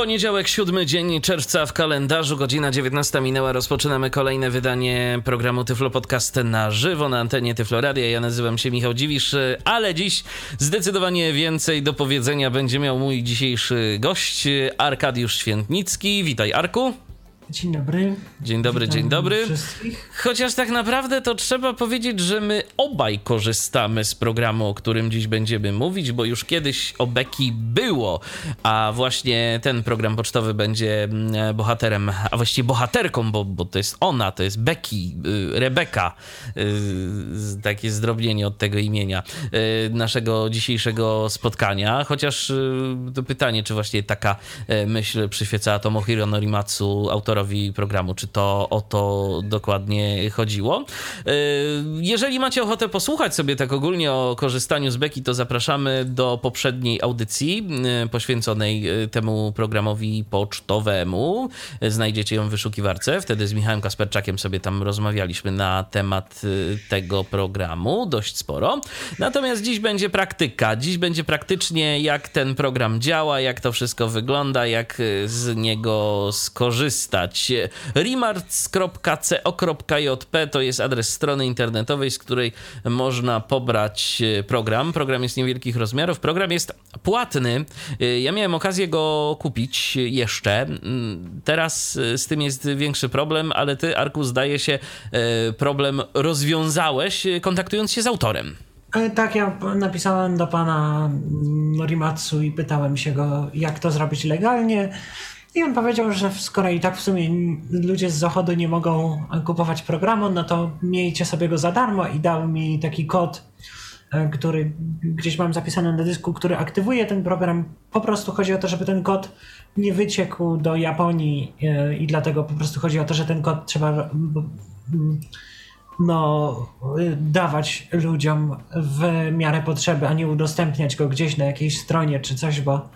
Poniedziałek, siódmy dzień czerwca w kalendarzu, godzina 19 minęła. Rozpoczynamy kolejne wydanie programu Tyflo Podcast na żywo na antenie Tyflo Radia. Ja nazywam się Michał Dziwisz, ale dziś zdecydowanie więcej do powiedzenia będzie miał mój dzisiejszy gość, Arkadiusz Świętnicki. Witaj, Arku. Dzień dobry. Dzień dobry, Witam dzień dobry. Wszystkich. Chociaż tak naprawdę to trzeba powiedzieć, że my obaj korzystamy z programu, o którym dziś będziemy mówić, bo już kiedyś o Beki było, a właśnie ten program pocztowy będzie mm, bohaterem, a właściwie bohaterką, bo, bo to jest ona, to jest Beki, y, Rebeka, y, takie zdrobnienie od tego imienia y, naszego dzisiejszego spotkania. Chociaż to pytanie, czy właśnie taka myśl przyświecała Tomohiro Norimatsu, autorowi programu, czy to o to dokładnie chodziło. Jeżeli macie ochotę posłuchać sobie tak ogólnie o korzystaniu z Beki, to zapraszamy do poprzedniej audycji poświęconej temu programowi pocztowemu. Znajdziecie ją w wyszukiwarce. Wtedy z Michałem Kasperczakiem sobie tam rozmawialiśmy na temat tego programu dość sporo. Natomiast dziś będzie praktyka. Dziś będzie praktycznie jak ten program działa, jak to wszystko wygląda, jak z niego skorzystać. remarts.co.jp to jest adres strony internetowej, z której można pobrać program. Program jest niewielkich rozmiarów. Program jest płatny. Ja miałem okazję go kupić jeszcze. Teraz z tym jest większy problem, ale ty, Arku, zdaje się, problem rozwiązałeś, kontaktując się z autorem. E, Tak, ja napisałem do pana Norimatsu i pytałem się go, jak to zrobić legalnie. I on powiedział, że skoro i tak w sumie ludzie z zachodu nie mogą kupować programu, no to miejcie sobie go za darmo i dał mi taki kod, e, który gdzieś mam zapisany na dysku, który aktywuje ten program. Po prostu chodzi o to, żeby ten kod nie wyciekł do Japonii e, i dlatego po prostu chodzi o to, że ten kod trzeba no, dawać ludziom w miarę potrzeby, a nie udostępniać go gdzieś na jakiejś stronie czy coś, bo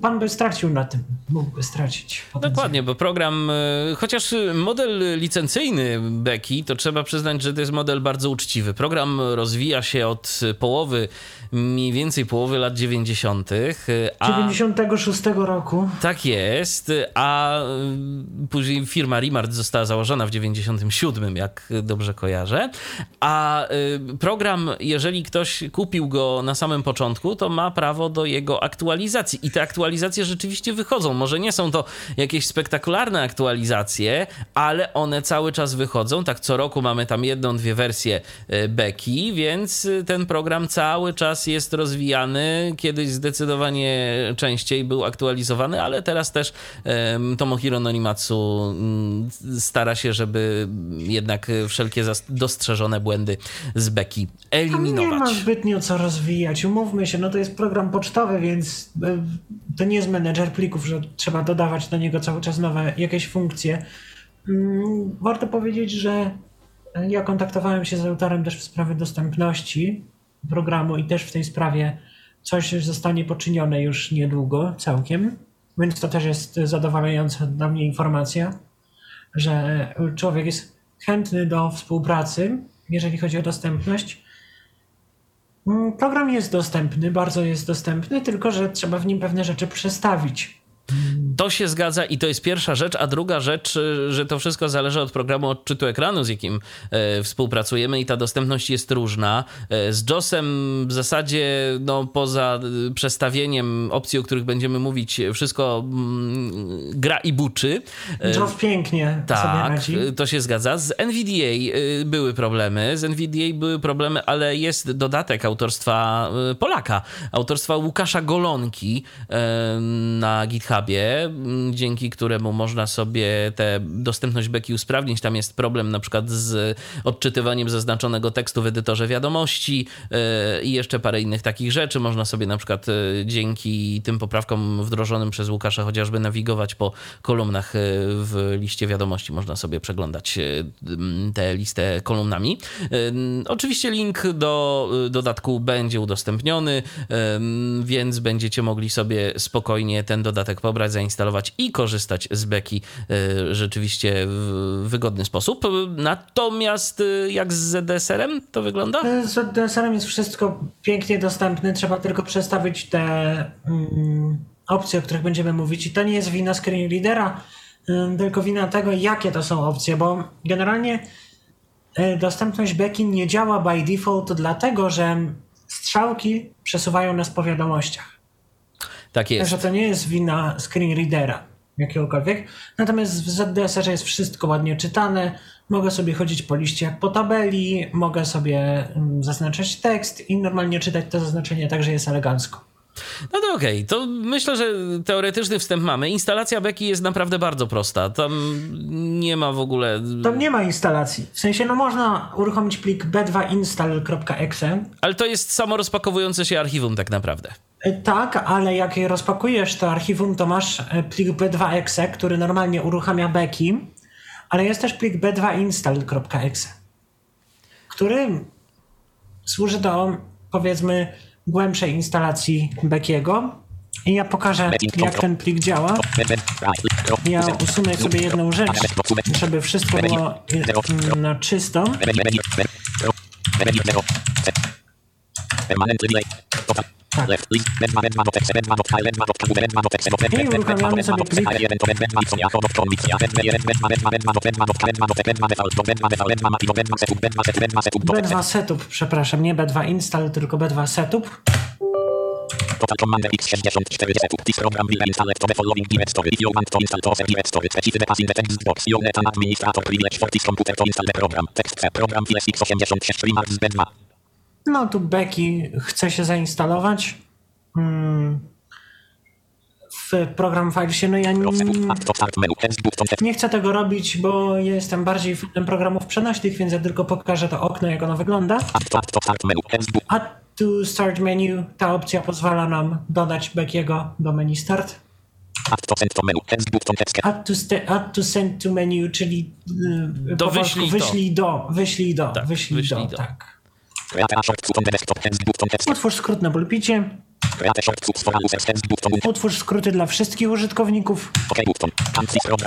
pan by stracił na tym, mógłby stracić. Dokładnie, bo program, y, chociaż model licencyjny Beki, to trzeba przyznać, że to jest model bardzo uczciwy. Program rozwija się od połowy, mniej więcej połowy lat 90. A... 96 roku. Tak jest, a później firma Remart została założona w 97, jak dobrze kojarzę. A y, program, jeżeli ktoś kupił go na samym początku, to ma prawo do jego aktualizacji. I te aktualizacje rzeczywiście wychodzą. Może nie są to jakieś spektakularne aktualizacje, ale one cały czas wychodzą. Tak co roku mamy tam jedną, dwie wersje Beki, więc ten program cały czas jest rozwijany. Kiedyś zdecydowanie częściej był aktualizowany, ale teraz też Tomohiro Norimatsu um, stara się, żeby jednak wszelkie dostrzeżone błędy z Beki eliminować. nie ma zbytnio co rozwijać. Umówmy się, no to jest program pocztowy, więc to nie jest menedżer plików, że trzeba dodawać do niego cały czas nowe jakieś funkcje. Warto powiedzieć, że ja kontaktowałem się z autorem też w sprawie dostępności programu i też w tej sprawie coś zostanie poczynione już niedługo, całkiem. Więc to też jest zadowalająca dla mnie informacja, że człowiek jest chętny do współpracy, jeżeli chodzi o dostępność. Program jest dostępny, bardzo jest dostępny, tylko że trzeba w nim pewne rzeczy przestawić. To się zgadza i to jest pierwsza rzecz, a druga rzecz, że to wszystko zależy od programu odczytu ekranu, z jakim e, współpracujemy i ta dostępność jest różna. E, z JOSem w zasadzie, no poza przestawieniem opcji, o których będziemy mówić, wszystko mm, gra i buczy. E, JOS pięknie tak, to się zgadza. Z NVDA były problemy, z NVDA były problemy, ale jest dodatek autorstwa Polaka, autorstwa Łukasza Golonki na GitHubie. Dzięki któremu można sobie tę dostępność beki usprawnić. Tam jest problem na przykład z odczytywaniem zaznaczonego tekstu w edytorze wiadomości i jeszcze parę innych takich rzeczy. Można sobie na przykład dzięki tym poprawkom wdrożonym przez Łukasza chociażby nawigować po kolumnach w liście wiadomości. Można sobie przeglądać tę listę kolumnami. Oczywiście link do dodatku będzie udostępniony, więc będziecie mogli sobie spokojnie ten dodatek pobrać, zainstalować i korzystać z beki e, rzeczywiście w wygodny sposób. Natomiast e, jak z ZDSR-em to wygląda? E, z ZDSR-em jest wszystko pięknie dostępne, trzeba tylko przestawić te mm, opcje, o których będziemy mówić i to nie jest wina screen readera, tylko wina tego, jakie to są opcje, bo generalnie dostępność beki nie działa by default dlatego, że strzałki przesuwają nas po wiadomościach. Tak jest. Także to nie jest wina screen readera jakiegokolwiek. Natomiast w ZDSR jest wszystko ładnie czytane. Mogę sobie chodzić po liście jak po tabeli, mogę sobie mm, zaznaczać tekst i normalnie czytać to zaznaczenie, także jest elegancko. No to okej, okay. to myślę, że teoretyczny wstęp mamy. Instalacja beki jest naprawdę bardzo prosta. Tam nie ma w ogóle. Tam nie ma instalacji. W sensie, no można uruchomić plik b2install.exe. Ale to jest samo rozpakowujące się archiwum, tak naprawdę. Tak, ale jak je rozpakujesz to archiwum, to masz e, plik b2.exe, który normalnie uruchamia beki, ale jest też plik b2install.exe, który służy do powiedzmy głębszej instalacji Beckiego. I ja pokażę, jak ten plik działa. Ja usunę sobie jedną rzecz, żeby wszystko było na czysto. Tak. I uruchamiamy sobie plik. B2 setup, przepraszam, nie B2 install, tylko B2 setup. Total Commander X64 setup. This program will install to the following directory. If you want to install to the directory, specify the path in the text box. You let an administrator privilege for this computer to install the program. Text. Program file X86 remarks B2. No tu Becky chce się zainstalować. Hmm. W program FileSie, no ja nie, nie chcę tego robić, bo jestem bardziej fanem programów przenośnych, więc ja tylko pokażę to okno, jak ono wygląda. Add to start menu, ta opcja pozwala nam dodać Beckiego do menu start. Add to send to menu, add to, add to send to menu, czyli yy, do wyślij, wyślij do, wyślij do, tak, wyślij, wyślij do, do, tak. Utwórz skrót na pulpicie. Utwórz skróty dla wszystkich użytkowników.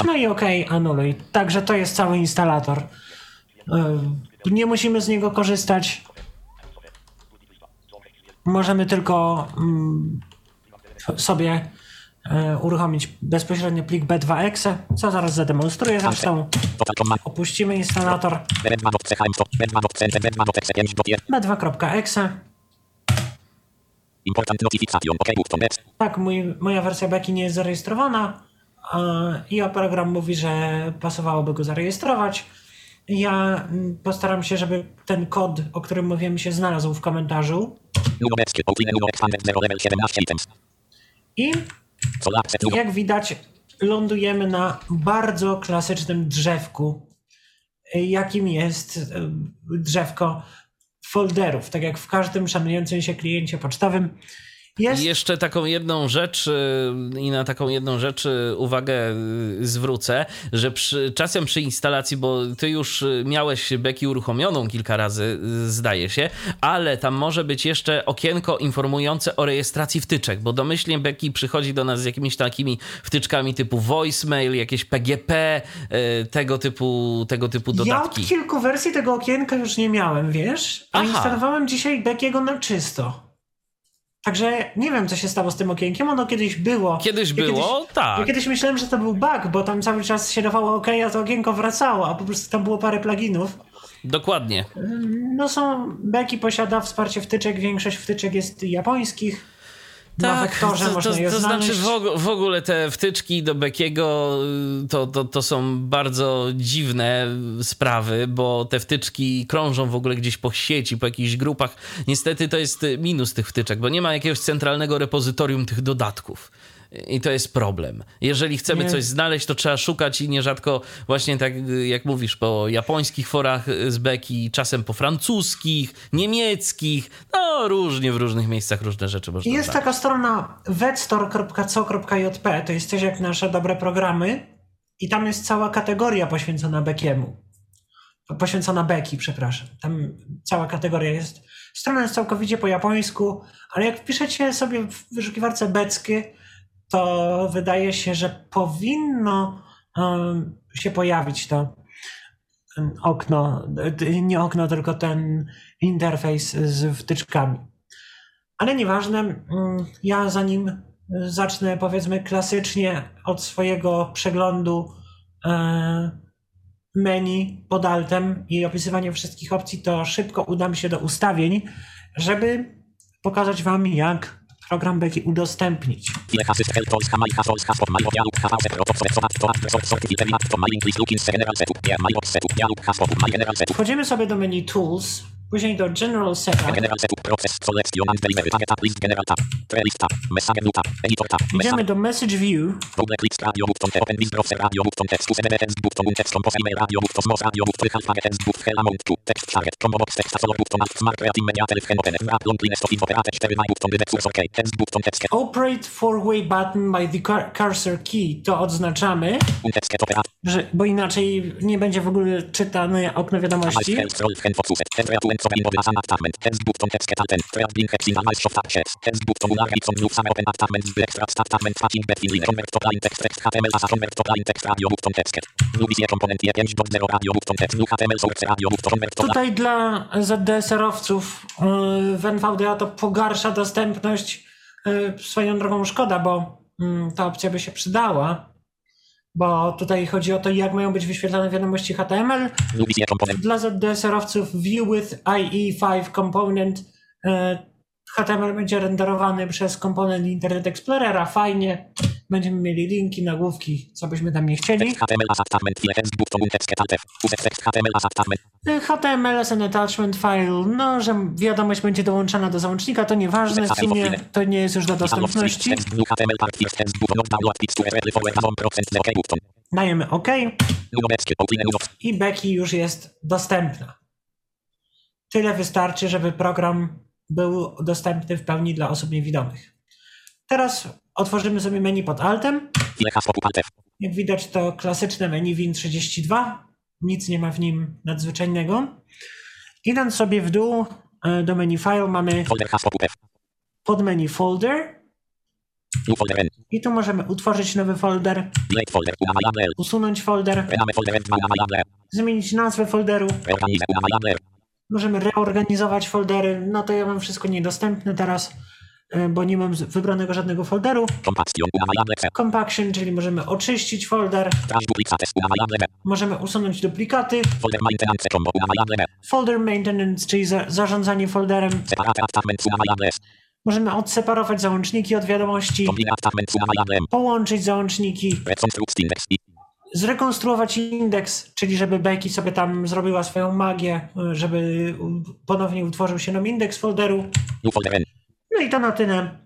No i OK, anuluj. Także to jest cały instalator. Nie musimy z niego korzystać. Możemy tylko mm, sobie uruchomić bezpośrednio plik B2exe, co zaraz zademonstruję zresztą. Opuścimy instalator b2.exe. Tak, mój, moja wersja beki nie jest zarejestrowana i program mówi, że pasowałoby go zarejestrować. Ja mm, postaram się, żeby ten kod, o którym mówiłem, się znalazł w komentarzu. I jak widać, lądujemy na bardzo klasycznym drzewku, jakim jest drzewko folderów. Tak jak w każdym szanującym się kliencie pocztowym, jest... I jeszcze taką jedną rzecz y, i na taką jedną rzecz y, uwagę y, zwrócę, że przy, czasem przy instalacji, bo ty już miałeś beki uruchomioną kilka razy, zdaje się, ale tam może być jeszcze okienko informujące o rejestracji wtyczek, bo domyślnie beki przychodzi do nas z jakimiś takimi wtyczkami typu voicemail, jakieś PGP, tego typu, tego typu dodatki. Ja od kilku wersji tego okienka już nie miałem, wiesz? A Aha. instalowałem dzisiaj bekiego na czysto. Także nie wiem, co się stało z tym okienkiem. Ono kiedyś było. Kiedyś ja było, kiedyś, tak. Ja kiedyś myślałem, że to był bug, bo tam cały czas się dawało OK, a to okienko wracało, a po prostu tam było parę pluginów. Dokładnie. No są, Becky posiada wsparcie wtyczek, większość wtyczek jest japońskich tak, na wektorze to, można to, je to znaczy w, ogóle te wtyczki do Beckiego y, to, to, to są bardzo dziwne sprawy, bo te wtyczki krążą w ogóle gdzieś po sieci, po jakichś grupach. Niestety to jest minus tych wtyczek, bo nie ma jakiegoś centralnego repozytorium tych dodatków. I to jest problem. Jeżeli chcemy Nie. coś znaleźć, to trzeba szukać i nierzadko właśnie tak jak mówisz, po japońskich forach z beki, czasem po francuskich, niemieckich, no różnie w różnych miejscach różne rzeczy można Jest znaleźć. taka strona vetstore.co.jp, to jest też jak nasze dobre programy i tam jest cała kategoria poświęcona Bekiemu. Poświęcona Beki, przepraszam. Tam cała kategoria jest. Strona jest całkowicie po japońsku, ale jak wpiszecie sobie w wyszukiwarce beckie, to wydaje się, że powinno się pojawić to okno, nie okno, tylko ten interfejs z wtyczkami. Ale nieważne, ja zanim zacznę powiedzmy klasycznie od swojego przeglądu e, menu pod altem i opisywania wszystkich opcji, to szybko udam się do ustawień, żeby pokazać Wam, jak program Beki udostępnić. Wchodzimy sobie do menu Tools, później do General Setup. general setup process selection and delivery target list general tab playlist tab message tab editor tab Idziemy do Message View, double click radio button open this browser radio button text cdb text button text compose email radio button smos radio button help target text button hell amount text target combo box text solo button alt smart creative media telef open wrap long list of info operator 4 my button the cursor key text button text Operate Four-Way Button by the cur- Cursor Key, to odznaczamy, że, bo inaczej nie będzie w ogóle czytane okno wiadomości. Alt scroll hand focus. Area to enter in body as attachment. Text. Thread hex in soft access. Text same open attachment z extract attachment between. Convert to text text HTML as a convert to text radio button text. New visie component E5.0 radio text. HTML source radio convert to. Tutaj dla ZDSR-owców yy, w NVDA to pogarsza dostępność. Yy, Swoją drogą szkoda, bo mm, ta opcja by się przydała. Bo tutaj chodzi o to, jak mają być wyświetlane wiadomości HTML. Dla ZDSR-owców View with IE5 Component yy, HTML będzie renderowany przez komponent Internet Explorera. Fajnie. Będziemy mieli linki, nagłówki, co byśmy tam nie chcieli. HTML as an attachment file, no, że wiadomość będzie dołączana do załącznika, to nieważne, w sumie to nie jest już do dostępności. Dajemy OK i Becky już jest dostępna. Tyle wystarczy, żeby program był dostępny w pełni dla osób niewidomych. Teraz otworzymy sobie menu pod Altem. Jak widać to klasyczne menu Win32, nic nie ma w nim nadzwyczajnego. Idąc sobie w dół e, do menu File mamy F. podmenu Folder i tu możemy utworzyć nowy folder, usunąć folder, Rename folder F2 unamayable. zmienić nazwę folderu, możemy reorganizować foldery. No to ja mam wszystko niedostępne teraz, bo nie mam wybranego żadnego folderu. Compaction czyli możemy oczyścić folder, możemy usunąć duplikaty. Folder maintenance czyli za zarządzanie folderem. Możemy odseparować załączniki od wiadomości, połączyć załączniki, zrekonstruować indeks, czyli żeby Becky sobie tam zrobiła swoją magię, y, żeby ponownie utworzył się nam indeks folderu. No i to na tyle.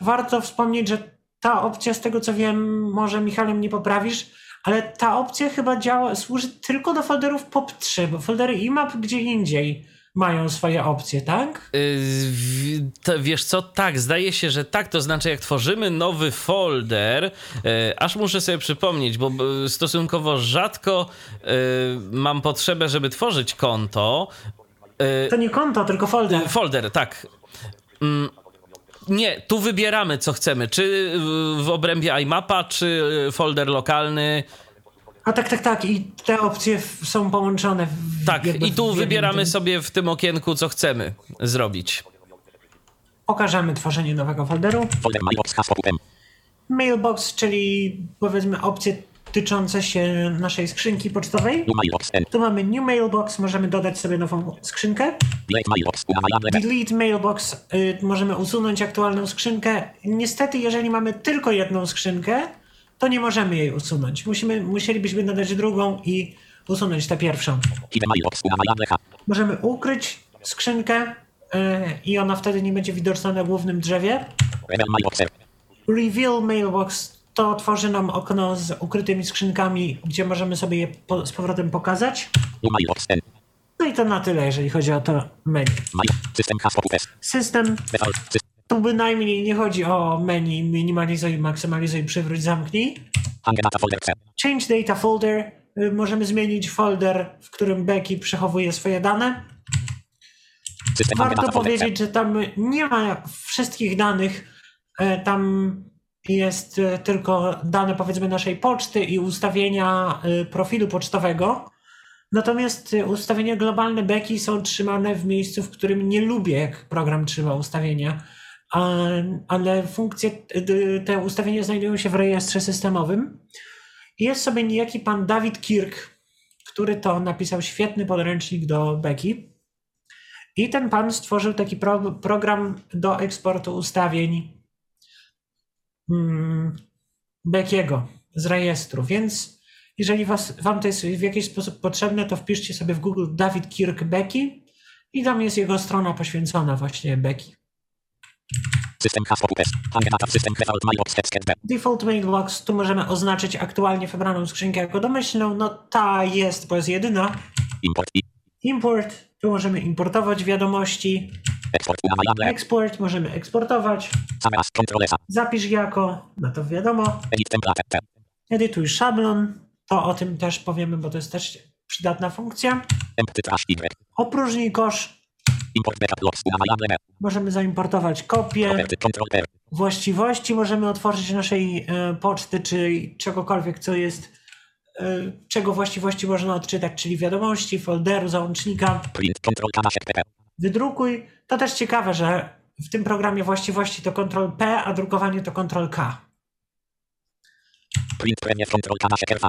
Warto wspomnieć, że ta opcja, z tego co wiem, może Michale mnie poprawisz, ale ta opcja chyba działa, służy tylko do folderów POP3, bo foldery IMAP gdzie indziej mają swoje opcje, tak? Yy, wiesz co, tak, zdaje się, że tak, to znaczy jak tworzymy nowy folder, yy, aż muszę sobie przypomnieć, bo stosunkowo rzadko yy, mam potrzebę, żeby tworzyć konto. Yy, To nie konto, tylko folder. folder, tak. Nie, tu wybieramy co chcemy, czy w obrębie iMapa, czy folder lokalny. A tak, tak, tak. I te opcje są połączone. W, Tak, i tu wybieramy tym. sobie w tym okienku, co chcemy zrobić. Pokażemy tworzenie nowego folderu. Folder mailbox. Mailbox, czyli powiedzmy opcje tyczące się naszej skrzynki pocztowej. Tu mamy New Mailbox, możemy dodać sobie nową skrzynkę. Delete mailbox y, możemy usunąć aktualną skrzynkę. Niestety, jeżeli mamy tylko jedną skrzynkę, to nie możemy jej usunąć. Musimy, musielibyśmy dodać drugą i usunąć tę pierwszą. Możemy ukryć skrzynkę y, i ona wtedy nie będzie widoczna na głównym drzewie. Reveal Mailbox to tworzy nam okno z ukrytymi skrzynkami, gdzie możemy sobie je po, z powrotem pokazać. No i to na tyle, jeżeli chodzi o to menu. System tu bynajmniej nie chodzi o menu minimalizuj, maksymalizuj, przywróć, zamknij. Change data folder. Y, Możemy zmienić folder, w którym Becky przechowuje swoje dane. Warto powiedzieć, że tam nie ma wszystkich danych. E, Tam jest e, tylko dane powiedzmy naszej poczty i ustawienia e, profilu pocztowego. Natomiast e, ustawienia globalne Becky są trzymane w miejscu, w którym nie lubię, jak program trzyma ustawienia. Ale funkcje, te ustawienia znajdują się w rejestrze systemowym. Jest sobie niejaki pan Dawid Kirk, który to napisał świetny podręcznik do Becky. I ten pan stworzył taki pro, program do eksportu ustawień Beckiego z rejestru. Więc jeżeli was, wam to jest w jakiś sposób potrzebne, to wpiszcie sobie w Google David Kirk Becky i tam jest jego strona poświęcona właśnie Becky. System system default mailbox. Default mailbox, tu możemy oznaczyć aktualnie wybraną skrzynkę jako domyślną. No ta jest, bo jest jedyna. Import. Import, tu możemy importować wiadomości. Export możemy eksportować. Zapisz jako, no to wiadomo. Edit template T. Edytuj szablon, to o tym też powiemy, bo to jest też przydatna funkcja. Empty trash Y. Opróżnij kosz, Import backup logs na mailable. możemy zaimportować kopię. Property control R. Właściwości możemy otworzyć naszej e, poczty, czy czegokolwiek, co jest, e, czego właściwości można odczytać, czyli wiadomości, folderu, załącznika. Print control Wydrukuj. To też ciekawe, że w tym programie właściwości to Ctrl P, a drukowanie to Ctrl K. Print premiere control K na RV.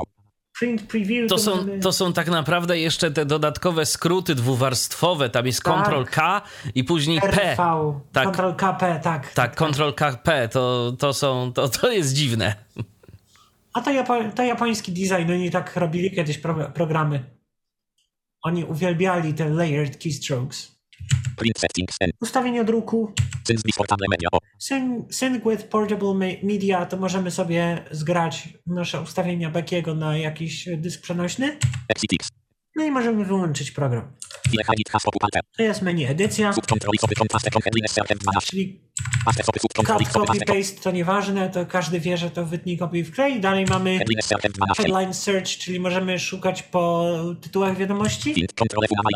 Print preview To to są, możemy- to są tak naprawdę jeszcze te dodatkowe skróty dwuwarstwowe. Tam jest Tak. Ctrl K i później P. RV, Tak. Ctrl KP, tak. Tak, Ctrl KP to, to są, to, to jest dziwne. A to, Japo- to japoński design, oni tak robili kiedyś pro- programy. Oni uwielbiali te layered keystrokes. Print settings N. Ustawienie druku, sync, with portable me- media, to możemy sobie zgrać nasze ustawienia Beckiego na jakiś dysk przenośny. No i możemy wyłączyć program. To jest menu edycja, Subcontrol I sobie kontraste con headlines sertem 12. czyli cut, paste to nieważne, to każdy wie, że to wytnij, kopiuj, wklej. Dalej mamy headlines sertem 12. headline search, czyli możemy szukać po tytułach wiadomości.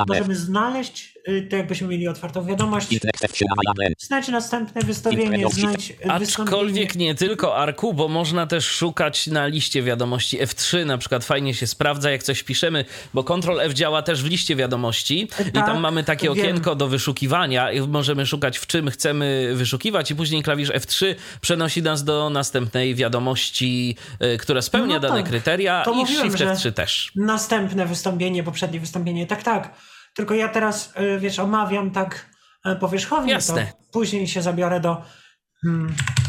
Możemy znaleźć, y, to jakbyśmy mieli otwartą wiadomość. Int next F3 na mailable. Znajdź następne wystawienie, znajdź Aczkolwiek nie tylko Arku, bo można też szukać na liście wiadomości F3, na przykład fajnie się sprawdza, jak coś piszemy, bo Ctrl F działa też w liście wiadomości i Tak, tam mamy takie wiem. okienko do wyszukiwania i możemy szukać w czym chcemy wyszukiwać i później klawisz F3 przenosi nas do następnej wiadomości, y, która spełnia No dane tak. kryteria To i mówiłem, Shift że- F3 też. Następne wystąpienie, poprzednie wystąpienie, tak, tak. Tylko ja teraz, y, wiesz, omawiam tak y, powierzchownie, Jasne. to później się zabiorę do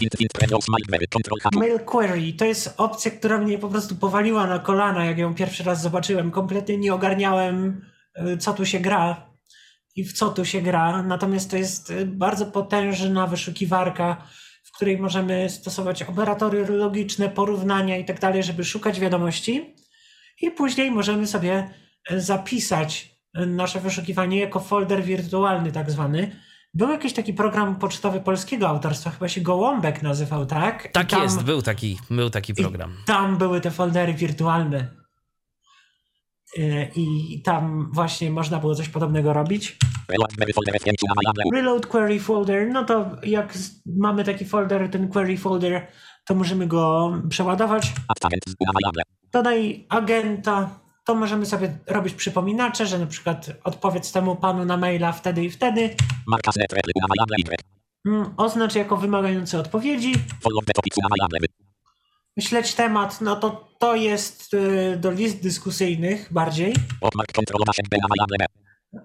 Int int premios mailware. Control H. Mail Query. To jest opcja, która mnie po prostu powaliła na kolana, jak ją pierwszy raz zobaczyłem. Kompletnie nie ogarniałem, y, co tu się gra i w co tu się gra. Natomiast to jest y, bardzo potężna wyszukiwarka, w której możemy stosować operatory logiczne, porównania i tak dalej, żeby szukać wiadomości. I później możemy sobie y, zapisać nasze wyszukiwanie jako folder wirtualny, tak zwany. Był jakiś taki program pocztowy polskiego autorstwa, chyba się Gołąbek nazywał, tak? Tak tam- jest, był taki, był taki program. i tam były te foldery wirtualne. Yy, I tam właśnie można było coś podobnego robić. Reload query folder F5 na mailable. Reload query folder, no to jak mamy taki folder, ten query folder, to możemy go przeładować. Dodaj agenta, to możemy sobie robić przypominacze, że na przykład odpowiedz temu panu na maila wtedy i wtedy. Y. Mm, Oznacz jako wymagający odpowiedzi. Śledź temat, no to to jest yy, do list dyskusyjnych bardziej.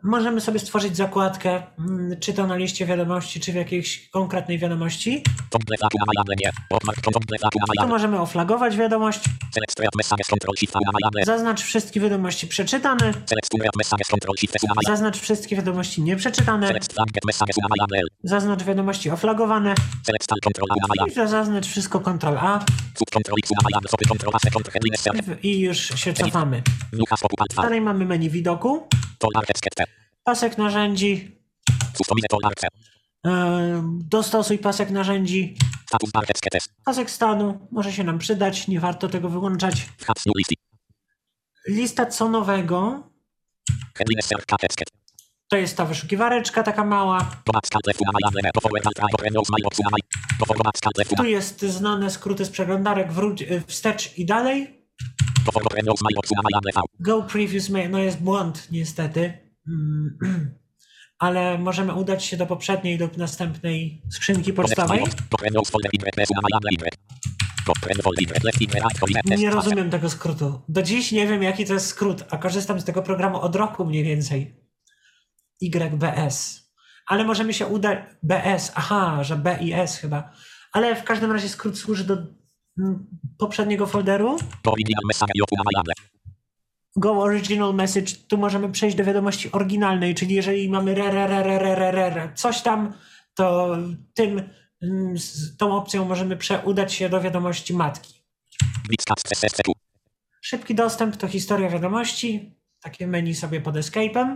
Możemy sobie stworzyć zakładkę, mm, czy to na liście wiadomości, czy w jakiejś konkretnej wiadomości. Tu możemy oflagować wiadomość. Zaznacz wszystkie wiadomości przeczytane. Zaznacz wszystkie wiadomości nieprzeczytane. Zaznacz wiadomości oflagowane. I zaznacz wszystko Ctrl A. I już się cofamy. Dalej mamy menu widoku. Pasek narzędzi. E, dostosuj pasek narzędzi. Pasek stanu może się nam przydać, nie warto tego wyłączać. Lista co nowego. To jest ta wyszukiwareczka taka mała. Tu jest znane skróty z przeglądarek wróć, e, wstecz i dalej. Go previous, ma- no jest błąd niestety. Mm, Ale możemy udać się do poprzedniej lub następnej skrzynki pocztowej. Nie rozumiem tego skrótu. Do dziś nie wiem jaki to jest skrót, a korzystam z tego programu od roku mniej więcej. YBS. Ale możemy się udać... BS, aha, że B i S chyba. Ale w każdym razie skrót służy do Mm, poprzedniego folderu. Go original message. Tu możemy przejść do wiadomości oryginalnej, czyli jeżeli mamy re, re, re, re, re, re, re coś tam, to tym, mm, tą opcją możemy przeudać się do wiadomości matki. Szybki dostęp to historia wiadomości. Takie menu sobie pod escape'em.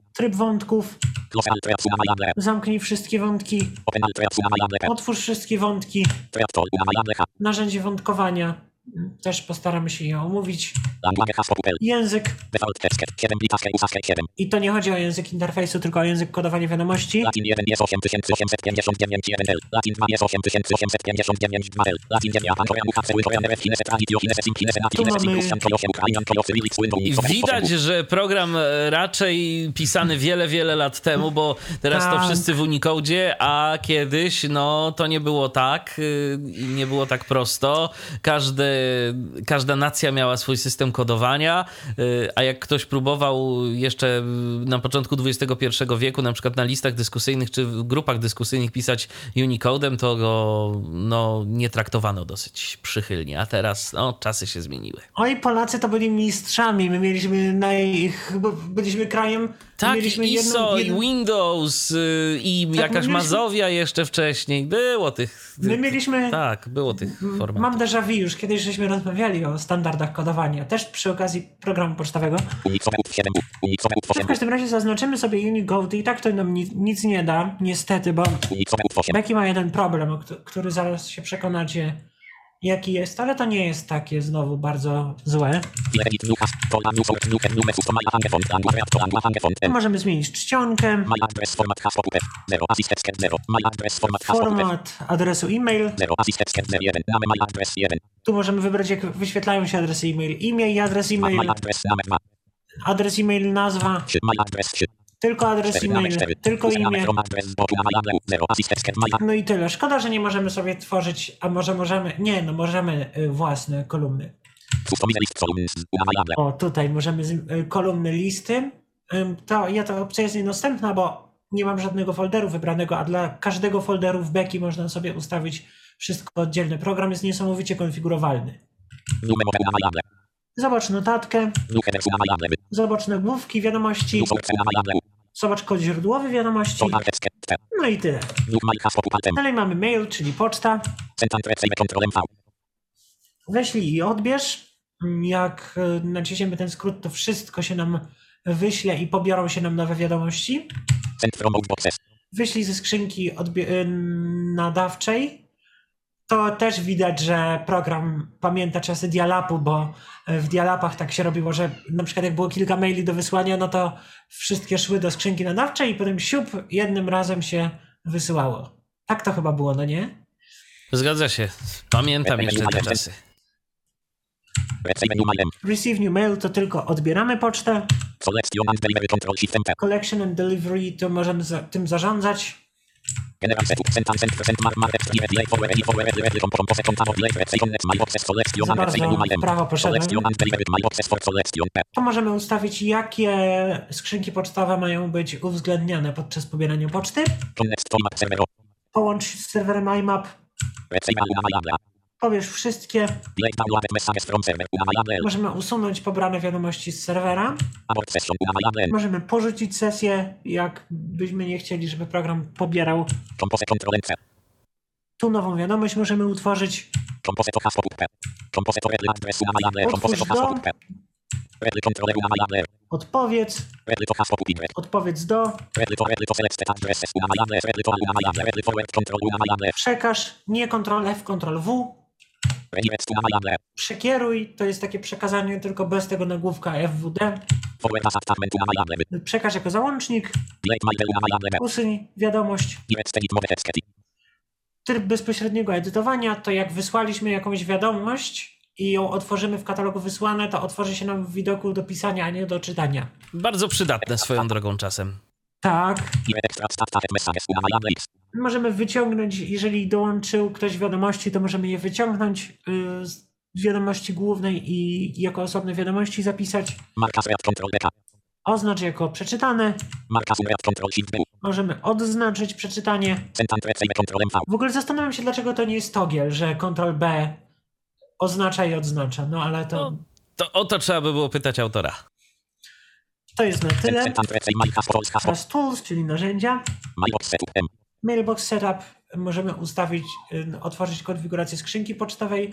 Tryb wątków. Zamknij wszystkie wątki. Otwórz wszystkie wątki. Narzędzie wątkowania. Też postaramy się je omówić. Język. Default text 7 bit ASCII USASCII 7. I to nie chodzi o język interfejsu, tylko o język kodowania wiadomości. Latin 1 jest 8859 1L. Latin 2 jest 8859 2L. Latin 9 Japan Korean Chinese Chinese Sim Chinese Nati Chinese Kolosie Ukrainian Windows widać, że program e, raczej pisany wiele, wiele lat temu, bo teraz to Tak. wszyscy w Unicodzie, a kiedyś no to nie było tak y, nie było tak prosto. Każdy, każda nacja miała swój system kodowania, y, a jak ktoś próbował jeszcze y, na początku XXI wieku, na przykład na listach dyskusyjnych czy w grupach dyskusyjnych pisać Unicodem, to go no, nie traktowano dosyć przychylnie, a teraz no, czasy się zmieniły. Oj, Polacy to byli mistrzami. My mieliśmy naj... byliśmy krajem... Tak, mieliśmy i ISO, jedną- i Windows, y, i Tak, jakaś my mieliśmy- Mazowia jeszcze wcześniej. Było tych. My mieliśmy... Tak, było tych formatów. Mam déjà vu, już kiedyś żeśmy rozmawiali o standardach kodowania, też przy okazji programu pocztowego. Unixowe UTF 7 Unixowe UTF W 8 każdym razie zaznaczymy sobie Unicode i tak to nam nic, nie da, niestety, bo Unixowe UTF 8 Becky ma jeden problem, który zaraz się przekonacie, jaki jest, ale to nie jest takie znowu bardzo złe. Możemy zmienić czcionkę. Format adresu e-mail. Tu możemy wybrać, jak wyświetlają się adresy e-mail. Imię i adres e-mail. Adres e-mail, nazwa. Tylko adres e-mail, tylko imię. No i tyle. Szkoda, że nie możemy sobie tworzyć, a może możemy, nie, no możemy y, własne kolumny. O, tutaj możemy y, kolumny listy. Y, to ja ta opcja jest niedostępna, bo nie mam żadnego folderu wybranego, a dla każdego folderu w beki można sobie ustawić wszystko oddzielne. Program jest niesamowicie konfigurowalny. Zobacz notatkę. Zobacz nagłówki, wiadomości. Zobacz kod źródłowy wiadomości. No i tyle. Dalej mamy mail, czyli poczta. Weźlij i odbierz. Jak e, naciśniemy ten skrót, to wszystko się nam wyśle i pobiorą się nam nowe wiadomości. Wyślij ze skrzynki e, nadawczej to też widać, że program pamięta czasy dialapu, bo w dialapach tak się robiło, że na przykład jak było kilka maili do wysłania, no to wszystkie szły do skrzynki nadawczej i potem siup jednym razem się wysyłało. Tak to chyba było, no nie? Zgadza się. Pamiętam jeszcze te czasy. Receive new mailem. Receive new mail to tylko odbieramy pocztę. Collection and delivery to możemy za, tym zarządzać. General setup. Mar mar delay forward comprom pose delay net mailboxes selection and w prawo. Selection and delivery mailboxes for selection. To możemy ustawić, jakie skrzynki pocztowe mają być uwzględniane podczas pobierania poczty. Connect to map server. Połącz z serwerem IMAP. Receive. Pobierz wszystkie. Możemy usunąć pobrane wiadomości z serwera. Możemy porzucić sesję, jak byśmy nie chcieli, żeby program pobierał. Tu nową wiadomość możemy utworzyć. Otwórz do. Odpowiedz. Odpowiedz do. Przekaż. Nie Ctrl F, Ctrl W. Przekieruj. To jest takie przekazanie tylko bez tego nagłówka FWD. Przekaż jako załącznik. Usuń wiadomość. Tryb bezpośredniego edytowania to jak wysłaliśmy jakąś wiadomość i ją otworzymy w katalogu wysłane, to otworzy się nam w widoku do pisania, a nie do czytania. Bardzo przydatne swoją drogą czasem. Tak. Możemy wyciągnąć, jeżeli dołączył ktoś wiadomości, to możemy je wyciągnąć y, z wiadomości głównej i jako osobne wiadomości zapisać. Oznacz jako przeczytane. Marka sum read control shift B. Możemy odznaczyć przeczytanie. W ogóle zastanawiam się, dlaczego to nie jest togiel, że Ctrl B oznacza i odznacza. No ale to, No, to o to trzeba by było pytać autora. to jest na tyle. Teraz tools, czyli narzędzia. Mailbox setup możemy ustawić, y, otworzyć konfigurację skrzynki pocztowej.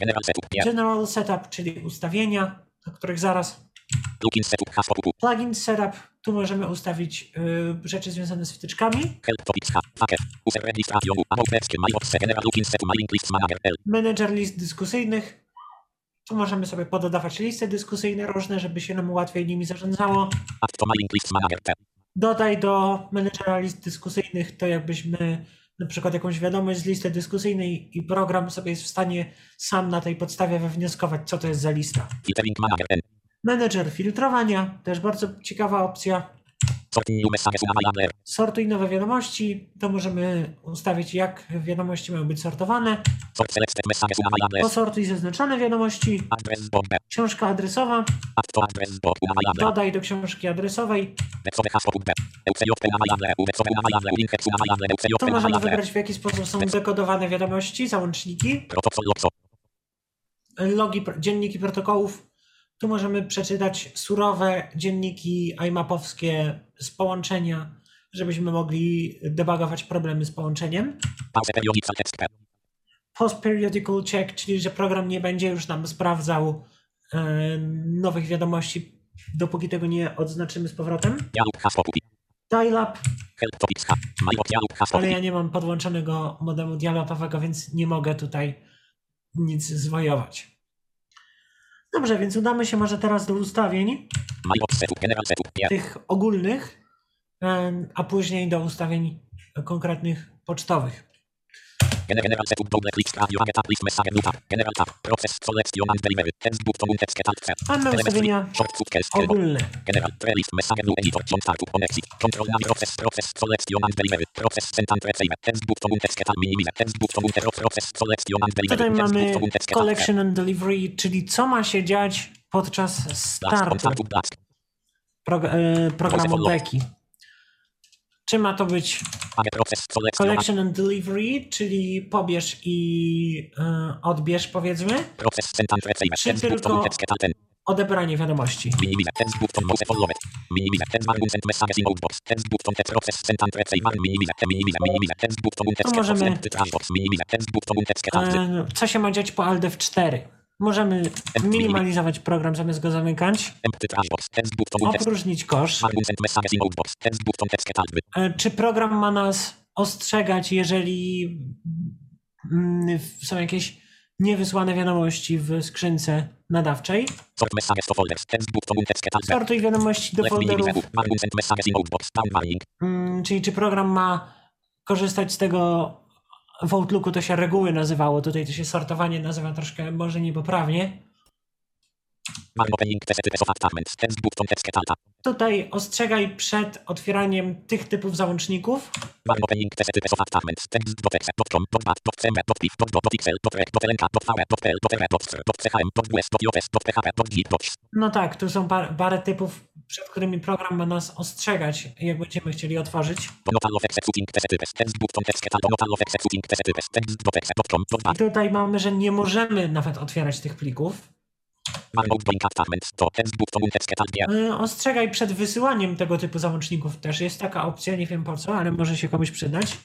General setup. General setup, czyli ustawienia, do których zaraz. Plugin setup. Plugin setup, tu możemy ustawić y, rzeczy związane z wtyczkami. Manager list dyskusyjnych. Tu możemy sobie pododawać listy dyskusyjne różne, żeby się nam łatwiej nimi zarządzało. Dodaj do menedżera list dyskusyjnych to jakbyśmy na przykład jakąś wiadomość z listy dyskusyjnej i program sobie jest w stanie sam na tej podstawie wywnioskować, co to jest za lista. Manager. Menedżer filtrowania, też bardzo ciekawa opcja. Sortuj nowe wiadomości, to możemy ustawić, jak wiadomości mają być sortowane. Posortuj zaznaczone wiadomości. Książka adresowa, dodaj do książki adresowej. Tu możemy wybrać, w jaki sposób są dekodowane wiadomości, załączniki. Logi, dzienniki protokołów. Tu możemy przeczytać surowe dzienniki IMAP-owskie z połączenia, żebyśmy mogli debugować problemy z połączeniem. Pause periodical check, czyli że program nie będzie już nam sprawdzał e, nowych wiadomości, dopóki tego nie odznaczymy z powrotem. Dial-up, ale ja nie mam podłączonego modemu dialogowego, więc nie mogę tutaj nic zwojować. Dobrze, więc udamy się może teraz do ustawień. Tych ogólnych, a później do ustawień konkretnych pocztowych. Gener- General setup double click radio add tab list message new tab. General tab. Process selection and delivery. Text button und text alt. Mamy Element ustawienia. Short cut case scale. ogólne. General playlist message new editor John startup on exit. Control nav process process selection and delivery. Process send and receive. Text button und text alt minimize. Text button und error process selection and delivery. Tutaj mamy collection and delivery, czyli co ma się dziać podczas startu prog- e, programu Beki. Czy ma to być collection. and delivery, czyli pobierz i e, odbierz powiedzmy. Czy tylko- odebranie wiadomości. Text możemy-. E, co się ma dziać po ALDEF 4? Możemy minimalizować program zamiast go zamykać, opróżnić kosz. E, Czy program ma nas ostrzegać, jeżeli mm, są jakieś niewysłane wiadomości w skrzynce nadawczej. Sortuj wiadomości do folderów, mm, czyli czy program ma korzystać z tego w Outlooku to się reguły nazywało, tutaj to się sortowanie nazywa troszkę może niepoprawnie. Tutaj ostrzegaj przed otwieraniem tych typów załączników. No tak, tu są par, parę typów, przed którymi program ma nas ostrzegać, jak będziemy chcieli otworzyć. I bat. tutaj mamy, że nie możemy nawet otwierać tych plików. Ostrzegaj przed wysyłaniem tego typu załączników też. Jest taka opcja, nie wiem po co, ale może się komuś przydać.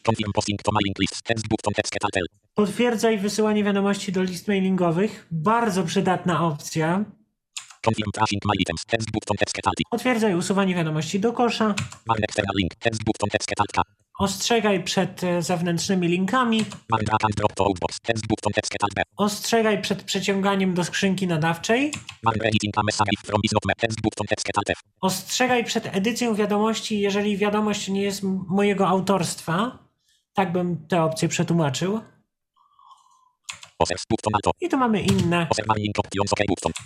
Potwierdzaj wysyłanie wiadomości do list mailingowych. Bardzo przydatna opcja. Potwierdzaj usuwanie wiadomości do kosza. Ostrzegaj przed e, zewnętrznymi linkami. Ostrzegaj przed przeciąganiem do skrzynki nadawczej. Ostrzegaj przed edycją wiadomości, jeżeli wiadomość nie jest mojego autorstwa. Tak bym tę opcję przetłumaczył. Offer book to alto. I tu mamy inne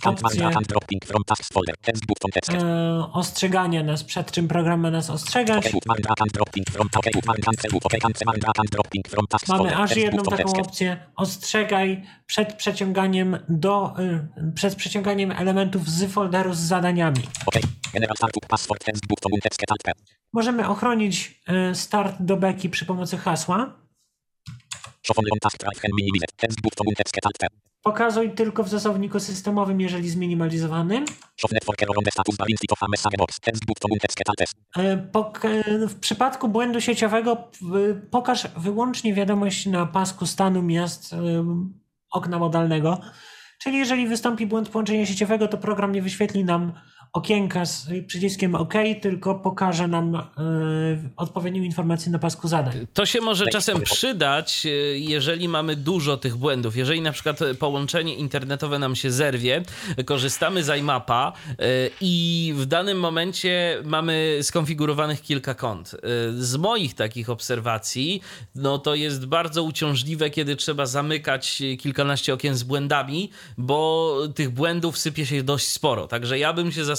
Opcje. e, ostrzegania nas, przed czym program ma nas ostrzegać. Mamy aż jedną taką opcję. Ostrzegaj przed przeciąganiem do, y, przed przeciąganiem elementów z folderu z zadaniami. Możemy ochronić y, start do beki przy pomocy hasła. Pokazuj tylko w zasobniku systemowym, jeżeli zminimalizowanym. E, e, w przypadku błędu sieciowego pokaż wyłącznie wiadomość na pasku stanu miast em, okna modalnego. Czyli jeżeli wystąpi błąd połączenia sieciowego, to program nie wyświetli nam okienka z przyciskiem OK, tylko pokaże nam e, odpowiednią informację na pasku zadań. To się może czasem przydać, e, jeżeli mamy dużo tych błędów. Jeżeli na przykład połączenie internetowe nam się zerwie, korzystamy z iMapa e, i w danym momencie mamy skonfigurowanych kilka kont. E, Z moich takich obserwacji, no to jest bardzo uciążliwe, kiedy trzeba zamykać kilkanaście okien z błędami, bo tych błędów sypie się dość sporo. Także ja bym się zastanowił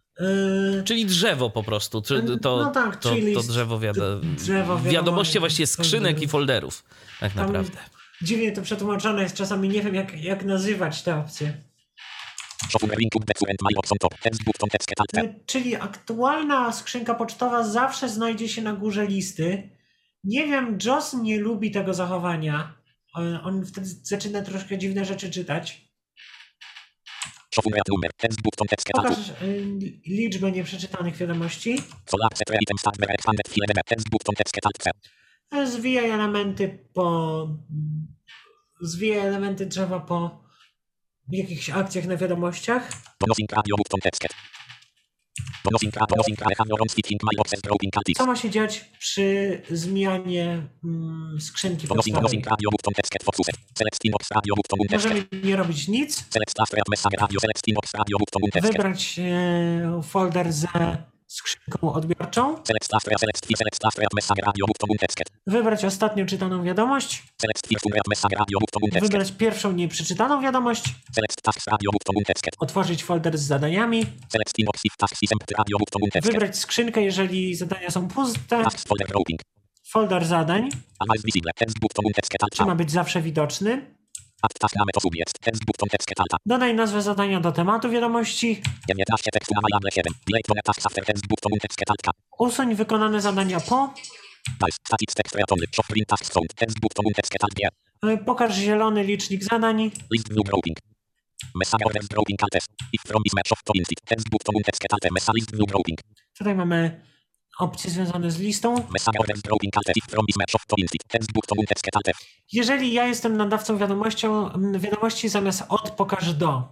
Czyli drzewo po prostu. Czy to, No tak, to, czyli to drzewo, wiado... drzewo wiadomości właściwie skrzynek i folderów. Tak naprawdę. Dziwnie to przetłumaczone jest, czasami nie wiem jak, jak nazywać te opcje. On. E, Czyli aktualna skrzynka pocztowa zawsze znajdzie się na górze listy. Nie wiem, Joss nie lubi tego zachowania. E, On wtedy zaczyna troszkę dziwne rzeczy czytać. Show read number. Text book to text tab. Pokaż e, liczbę nieprzeczytanych wiadomości. Zwijaj elementy po. Zwijaj elementy drzewa po jakichś akcjach na wiadomościach. Donosing radio book to text. Co ma się dziać przy zmianie mm, skrzynki text. Możemy nie robić nic. Wybrać e, folder ze skrzynką odbiorczą, wybrać ostatnio czytaną wiadomość, wybrać pierwszą nieprzeczytaną wiadomość, otworzyć folder z zadaniami, wybrać skrzynkę, jeżeli zadania są puste, folder zadań, czy ma być zawsze widoczny, Dodaj nazwę zadania do tematu wiadomości, 19 tekstu na Majable 7. Delete one tasks after text book to text. usuń wykonane zadania po, Nice. Static text read only. Shop print tasks found. Text book to text. e, pokaż zielony licznik zadań, List view grouping. Message orders dropping altes. If from is match of to insit. Text button und text alte message view dropping. Tutaj mamy opcje związane z listą. Jeżeli ja jestem nadawcą wiadomością, wiadomości zamiast od pokaż do.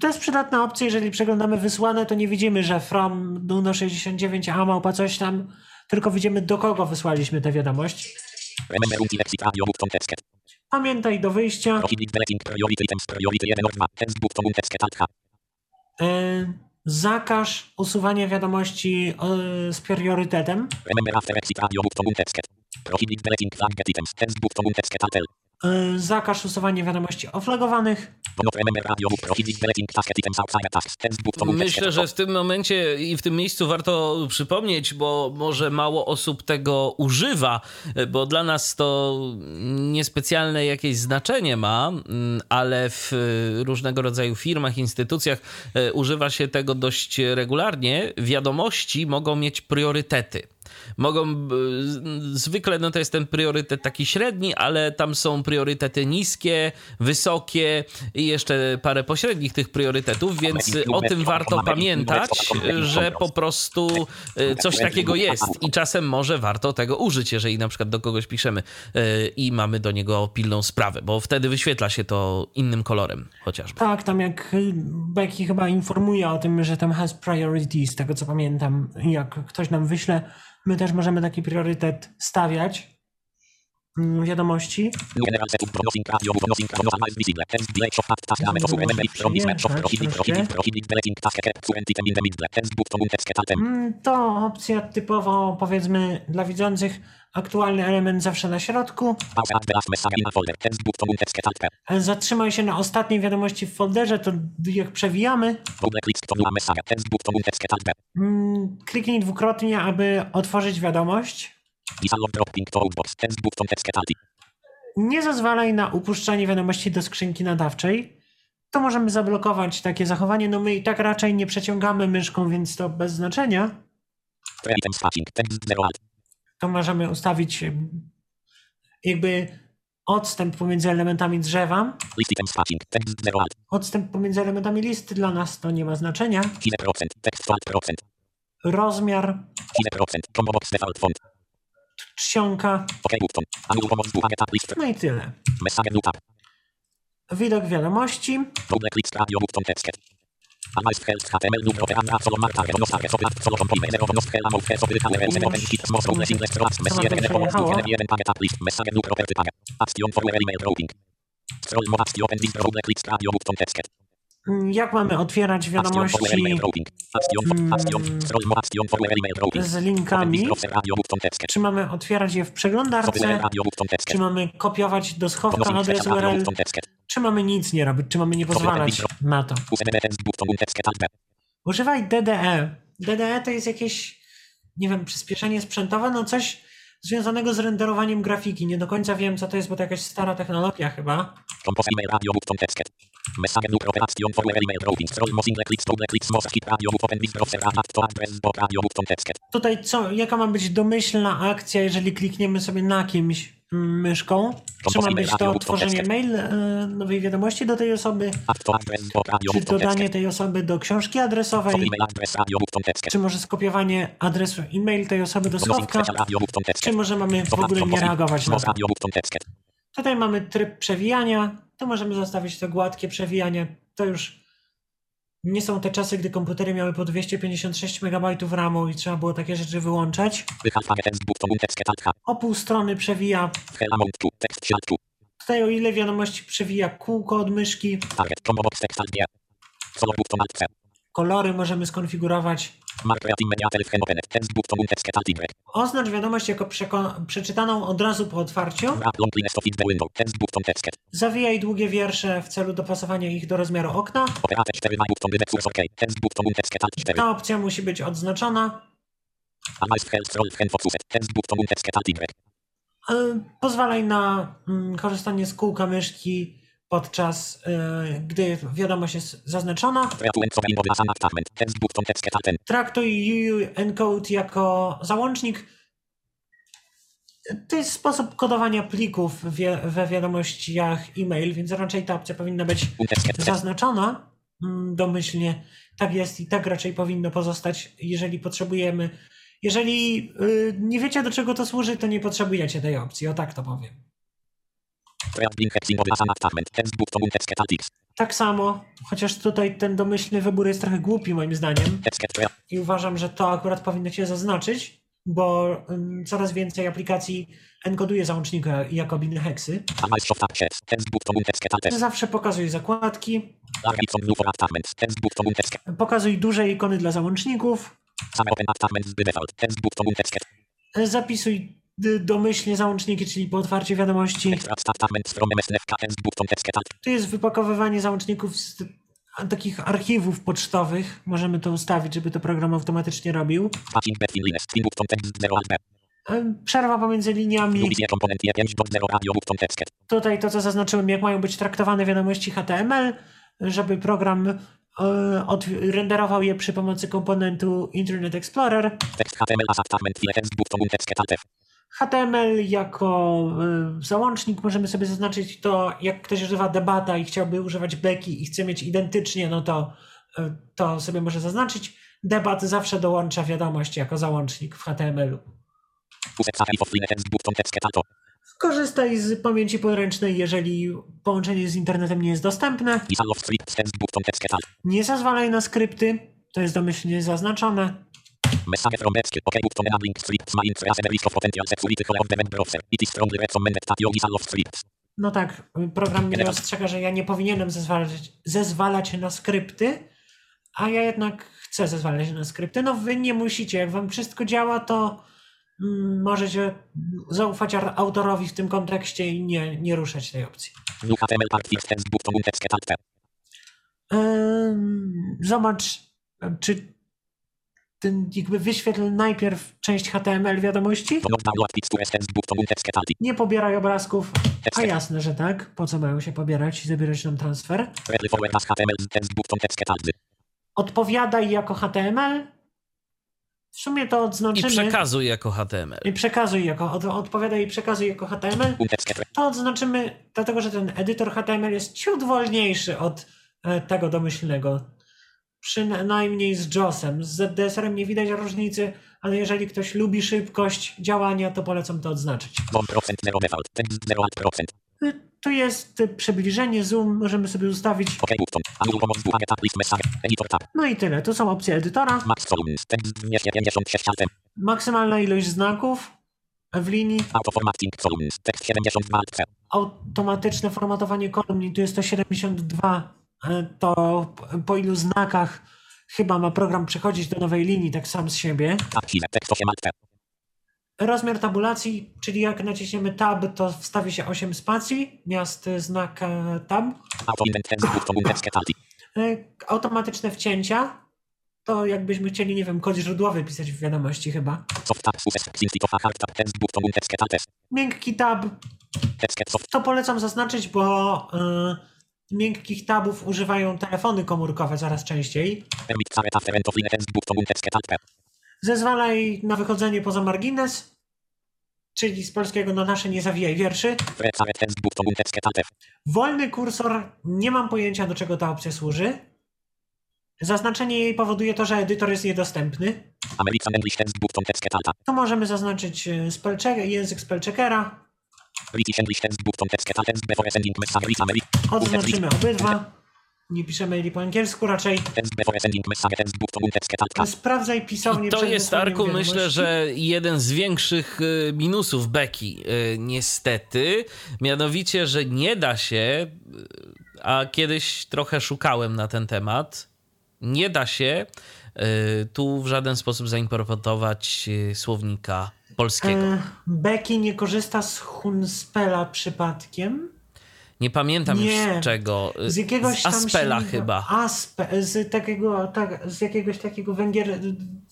To jest przydatna opcja, jeżeli przeglądamy wysłane, to nie widzimy, że from Nuno 69 a małpa coś tam, tylko widzimy do kogo wysłaliśmy tę wiadomość. Pamiętaj do wyjścia. Prohibit deleting priority items priority 1 or 2. Text button und text alt H. Zakaż usuwania wiadomości e, z priorytetem. Remember radio text alt E, zakaż usuwania wiadomości oflagowanych. Myślę, że w tym momencie i w tym miejscu warto przypomnieć, bo może mało osób tego używa, bo dla nas to niespecjalne jakieś znaczenie ma, mm, ale w różnego rodzaju firmach, instytucjach e, używa się tego dość regularnie. Wiadomości mogą mieć priorytety mogą, e, zwykle no to jest ten priorytet taki średni, ale tam są priorytety niskie, wysokie i jeszcze parę pośrednich tych priorytetów, więc o tym warto pamiętać, że po prostu e, coś takiego jest i czasem może warto tego użyć, jeżeli na przykład do kogoś piszemy e, i mamy do niego pilną sprawę, bo wtedy wyświetla się to innym kolorem chociażby. Tak, tam jak Becky chyba informuje o tym, że tam has priority, z tego co pamiętam, jak ktoś nam wyśle My też możemy taki priorytet stawiać wiadomości. Text item. Mm, To opcja typowo powiedzmy dla widzących aktualny element zawsze na środku. P. Zatrzymaj się na ostatniej wiadomości w folderze, to jak przewijamy. Mm, Kliknij dwukrotnie, aby otworzyć wiadomość. Nie zezwalaj na upuszczanie wiadomości do skrzynki nadawczej. To możemy zablokować takie zachowanie. No my i tak raczej nie przeciągamy myszką, więc to bez znaczenia. To możemy ustawić jakby odstęp pomiędzy elementami drzewa. Odstęp pomiędzy elementami listy dla nas to nie ma znaczenia. 10%. Text alt procent. Rozmiar, 10%. Combo box default font. Czcionka, no i tyle. Widok wiadomości. No no so wykalę ręce open this double click radio button text. Mm, Jak mamy otwierać wiadomości routing. z linkami? Czy mamy otwierać je w przeglądarce? Czy mamy kopiować do schowka adres URL? Czy mamy nic nie robić? Czy mamy nie pozwalać na to? Text alt B. Używaj DDE. DDE to jest jakieś, nie wiem, przyspieszenie sprzętowe, no coś związanego z renderowaniem grafiki. Nie do końca wiem, co to jest, bo to jakaś stara technologia chyba. Message operation for email. Scroll mo single click double click mo skip radio open browser add to address book radio button text. Tutaj co, jaka ma być domyślna akcja, jeżeli klikniemy sobie na kimś mm, myszką? Czy ma być to tworzenie mail e, nowej wiadomości do tej osoby? Czy dodanie tej osoby do książki adresowej? Czy może skopiowanie adresu e-mail tej osoby do schowka? Czy może mamy w ogóle nie reagować na to? Tutaj mamy tryb przewijania. Tu możemy zostawić to gładkie przewijanie. To już nie są te czasy, gdy komputery miały po 256 MB RAMu i trzeba było takie rzeczy wyłączać. O pół strony przewija. To to. Tutaj o ile wiadomości przewija kółko od myszki. Kolory możemy skonfigurować. Oznacz wiadomość jako przeczytaną od razu po otwarciu. Zawijaj długie wiersze w celu dopasowania ich do rozmiaru okna. Operate 4 na button wydech OK. Text button und text alt 4. Ta opcja musi być odznaczona. Pozwalaj na mm, korzystanie z kółka myszki podczas e, gdy wiadomość jest zaznaczona. Treatment of innowy as an attachment. Text button text alt 10. Traktuj UU encode jako załącznik. To jest sposób kodowania plików we wiadomościach e-mail, więc raczej ta opcja powinna być zaznaczona mm, domyślnie. Tak jest i tak raczej powinno pozostać, jeżeli potrzebujemy. Jeżeli y, nie wiecie do czego to służy, to nie potrzebujecie tej opcji, o tak to powiem. Tak samo, chociaż tutaj ten domyślny wybór jest trochę głupi moim zdaniem. I uważam, że to akurat powinno się zaznaczyć, bo um, coraz więcej aplikacji enkoduje załączniki jako biny heksy. Zawsze pokazuj zakładki, pokazuj duże ikony dla załączników, zapisuj domyślnie załączniki, czyli po otwarciu wiadomości. Tu jest wypakowywanie załączników z takich archiwów pocztowych. Możemy to ustawić, żeby to program automatycznie robił. Przerwa pomiędzy liniami. Tutaj to, co zaznaczyłem, jak mają być traktowane wiadomości HTML, żeby program od, renderował je przy pomocy komponentu Internet Explorer. HTML jako y, załącznik możemy sobie zaznaczyć to, jak ktoś używa debata i chciałby używać beki i chce mieć identycznie, no to, y, to sobie może zaznaczyć. Debat zawsze dołącza wiadomość jako załącznik w HTML-u. Korzystaj z pamięci podręcznej, jeżeli połączenie z internetem nie jest dostępne. Nie zezwalaj na skrypty, to jest domyślnie zaznaczone. Message from Betsy. OK, button and link scripts. My interest and risk of potential security of the web browser. It is strongly recommended that you of scripts. No tak, program mnie ostrzega, że ja nie powinienem zezwalać, zezwalać na skrypty, a ja jednak chcę zezwalać na skrypty. No wy nie musicie, jak wam wszystko działa, to mm, możecie zaufać autorowi w tym kontekście i nie, nie ruszać tej opcji. Zobacz, czy ten jakby wyświetl najpierw część HTML wiadomości. Nie pobieraj obrazków. A jasne, że tak. Po co mają się pobierać i zabierać nam transfer? Odpowiadaj jako HTML. W sumie to odznaczymy. I przekazuj jako HTML. I przekazuj jako, od, odpowiadaj i przekazuj jako HTML. To odznaczymy, dlatego że ten edytor HTML jest ciut wolniejszy od e, tego domyślnego przynajmniej z JOSem. Z ZDSR-em nie widać różnicy, ale jeżeli ktoś lubi szybkość działania, to polecam to odznaczyć. 0%. Tu jest przybliżenie, zoom, możemy sobie ustawić. No i tyle, to są opcje edytora. Maksymalna ilość znaków w linii. Automatyczne formatowanie kolumn, tu jest to 72 to po ilu znakach chyba ma program przechodzić do nowej linii tak sam z siebie. Rozmiar tabulacji, czyli jak naciśniemy tab, to wstawi się 8 spacji, miast znak e, tab. E, automatyczne wcięcia, to jakbyśmy chcieli, nie wiem, kod źródłowy pisać w wiadomości chyba. Miękki tab. To polecam zaznaczyć, bo yy, miękkich tabów używają telefony komórkowe coraz częściej. Zezwalaj na wychodzenie poza margines, czyli z polskiego na nasze nie zawijaj wierszy. Wolny kursor, nie mam pojęcia do czego ta opcja służy. Zaznaczenie jej powoduje to, że edytor jest niedostępny. Tu możemy zaznaczyć e, język spellcheckera. Odznaczymy obydwa. Nie piszemy jej po angielsku raczej. Sprawdzaj pisownię. I to jest, Arku, myślę, że jeden z większych y, minusów Beki, y, niestety. Mianowicie, że nie da się, y, a kiedyś trochę szukałem na ten temat, nie da się tu w żaden sposób zaimportować słownika polskiego. E, Becky nie korzysta z Hunspela przypadkiem? Nie pamiętam nie. już z czego. Z jakiegoś z Aspela chyba. Aspe, z, takiego, tak, z jakiegoś takiego węgier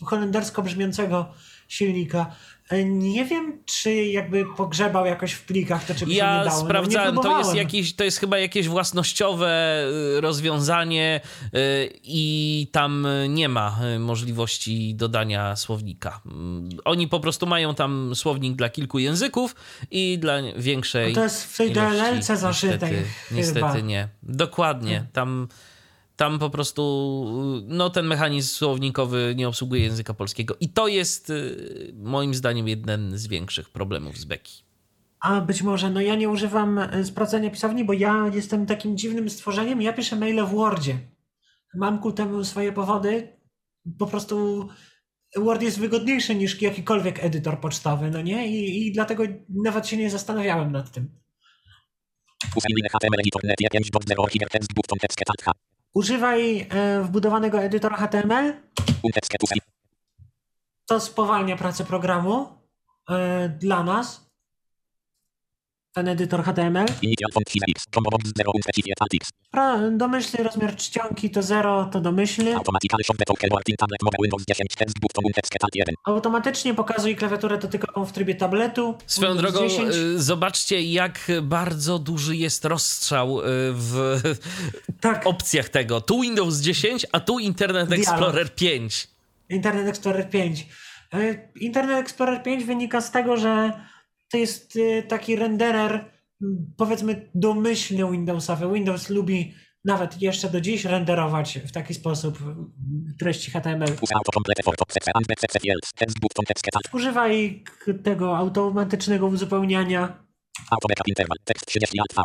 holendersko brzmiącego silnika. E, Nie wiem, czy jakby pogrzebał jakoś w plikach, to czy się nie Ja dało. sprawdzałem, no, to jest, jakieś, to jest chyba jakieś własnościowe y, rozwiązanie y, i tam y, nie ma możliwości dodania słownika. Mm, Oni po prostu mają tam słownik dla kilku języków i dla większej. No to jest w tej DLL-ce zaszytej Niestety, niestety nie. Dokładnie. Tam, tam po prostu no, ten mechanizm słownikowy nie obsługuje języka polskiego. I to jest y, moim zdaniem jeden z większych problemów z Beki. A być może, no ja nie używam e, sprawdzania pisowni, bo ja jestem takim dziwnym stworzeniem. Ja piszę maile w Wordzie. Mam ku temu swoje powody. Po prostu Word jest wygodniejszy niż jakikolwiek edytor pocztowy, no nie? I, i dlatego nawet się nie zastanawiałem nad tym. Usuń HTML editor net 5.0 Hiver text button text cat H. Używaj e, wbudowanego edytora HTML. To spowalnia pracę programu e, dla nas. Ten edytor HTML. Initial font size X. Combo box 0 und specified alt X. Pro, domyślny rozmiar czcionki to 0, to domyślny. Automatically show the keyboard in tablet mobile Windows 10 text button un text alt 1. Automatycznie pokazuj klawiaturę dotykową w trybie tabletu. Swoją drogą, 10. y, zobaczcie, jak bardzo duży jest rozstrzał y, w Tak, opcjach tego. Tu Windows 10, a tu Internet Dialog. Explorer 5. Internet Explorer 5. E, Internet Explorer 5 wynika z tego, że to jest e, taki renderer, powiedzmy, domyślny Windowsowy. Windows lubi nawet jeszcze do dziś renderować w taki sposób treści HTML. Używaj tego automatycznego uzupełniania. Auto backup interval. Text 30 alt V.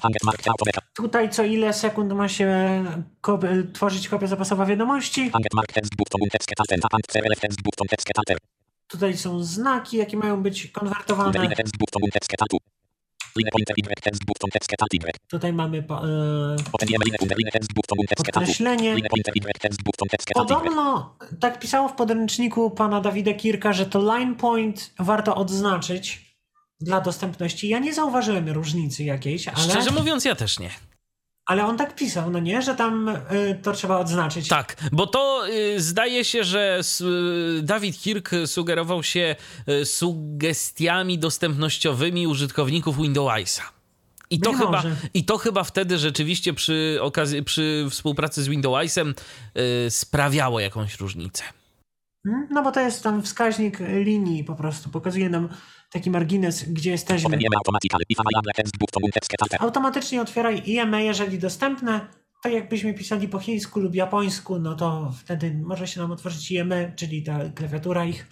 Hanget mark auto backup. Tutaj co ile sekund ma się tworzyć kopia zapasowa wiadomości. Tutaj są znaki, jakie mają być konwertowane. Tutaj mamy po, e, podkreślenie. Podobno tak pisało w podręczniku pana Dawida Kirka, że to line point warto odznaczyć dla dostępności. Ja nie zauważyłem różnicy jakiejś, ale, Szczerze mówiąc, ja też nie. Ale on tak pisał, no nie, że tam y, to trzeba odznaczyć. Tak, bo to y, zdaje się, że y, Dawid Kirk sugerował się y, sugestiami dostępnościowymi użytkowników Windowsa. I to, Być chyba, może. I to chyba wtedy rzeczywiście przy, okazji, przy współpracy z Windowsem y, sprawiało jakąś różnicę. Mm, No bo to jest tam wskaźnik linii po prostu, pokazuje nam taki margines, gdzie jesteśmy. Automatycznie otwieraj IME, jeżeli dostępne. Tak jakbyśmy pisali po chińsku lub japońsku, no to wtedy może się nam otworzyć IME, czyli ta klawiatura ich.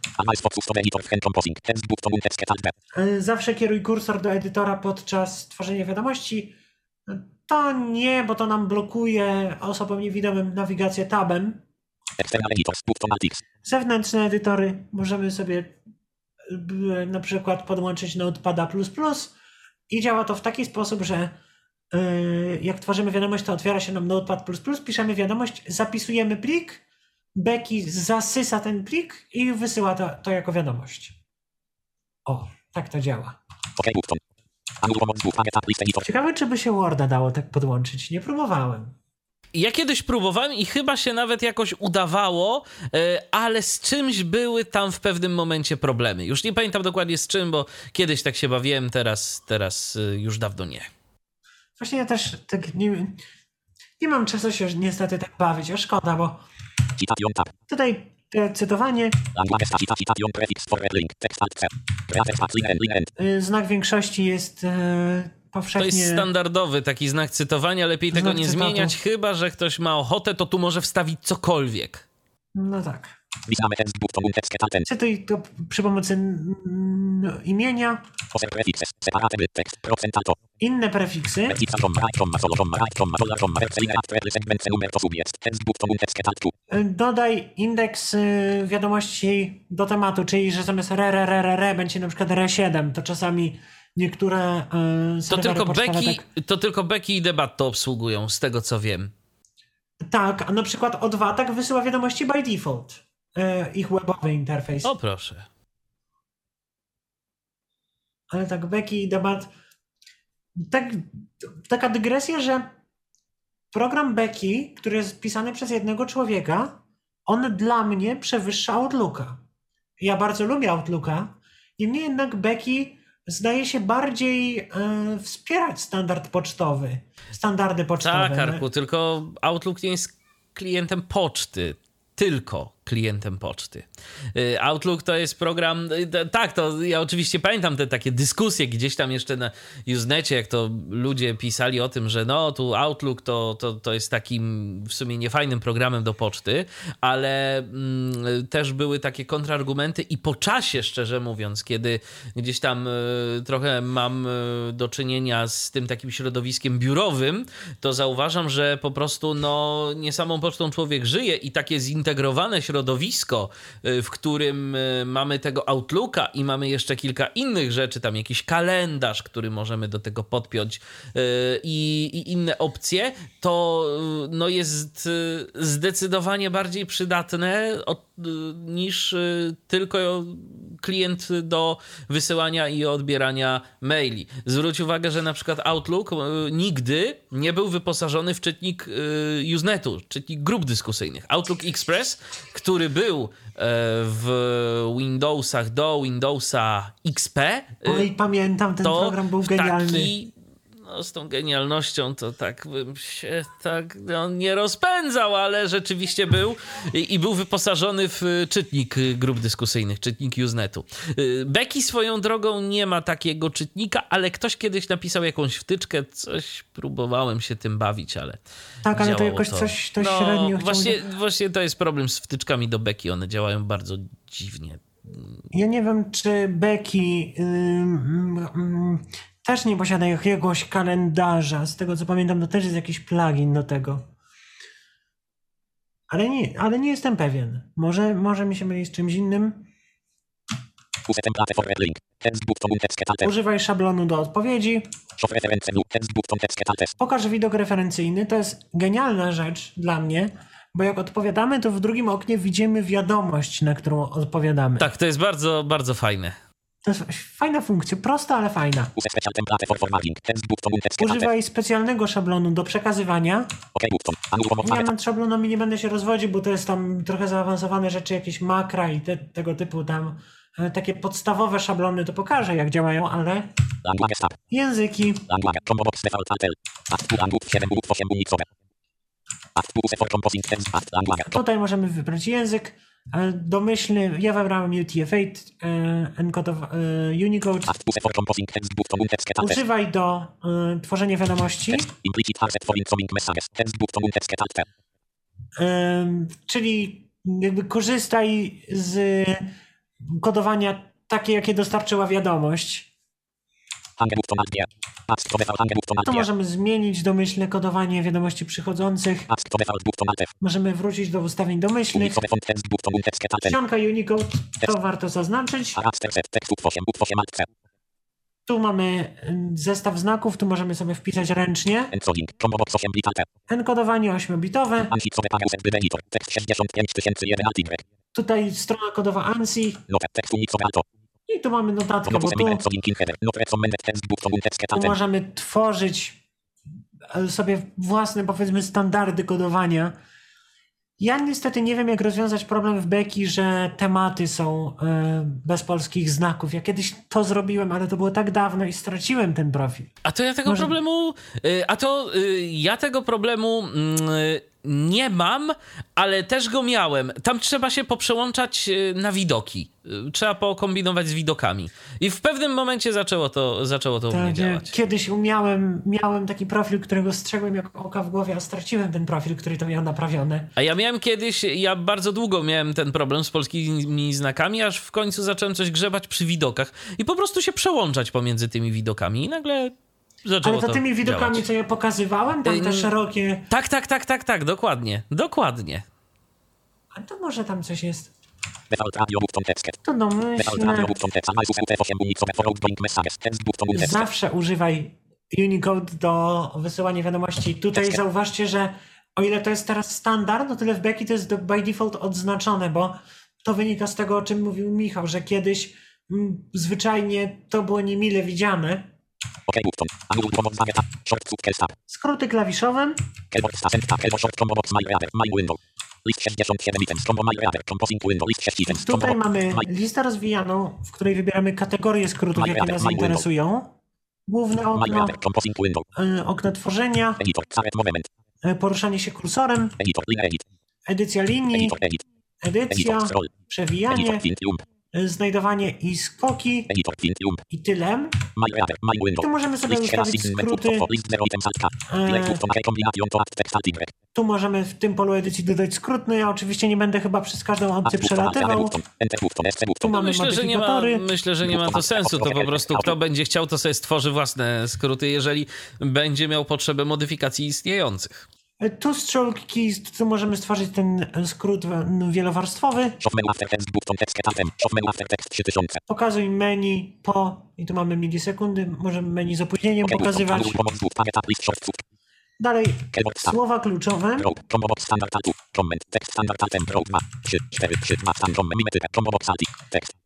Y, Zawsze kieruj kursor do edytora podczas tworzenia wiadomości. To nie, bo to nam blokuje osobom niewidomym nawigację tabem. Zewnętrzne edytory możemy sobie na przykład podłączyć Notepada++ i działa to w taki sposób, że y, jak tworzymy wiadomość, to otwiera się nam Notepad++, piszemy wiadomość, zapisujemy plik, Becky zasysa ten plik i wysyła to, to jako wiadomość. O, tak to działa. Editor. Ciekawe, czy by się Worda dało tak podłączyć. Nie próbowałem. Ja kiedyś próbowałem i chyba się nawet jakoś udawało, e, ale z czymś były tam w pewnym momencie problemy. Już nie pamiętam dokładnie z czym, bo kiedyś tak się bawiłem, teraz, teraz e, już dawno nie. Właśnie ja też tak nie, nie mam czasu się niestety tak bawić, a szkoda, bo tutaj e, cytowanie, znak większości jest e, To powszechnie... jest standardowy taki znak cytowania, lepiej tego Znak nie cytatu. zmieniać, chyba że ktoś ma ochotę, to tu może wstawić cokolwiek. No tak. Cytuj to przy pomocy imienia, inne prefiksy. Vertical comma right comma solo comma right comma dollar comma verse line at per segment numer to subject. Text button un text alt 2. Y, Dodaj indeks y, wiadomości do tematu, czyli że zamiast re, re, re, re, re będzie na przykład re7, to czasami niektóre y, To tylko, Becky, tak... to tylko Becky i Debat to obsługują, z tego co wiem. Tak, a na przykład O2 tak wysyła wiadomości by default. y, Ich webowy interfejs. O proszę. Ale tak Becky i debat. Tak, taka dygresja, że program Becky, który jest pisany przez jednego człowieka, on dla mnie przewyższa Outlooka. ja bardzo lubię Outlooka. Niemniej jednak Becky zdaje się bardziej e, wspierać standard pocztowy. Standardy pocztowe. Tak, Arku, tylko Outlook nie jest klientem poczty. Tylko klientem poczty. Y, Outlook to jest program, y, tak, to ja oczywiście pamiętam te takie dyskusje gdzieś tam jeszcze na Usenecie, jak to ludzie pisali o tym, że no, tu Outlook to, to, to jest takim w sumie niefajnym programem do poczty, ale mm, też były takie kontrargumenty i po czasie, szczerze mówiąc, kiedy gdzieś tam y, trochę mam y, do czynienia z tym takim środowiskiem biurowym, to zauważam, że po prostu no, nie samą pocztą człowiek żyje i takie zintegrowane środowisko środowisko, y, w którym y, mamy tego Outlooka i mamy jeszcze kilka innych rzeczy, tam jakiś kalendarz, który możemy do tego podpiąć y, i, i inne opcje, to no jest zdecydowanie bardziej przydatne od, niż tylko klient do wysyłania i odbierania maili. Zwróć uwagę, że na przykład Outlook nigdy nie był wyposażony w czytnik Usenetu, czytnik grup dyskusyjnych. Outlook Express, który był e, w Windowsach do Windowsa XP. Oj, pamiętam, ten program był genialny. Taki, no, z tą genialnością to tak bym się tak no, nie rozpędzał, ale rzeczywiście był i, i, był wyposażony w czytnik grup dyskusyjnych, czytnik Usenetu. Y, Becky swoją drogą nie ma takiego czytnika, ale ktoś kiedyś napisał jakąś wtyczkę, coś próbowałem się tym bawić, ale Tak, ale to jakoś to. coś to no, średnio właśnie, właśnie to jest problem z wtyczkami do Becky, one działają bardzo dziwnie. Ja nie wiem, czy Becky yy, yy, też nie posiada jakiegoś kalendarza. Z tego co pamiętam, to też jest jakiś plugin do tego. Ale nie, ale nie jestem pewien. Może, może mi się myli z czymś innym. Używaj szablonu do odpowiedzi. Pokaż widok referencyjny. To jest genialna rzecz dla mnie, bo jak odpowiadamy, to w drugim oknie widzimy wiadomość, na którą odpowiadamy. Tak, to jest bardzo, bardzo fajne. To jest fajna funkcja, prosta, ale fajna. Używaj specjalnego szablonu do przekazywania. Ja nad szablonami nie będę się rozwodził, bo to jest tam trochę zaawansowane rzeczy, jakieś makra i te, tego typu tam e, takie podstawowe szablony to pokażę jak działają, ale języki. Tutaj możemy wybrać język. Domyślny, ja wybrałem UTF-8, e, enkodow, e, Unicode. Używaj do e, tworzenia wiadomości. Czyli jakby korzystaj z kodowania takie, jakie dostarczyła wiadomość. To możemy zmienić domyślne kodowanie wiadomości przychodzących. Możemy wrócić do ustawień domyślnych. Czcionka Unicode, to warto zaznaczyć. Tu mamy zestaw znaków, tu możemy sobie wpisać ręcznie. Enkodowanie 8-bitowe. Tutaj strona kodowa ANSI. I tu mamy notatkę, bo tu, tu możemy tworzyć e, sobie własne, powiedzmy, standardy kodowania. Ja niestety nie wiem, jak rozwiązać problem w Beki, że tematy są y, bez polskich znaków. Ja kiedyś to zrobiłem, ale to było tak dawno i straciłem ten profil. A to ja tego Może... problemu. Y, a to ja tego problemu mm, nie mam, ale też go miałem. Tam trzeba się poprzełączać e, na widoki. E, trzeba pokombinować z widokami. I w pewnym momencie zaczęło to, zaczęło to tak, u mnie działać. Kiedyś umiałem, miałem taki profil, którego strzegłem jak oka w głowie, a straciłem ten profil, który to miał naprawiony. A ja miałem kiedyś, ja bardzo długo miałem ten problem z polskimi znakami, aż w końcu zacząłem coś grzebać przy widokach i po prostu się przełączać pomiędzy tymi widokami i nagle zaczęło Ale to tymi widokami, działać. co ja pokazywałem, tam te szerokie... Tak, tak, tak, tak, tak, dokładnie, dokładnie. A to może tam coś jest. To domyślne. Zawsze używaj Unicode do wysyłania wiadomości. Tutaj zauważcie, że o ile to jest teraz standard, no tyle w Becky to jest by default odznaczone, bo to wynika z tego, o czym mówił Michał, że kiedyś m, mm, zwyczajnie to było niemile widziane, Skróty klawiszowe. List 67 items. Combo my reader. Composing window. List 6 items. Combo Tutaj mamy my listę rozwijaną, w której wybieramy kategorie skrótów, jakie nas interesują. Główne okno, okno tworzenia. Caret moment. y, poruszanie się kursorem, edycja linii, edycja, przewijanie, Y, znajdowanie i skoki i tyle. My reader. My window. Tu możemy sobie List 7 ustawić skróty. method. List 0 items. Alt K. E, Delete button. Kombination to add text. Alt Y. Tu możemy w tym polu edycji dodać skrót. No ja oczywiście nie będę chyba przez każdą opcję przelatywał. Tu mamy Myślę, że nie ma, myślę, że nie ma to sensu. To po prostu kto będzie chciał, to sobie stworzy własne skróty, jeżeli będzie miał potrzebę modyfikacji istniejących. Tu stroke keys, tu możemy stworzyć ten skrót e, wielowarstwowy. Show menu after text button. Text. Alt M. Show menu after text 3000. Pokazuj menu po, i tu mamy milisekundy, możemy menu z opóźnieniem pokazywać. Dalej, słowa kluczowe. Row, combo box standard alt tu, comment, tekst standard alt M, row 2, 3, 4, 3, 2, stan, com, mimetypę, combo box alt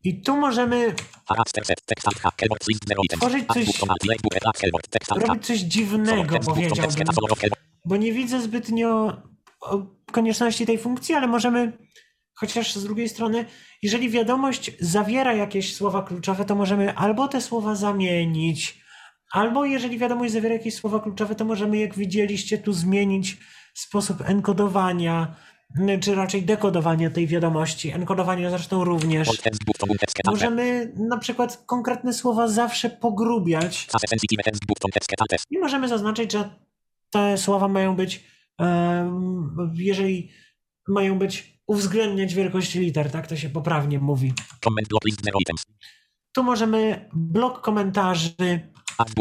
I, tu możemy character set, tekst alt H, keyboard list 0 items, Tworzyć coś- robić coś dziwnego, powiedziałbym. Bo nie widzę zbytnio konieczności tej funkcji, ale możemy, chociaż z drugiej strony, jeżeli wiadomość zawiera jakieś słowa kluczowe, to możemy albo te słowa zamienić, albo jeżeli wiadomość zawiera jakieś słowa kluczowe, to możemy, jak widzieliście, tu zmienić sposób enkodowania, n- czy raczej dekodowania tej wiadomości. Enkodowania zresztą również. Możemy na przykład konkretne słowa zawsze pogrubiać i możemy zaznaczyć, że te słowa mają być, jeżeli mają być, uwzględniać wielkość liter, tak to się poprawnie mówi. comment block list 0 items, Tu możemy blok komentarzy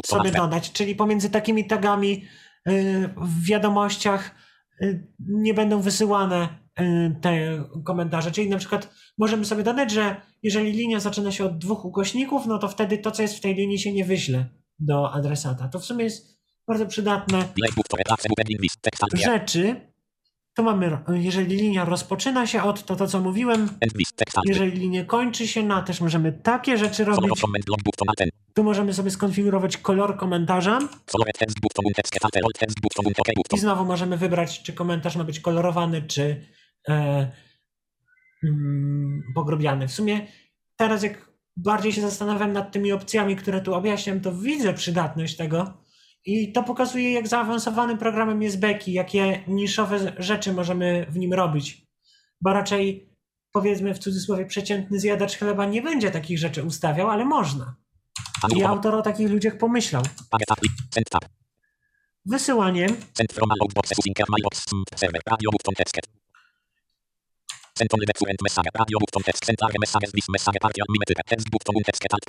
sobie dodać, czyli pomiędzy takimi tagami y, w wiadomościach y, nie będą wysyłane y, te komentarze. Czyli na przykład możemy sobie dodać, że jeżeli linia zaczyna się od dwóch ukośników, no to wtedy to, co jest w tej linii, się nie wyśle do adresata. To w sumie jest bardzo przydatne. rzeczy. Tu mamy, jeżeli linia rozpoczyna się od, to to co mówiłem, jeżeli linia kończy się na, też możemy takie rzeczy robić. Tu możemy sobie skonfigurować kolor komentarza. I znowu możemy wybrać, czy komentarz ma być kolorowany, czy e, mm, pogrubiany. W sumie teraz jak bardziej się zastanawiam nad tymi opcjami, które tu objaśniam, to widzę przydatność tego i to pokazuje, jak zaawansowanym programem jest Becky, jakie niszowe rzeczy możemy w nim robić. Bo raczej, powiedzmy w cudzysłowie, przeciętny zjadacz chleba nie będzie takich rzeczy ustawiał, ale można. I autor o takich ludziach pomyślał. Wysyłanie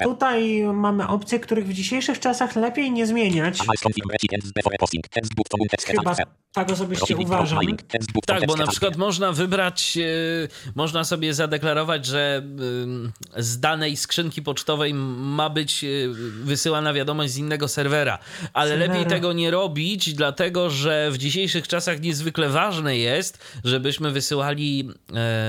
Tutaj mamy opcje, których w dzisiejszych czasach lepiej nie zmieniać. Chyba tak osobiście uważam. Tak, bo na przykład można wybrać, e, można sobie zadeklarować, że z danej skrzynki pocztowej ma być e, wysyłana wiadomość z innego serwera, ale lepiej tego nie robić, dlatego że w dzisiejszych czasach niezwykle ważne jest, żebyśmy wysyłali e,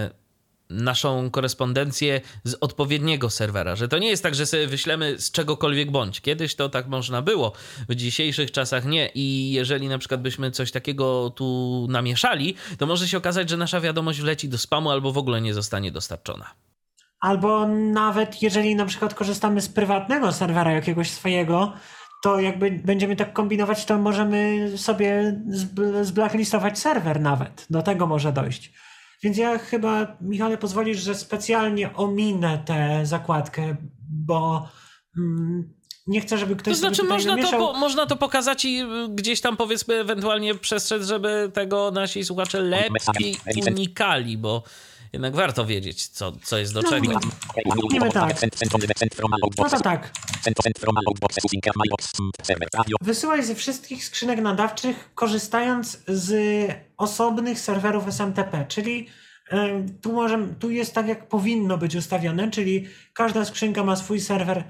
naszą korespondencję z odpowiedniego serwera, że to nie jest tak, że sobie wyślemy z czegokolwiek bądź. Kiedyś to tak można było, w dzisiejszych czasach nie i jeżeli na przykład byśmy coś takiego tu namieszali, to może się okazać, że nasza wiadomość wleci do spamu albo w ogóle nie zostanie dostarczona. Albo nawet jeżeli na przykład korzystamy z prywatnego serwera jakiegoś swojego, to jakby będziemy tak kombinować, to możemy sobie zb- zblacklistować serwer nawet. Do tego może dojść. Więc ja chyba, Michale, pozwolisz, że specjalnie ominę tę zakładkę, bo mm, nie chcę, żeby ktoś To znaczy sobie tutaj można to, po, można to pokazać i y, gdzieś tam powiedzmy ewentualnie przestrzec, żeby tego nasi słuchacze lepiej unikali, bo jednak warto wiedzieć, co, co jest do No, czego. Tak. No to tak. Wysyłaj ze wszystkich skrzynek nadawczych, korzystając z osobnych serwerów SMTP, czyli e, tu, może, tu jest tak, jak powinno być ustawione, czyli każda skrzynka ma swój serwer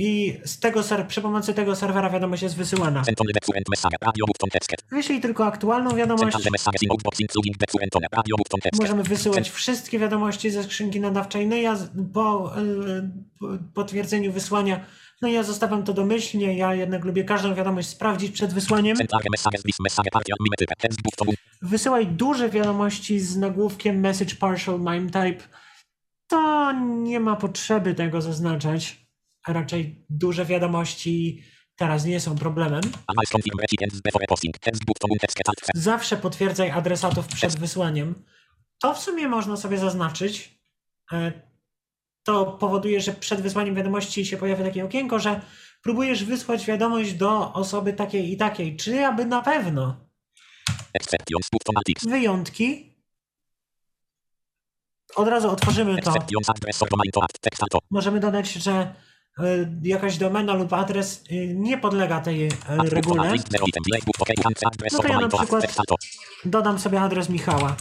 i z tego ser- przy pomocy tego serwera wiadomość jest wysyłana. Wyślij tylko aktualną wiadomość. Możemy wysyłać wszystkie wiadomości ze skrzynki nadawczej. No ja po y, po potwierdzeniu wysłania No i ja zostawiam to domyślnie, ja jednak lubię każdą wiadomość sprawdzić przed wysłaniem. Wysyłaj duże wiadomości z nagłówkiem message partial mime type. To nie ma potrzeby tego zaznaczać. Raczej duże wiadomości teraz nie są problemem. Zawsze potwierdzaj adresatów przed wysłaniem. To w sumie można sobie zaznaczyć. E, To powoduje, że przed wysłaniem wiadomości się pojawia takie okienko, że próbujesz wysłać wiadomość do osoby takiej i takiej. Czy aby na pewno? Wyjątki. Od razu otworzymy to. Możemy dodać, że jakaś domena lub adres e, nie podlega tej e, regule. No to ja na przykład-. Dodam sobie adres Michała.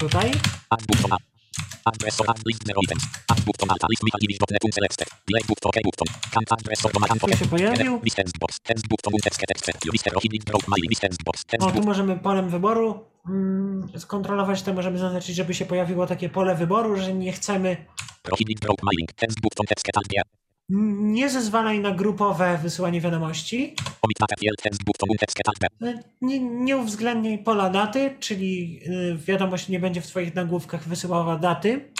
Tutaj. Tu się pojawił. Możemy polem wyboru mm, skontrolować to. Możemy zaznaczyć, żeby się pojawiło takie pole wyboru, że nie chcemy. Mm, Nie zezwalaj na grupowe wysyłanie wiadomości. E, Nie, nie uwzględniaj pola daty, czyli y, wiadomość nie będzie w Twoich nagłówkach wysyłała daty.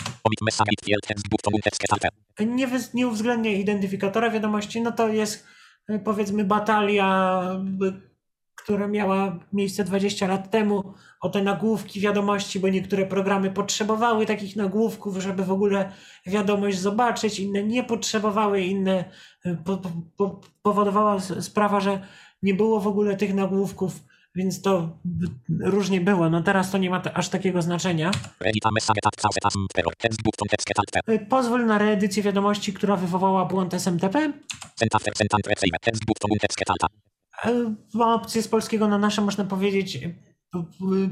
Nie, nie uwzględnia identyfikatora wiadomości, no to jest y, powiedzmy batalia, y, która miała miejsce 20 lat temu o te nagłówki wiadomości, bo niektóre programy potrzebowały takich nagłówków, żeby w ogóle wiadomość zobaczyć, inne nie potrzebowały, inne y, po, po, po, powodowała sprawa, że nie było w ogóle tych nagłówków, więc to y, różnie było. No teraz to nie ma aż takiego znaczenia. Y, Pozwól na reedycję wiadomości, która wywołała błąd SMTP. Alt. E, Ma opcję z polskiego na nasze, można powiedzieć, e,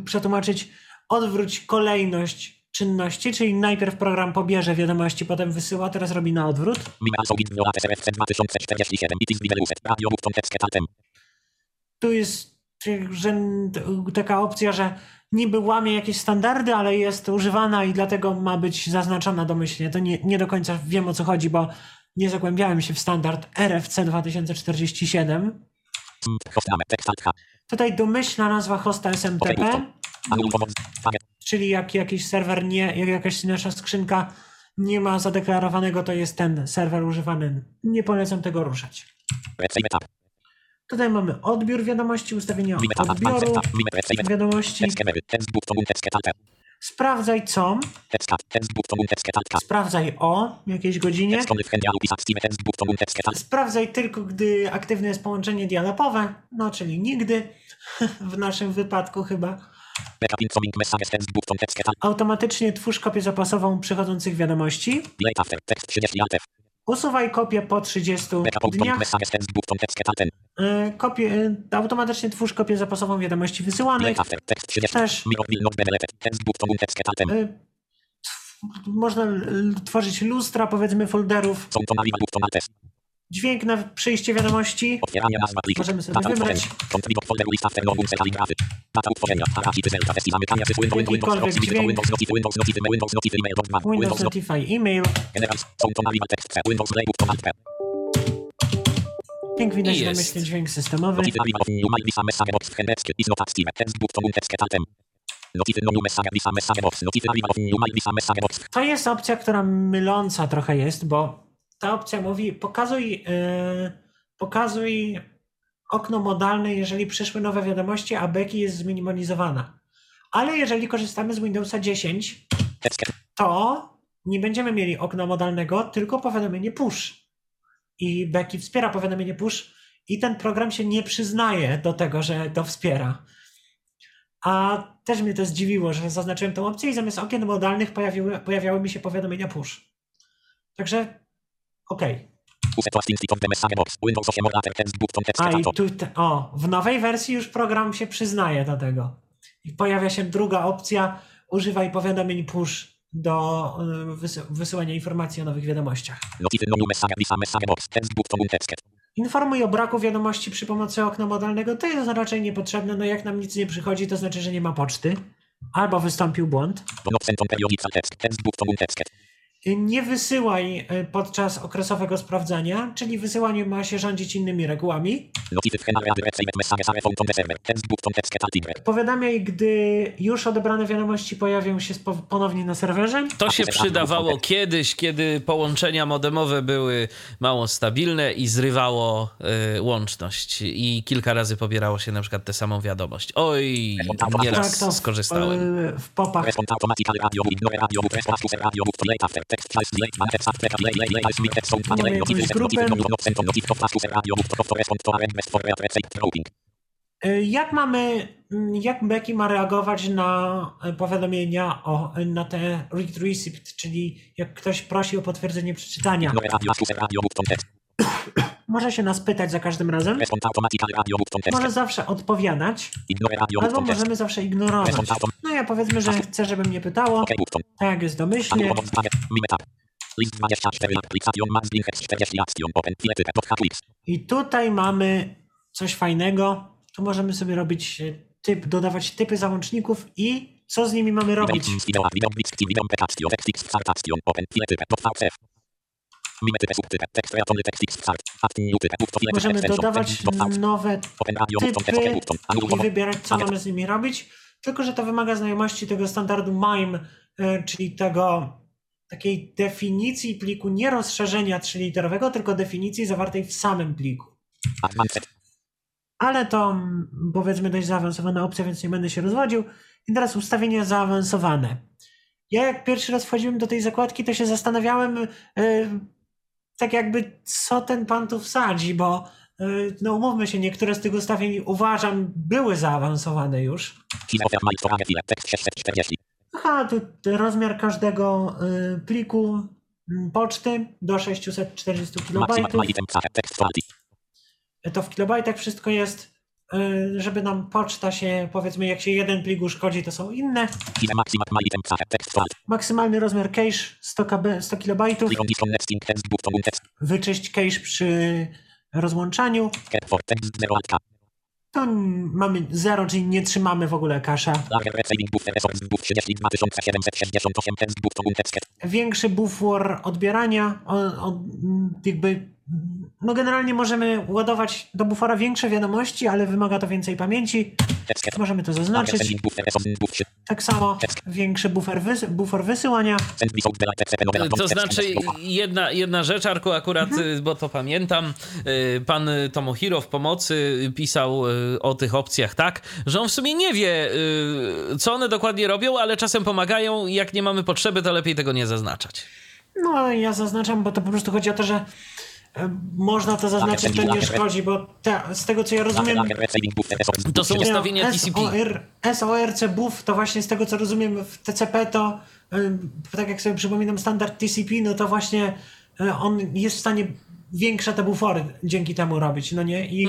przetłumaczyć odwróć kolejność czynności, czyli najpierw program pobierze wiadomości, potem wysyła, teraz robi na odwrót. Mime also withdraw SRFC 2047. It is developed. Radio book to text alt. Tu jest że, taka opcja, że niby łamie jakieś standardy, ale jest używana i dlatego ma być zaznaczona domyślnie. To nie, nie do końca wiem o co chodzi, bo nie zagłębiałem się w standard RFC 2047. Tutaj domyślna nazwa hosta SMTP. Czyli jak jakiś serwer nie, jak jakaś nasza skrzynka nie ma zadeklarowanego, to jest ten serwer używany. Nie polecam tego ruszać. Tutaj mamy odbiór wiadomości, ustawienie odbioru wiadomości. Sprawdzaj co, text alt. sprawdzaj o jakiejś godzinie. Alt. Sprawdzaj tylko, gdy aktywne jest połączenie dialogowe, no czyli nigdy, w naszym wypadku chyba. Automatycznie twórz kopię zapasową przychodzących wiadomości. Delete after. Text 30 alt. F. Usuwaj kopię po 30 Backup outbound dniach. messages. Text book to text alt. E, kopię, e, automatycznie twórz kopię zapasową wiadomości wysyłanych. Delete after. Text 30. Też e, można tworzyć lustra, powiedzmy, folderów. Dźwięk na przyjście wiadomości. Otwieranie nazwa pliku. Możemy sobie Data wybrać. folderu after no unse kaligrafy. Data utworzenia. Parafity zelta test i zamykania cyfr Windows Windows Notify Windows Notify Windows Notify Email dot bar. Windows Windows Notify Notify e-mail. Generals. Są to naliwa tekst C. Windows Playbook to alt P. Jak widać, Jest. domyślny dźwięk systemowy. Notify of new mail message box w. Is not active. Text altem. No. To jest opcja, która myląca trochę jest, bo ta opcja mówi pokazuj, yy, pokazuj okno modalne, jeżeli przyszły nowe wiadomości, a beki jest zminimalizowana. Ale jeżeli korzystamy z Windowsa 10, Text to nie będziemy mieli okna modalnego, tylko powiadomienie push. I Becky wspiera powiadomienie push i ten program się nie przyznaje do tego, że to wspiera. A też mnie to zdziwiło, że zaznaczyłem tę opcję i zamiast okien modalnych pojawiły, pojawiały mi się powiadomienia push. Także okej. Uset last instant of the message box. Windows 8 or later. Text book to text A i tu, o, w nowej wersji już program się przyznaje do tego. I pojawia się druga opcja, używaj powiadomień push do y, wysy- wysyłania informacji o nowych wiadomościach. No. Informuj o braku wiadomości przy pomocy okna modalnego. To jest raczej niepotrzebne. No jak nam nic nie przychodzi, to znaczy, że nie ma poczty. Albo wystąpił błąd. Nie wysyłaj y, podczas okresowego sprawdzania, czyli wysyłanie ma się rządzić innymi regułami. Y. Powiadamiaj, gdy już odebrane wiadomości pojawią się ponownie na serwerze. To się przydawało kiedyś, kiedy połączenia modemowe były mało stabilne i zrywało y, łączność. I kilka razy pobierało się na przykład tę samą wiadomość. Oj, nieraz Tak, to w, skorzystałem. y, w popach No no Jak mamy, jak Becky ma reagować na y, powiadomienia o, na te read receipt, czyli jak ktoś prosi o potwierdzenie przeczytania. Może się nas pytać za każdym razem, może zawsze odpowiadać, albo możemy zawsze ignorować. No ja powiedzmy, że chcę, żeby mnie pytało, tak jak jest domyślnie. Anul pomoc target. Mime tab. List 24 aplikacjon max linhex 40 action open filety dot hatlix. I tutaj mamy coś fajnego. Tu możemy sobie robić e, typ, dodawać typy załączników i co z nimi mamy robić. Możemy dodawać nowe typy i wybierać, co mamy z nimi robić. Tylko, że to wymaga znajomości tego standardu MIME, e, czyli tego takiej definicji pliku, nie rozszerzenia trzyliterowego, tylko definicji zawartej w samym pliku. Ale to mm, powiedzmy dość zaawansowana opcja, więc nie będę się rozwodził. I teraz ustawienia zaawansowane. Ja jak pierwszy raz wchodziłem do tej zakładki, to się zastanawiałem e, tak jakby co ten pan tu wsadzi, bo e, no umówmy się, niektóre z tych ustawień uważam były zaawansowane już. Size of my storage file tekst 640. Aha, tu rozmiar każdego e, pliku mm, poczty do 640 Maximum KB. to w kilobajtach wszystko jest, y, żeby nam poczta się, powiedzmy, jak się jeden plik uszkodzi, to są inne. Maksymalny rozmiar cache 100, KB, 100 kilobajtów. Click on disconnecting text button text. Wyczyść cache przy rozłączaniu. Cap for text 0 alt K. To mamy 0, czyli nie trzymamy w ogóle kasza. Lager saving buffer resource buff 32768 text button text. Większy bufor odbierania, jakby, no generalnie możemy ładować do bufora większe wiadomości, ale wymaga to więcej pamięci. Możemy to zaznaczyć. saving buffer resource buff 3. Tak samo większy bufor, wys- bufor wysyłania. To znaczy, jedna, jedna rzecz, Arku, akurat, y, bo to pamiętam, y, pan Tomohiro w pomocy pisał y, o tych opcjach tak, że on w sumie nie wie, co one dokładnie robią, ale czasem pomagają. Jak nie mamy potrzeby, to lepiej tego nie zaznaczać. No, ja zaznaczam, bo to po prostu chodzi o to, że można to zaznaczyć, to nie szkodzi, bo te, z tego co ja rozumiem, To są buff 3. ustawienia TCP. SOR, SORC BUF, to właśnie z tego co rozumiem w TCP to, tak jak sobie przypominam standard TCP, no to właśnie e, on jest w stanie większe te bufory dzięki temu robić, no nie? I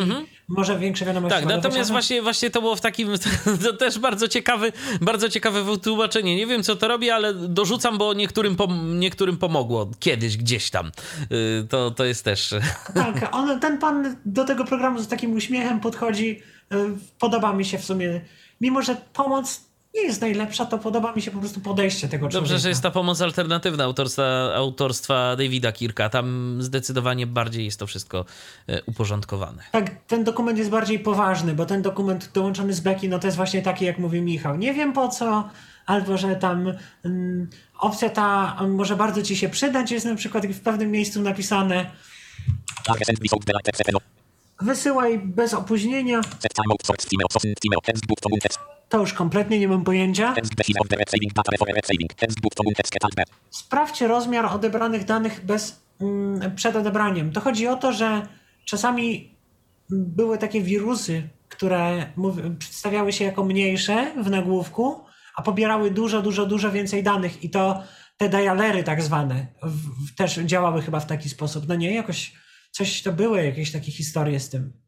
może większe wiadomości Tak, natomiast właśnie, właśnie to było w takim, to też bardzo ciekawy, bardzo ciekawe wytłumaczenie. Nie wiem, co to robi, ale dorzucam, bo niektórym, pom- niektórym pomogło kiedyś, gdzieś tam. Y, To, to jest też... Tak, on, ten pan do tego programu z takim uśmiechem podchodzi. y, Podoba mi się w sumie, mimo że pomoc nie jest najlepsza, to podoba mi się po prostu podejście tego człowieka. Dobrze, że jest ta pomoc alternatywna autorstwa, autorstwa Davida Kirka. Tam zdecydowanie bardziej jest to wszystko e, uporządkowane. Tak, ten dokument jest bardziej poważny, bo ten dokument dołączony z Beki, no to jest właśnie taki, jak mówił Michał. Nie wiem po co, albo że tam mm, opcja ta może bardzo ci się przydać, jest na przykład w pewnym miejscu napisane wysyłaj bez opóźnienia. To już kompletnie nie mam pojęcia. Sprawdźcie rozmiar odebranych danych bez, mm, przed odebraniem. To chodzi o to, że czasami były takie wirusy, które przedstawiały się jako mniejsze w nagłówku, a pobierały dużo, dużo, dużo więcej danych i to te dialery tak zwane w, w, też działały chyba w taki sposób. No nie, jakoś coś to były, jakieś takie historie z tym.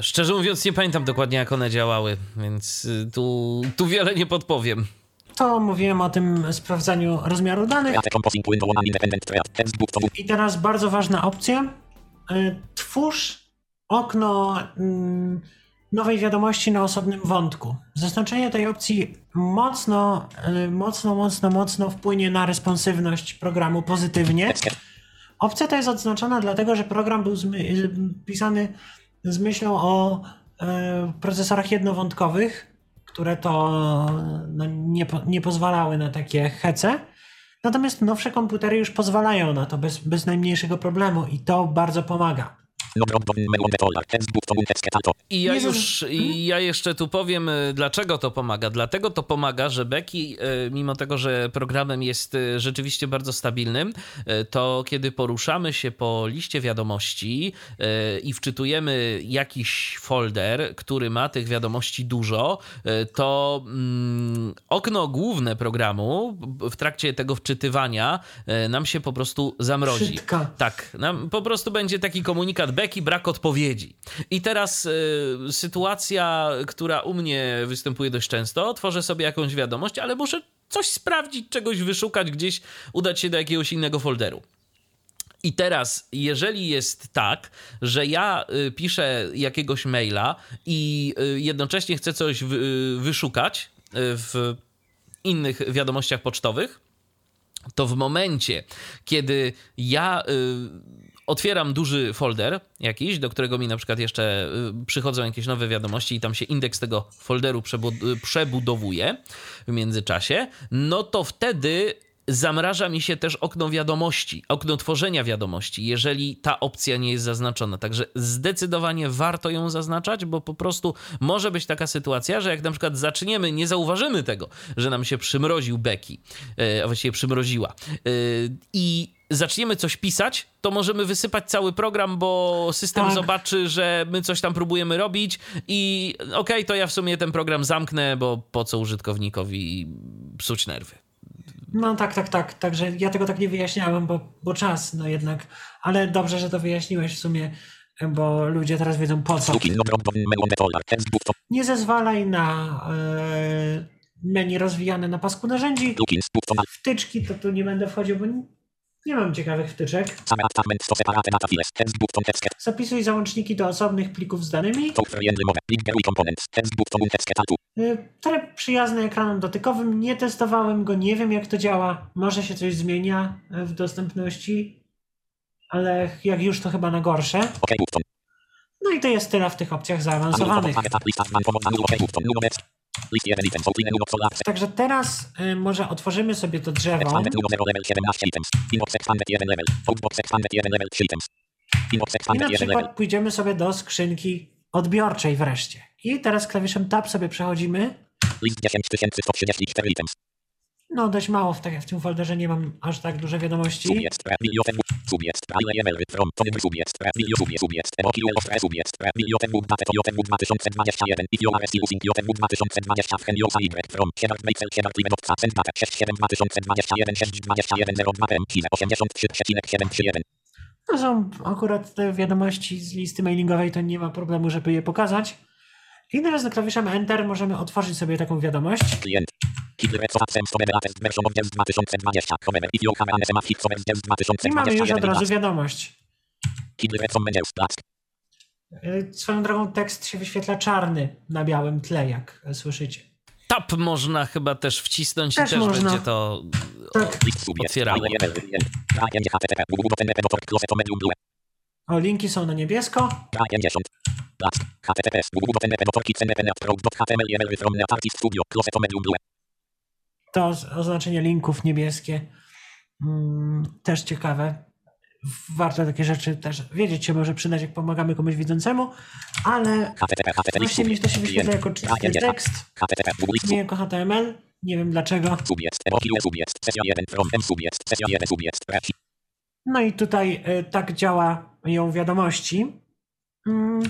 Szczerze mówiąc, nie pamiętam dokładnie, jak one działały, więc y, tu, tu wiele nie podpowiem. To mówiłem o tym sprawdzaniu rozmiaru danych. I teraz bardzo ważna opcja. Y, Twórz okno mm, nowej wiadomości na osobnym wątku. Zaznaczenie tej opcji mocno, y, mocno, mocno, mocno wpłynie na responsywność programu pozytywnie. Opcja ta jest odznaczona dlatego, że program był pisany z myślą o e, procesorach jednowątkowych, które to no, nie, nie pozwalały na takie hece. Natomiast nowsze komputery już pozwalają na to bez, bez najmniejszego problemu i to bardzo pomaga. I ja już, i ja jeszcze tu powiem, y, dlaczego to pomaga. Dlatego to pomaga, że Becky, y, mimo tego, że programem jest y, rzeczywiście bardzo stabilnym, to kiedy poruszamy się po liście wiadomości i wczytujemy jakiś folder, który ma tych wiadomości dużo, to mm, okno główne programu w trakcie tego wczytywania nam się po prostu zamrozi. Tak, nam po prostu będzie taki komunikat Beki, brak odpowiedzi. I teraz y, sytuacja, która u mnie występuje dość często, tworzę sobie jakąś wiadomość, ale muszę coś sprawdzić, czegoś wyszukać gdzieś, udać się do jakiegoś innego folderu. I teraz, jeżeli jest tak, że ja y, piszę jakiegoś maila i y, jednocześnie chcę coś y, wyszukać w innych wiadomościach pocztowych, to w momencie, kiedy ja otwieram duży folder jakiś, do którego mi na przykład jeszcze y, przychodzą jakieś nowe wiadomości i tam się indeks tego folderu przebu- y, przebudowuje w międzyczasie, no to wtedy zamraża mi się też okno wiadomości, okno tworzenia wiadomości, jeżeli ta opcja nie jest zaznaczona. Także zdecydowanie warto ją zaznaczać, bo po prostu może być taka sytuacja, że jak na przykład zaczniemy, nie zauważymy tego, że nam się przymroził Becky, e, a właściwie przymroziła, e, i zaczniemy coś pisać, to możemy wysypać cały program, bo system Tak. zobaczy, że my coś tam próbujemy robić i okej, to ja w sumie ten program zamknę, bo po co użytkownikowi psuć nerwy. No tak, tak, tak. Także ja tego tak nie wyjaśniałem, bo, bo czas, no jednak. Ale dobrze, że to wyjaśniłeś w sumie, bo ludzie teraz wiedzą po co. No Nie zezwalaj na e, menu rozwijane na pasku narzędzi. Wtyczki to tu nie będę wchodził, bo nie, mam ciekawych wtyczek. Zapisuj załączniki do osobnych plików z danymi. Y, Tryb przyjazny ekranem dotykowym. Nie testowałem go, nie wiem jak to działa. Może się coś zmienia y, w dostępności, ale jak już to chyba na gorsze. No i to jest tyle w tych opcjach zaawansowanych. Target app lista man pomoc anul OK button. Nuno net. List 1 items. Open menu of solar. Także teraz y, może otworzymy sobie to drzewo. Expanded nuno 0 level 17 items. Inbox expanded 1 level. Outbox expanded 1 level 3 items. Inbox I na 1 level. przykład pójdziemy sobie do skrzynki odbiorczej wreszcie. I teraz klawiszem Tab sobie przechodzimy. List 10134 items. No dość mało w, tak, w tym folderze, nie mam aż tak dużo wiadomości. Subject, bibliotek, subject, ILML, from, Tony subject, biblio, subject, subject, EOQL of subject, bibliotek, book, date, jotek, 2021, if you are still using jotek, 2020, w Heniosa from, Hebert, Meixel, Hebert, Livenowca, Send date, 67, 2021, 621, 02, M, Chile, 83,731. To są akurat te wiadomości z listy mailingowej, to nie ma problemu, żeby je pokazać. I teraz na klawiszem Enter. Możemy otworzyć sobie taką wiadomość. Klient. Hitler, co absem, stome, latest, version of Dev 2020, however, if you have an SMS, hit, over Dev I mamy już 2021, od razu wiadomość. Y, Swoją drogą tekst się wyświetla czarny na białym tle, jak słyszycie. Tab można chyba też wcisnąć Też i też można. będzie to Tak. Otwierało. O, linki są na niebiesko. K50. Plask. HTTPS. www.tnp, HTML, YML, from Artist Studio, close to medium, blue. To oznaczenie linków niebieskie. Mm, też ciekawe. Warto takie rzeczy też wiedzieć się może przydać, jak pomagamy komuś widzącemu, ale właśnie mi to się wyświetla jako czysty KMG, tekst, nie jako HTML. Nie wiem dlaczego. subject, EOQL subject, sesja 1, from M subject, sesja 1 subject, reci. No i tutaj y, tak działają wiadomości. Mm.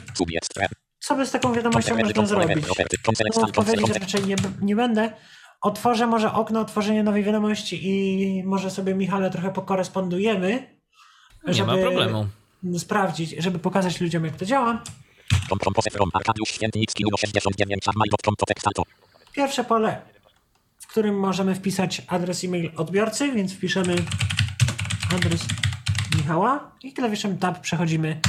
Co by z taką wiadomością można zrobić? Odpowiedzieć raczej nie, nie będę. Otworzę może okno otworzenia nowej wiadomości i może sobie Michale trochę pokorespondujemy. nie ma problemu. Sprawdzić, żeby pokazać ludziom jak to działa. Tom, tom, pose, from Arkadiusz Świętnicki, numer 69, mail.com, to tekst, alto. Pierwsze pole, w którym możemy wpisać adres e-mail odbiorcy, więc wpiszemy adres Michała i klawiszem Tab przechodzimy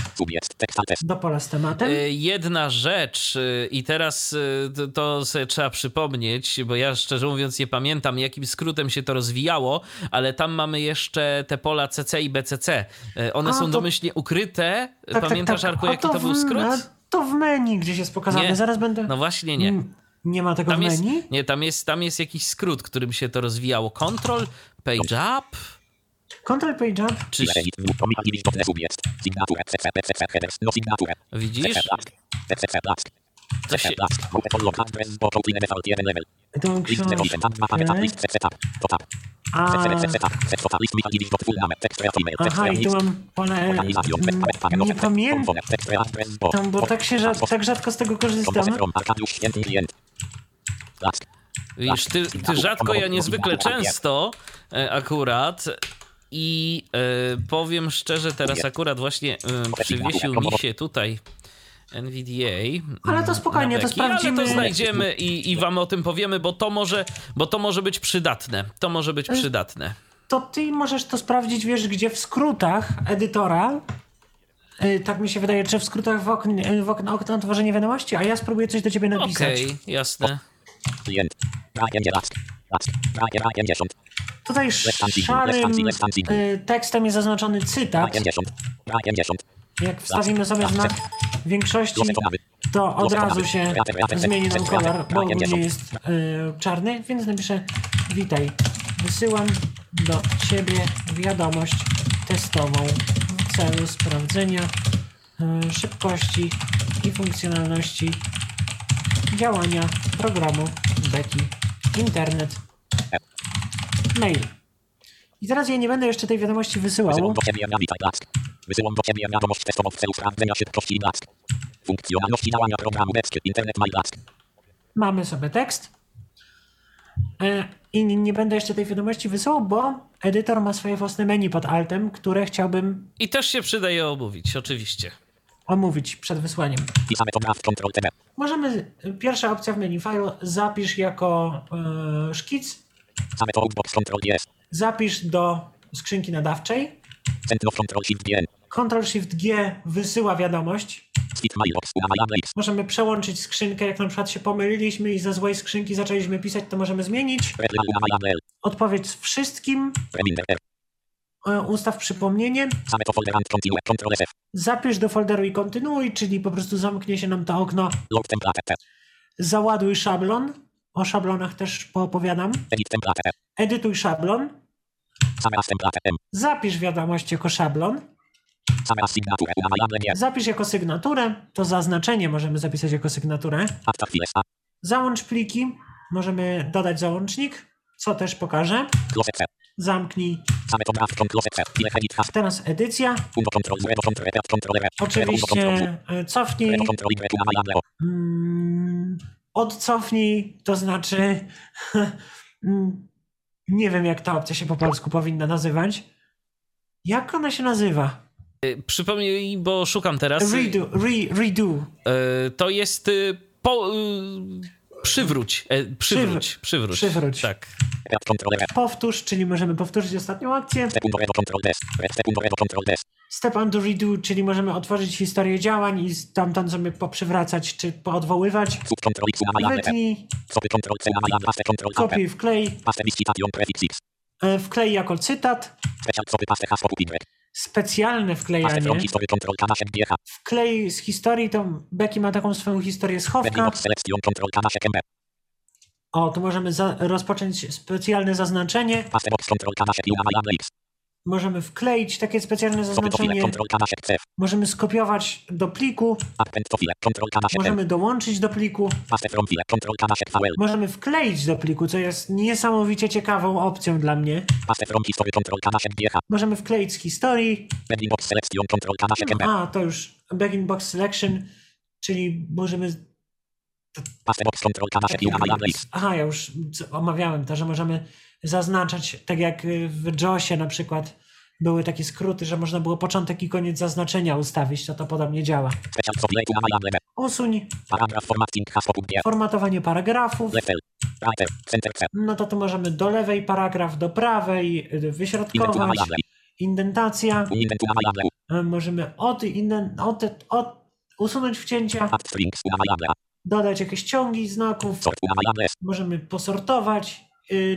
do pola z tematem. Y, Jedna rzecz, y, i teraz y, to- to sobie trzeba przypomnieć, bo ja szczerze mówiąc nie pamiętam, jakim skrótem się to rozwijało, ale tam mamy jeszcze te pola CC i BCC. One A, są to- domyślnie ukryte. Tak, Pamiętasz, tak, tak. Arku, jaki to, w- był skrót? To w menu gdzieś jest pokazane. Nie. Zaraz będę... No właśnie nie. Mm, Nie ma tego Tam w jest, menu? nie, tam jest, tam jest jakiś skrót, którym się to rozwijało. Control, page up, Control Page Up. czy... Edit. View. Omega Divis. Dot Subjekt. Signature. CC. BCC. Headers. Signature. Widzisz? CC. się... Blask. Open follow. Address. Bo Outline Default 1 level. Tą List 08. Tab 2 pakiet. Tab list. CC. Tab. To tab. A, aha, i tu mam pole... Nie pamiętam. Bo. tak się rzad, tak rzadko z tego korzystam. Widzisz, ty, ty rzadko, ja niezwykle często e, akurat i e, powiem szczerze, teraz akurat właśnie e, przywiesił mi się tutaj NVDA. Ale to mm, spokojnie, to beki, Ale sprawdzimy. to znajdziemy i, i wam o tym powiemy, bo to może, bo to może być przydatne. To może być przydatne. To ty możesz to sprawdzić, wiesz, gdzie w skrótach edytora, y, tak mi się wydaje, czy w skrótach w oknie, w okno, okno tworzenia wiadomości, a ja spróbuję coś do ciebie napisać. Okej, jasne. Klient. Brak. Blask. Blask. Brak. Brak. 50. Tutaj szarym y, tekstem jest zaznaczony cytat. 50. Brak. 50. Jak wstawimy sobie znak większości, to od razu się zmieni nam kolor, bo ogólnie jest y, czarny, więc napiszę witaj, wysyłam do ciebie wiadomość testową w celu sprawdzenia y, szybkości i funkcjonalności działania programu Beki Internet Mail. I teraz ja nie będę jeszcze tej wiadomości wysyłał. Wysyłam do ciebie na witaj blask. Wysyłam do ciebie wiadomość testową w celu sprawdzenia szybkości blask. Funkcjonalności działania programu Beckie Internet My Blask. Mamy sobie tekst. E, I nie będę jeszcze tej wiadomości wysyłał, bo edytor ma swoje własne menu pod altem, które chciałbym I też się przydaje omówić, oczywiście. Omówić przed wysłaniem. Możemy, pierwsza opcja w menu file, zapisz jako e, szkic, zapisz do skrzynki nadawczej. Ctrl-Shift-G wysyła wiadomość. Możemy przełączyć skrzynkę, jak na przykład się pomyliliśmy i ze złej skrzynki zaczęliśmy pisać, to możemy zmienić. Odpowiedź z wszystkim, ustaw przypomnienie, zapisz do folderu i kontynuuj, czyli po prostu zamknie się nam to okno. Załaduj szablon. O szablonach też poopowiadam. Edytuj szablon. Zapisz wiadomość jako szablon. Zapisz jako sygnaturę. To zaznaczenie możemy zapisać jako sygnaturę. Załącz pliki. Możemy dodać załącznik, co też pokażę. Zamknij. Teraz edycja. Oczywiście e, cofnij. Y. Mm, odcofnij, to znaczy mm, nie wiem jak ta opcja się po polsku powinna nazywać. Jak ona się nazywa? Y, Przypomnij, bo szukam teraz. Redo, re, redo. Y, To jest y, po, y, przywróć. e, Przywróć. Przywróć. Przywróć. Tak. Powtórz, czyli możemy powtórzyć ostatnią akcję. Step undo redo, czyli możemy otworzyć historię działań i stamtąd sobie poprzywracać czy poodwoływać. Wytnij, kopiuj, wklej, e, wklej jako cytat. Specjalne wklejanie. Wklej z historii, to Becky ma taką swoją historię schowka. O, tu możemy rozpocząć specjalne zaznaczenie. Możemy wkleić takie specjalne zaznaczenie. Możemy skopiować do pliku. Możemy dołączyć do pliku. Możemy wkleić do pliku, co jest niesamowicie ciekawą opcją dla mnie. Możemy wkleić z historii. A, to już Begin Box Selection, czyli możemy. Aha, ja już omawiałem to, że możemy zaznaczać, tak jak y, w JOSie na przykład były takie skróty, że można było początek i koniec zaznaczenia ustawić, to to podobnie działa. Usuń formatowanie paragrafów. No to tu możemy do lewej paragraf, do prawej, y, wyśrodkować. indentacja. Możemy od, inden, od, od, usunąć wcięcia, dodać jakieś ciągi znaków. Możemy posortować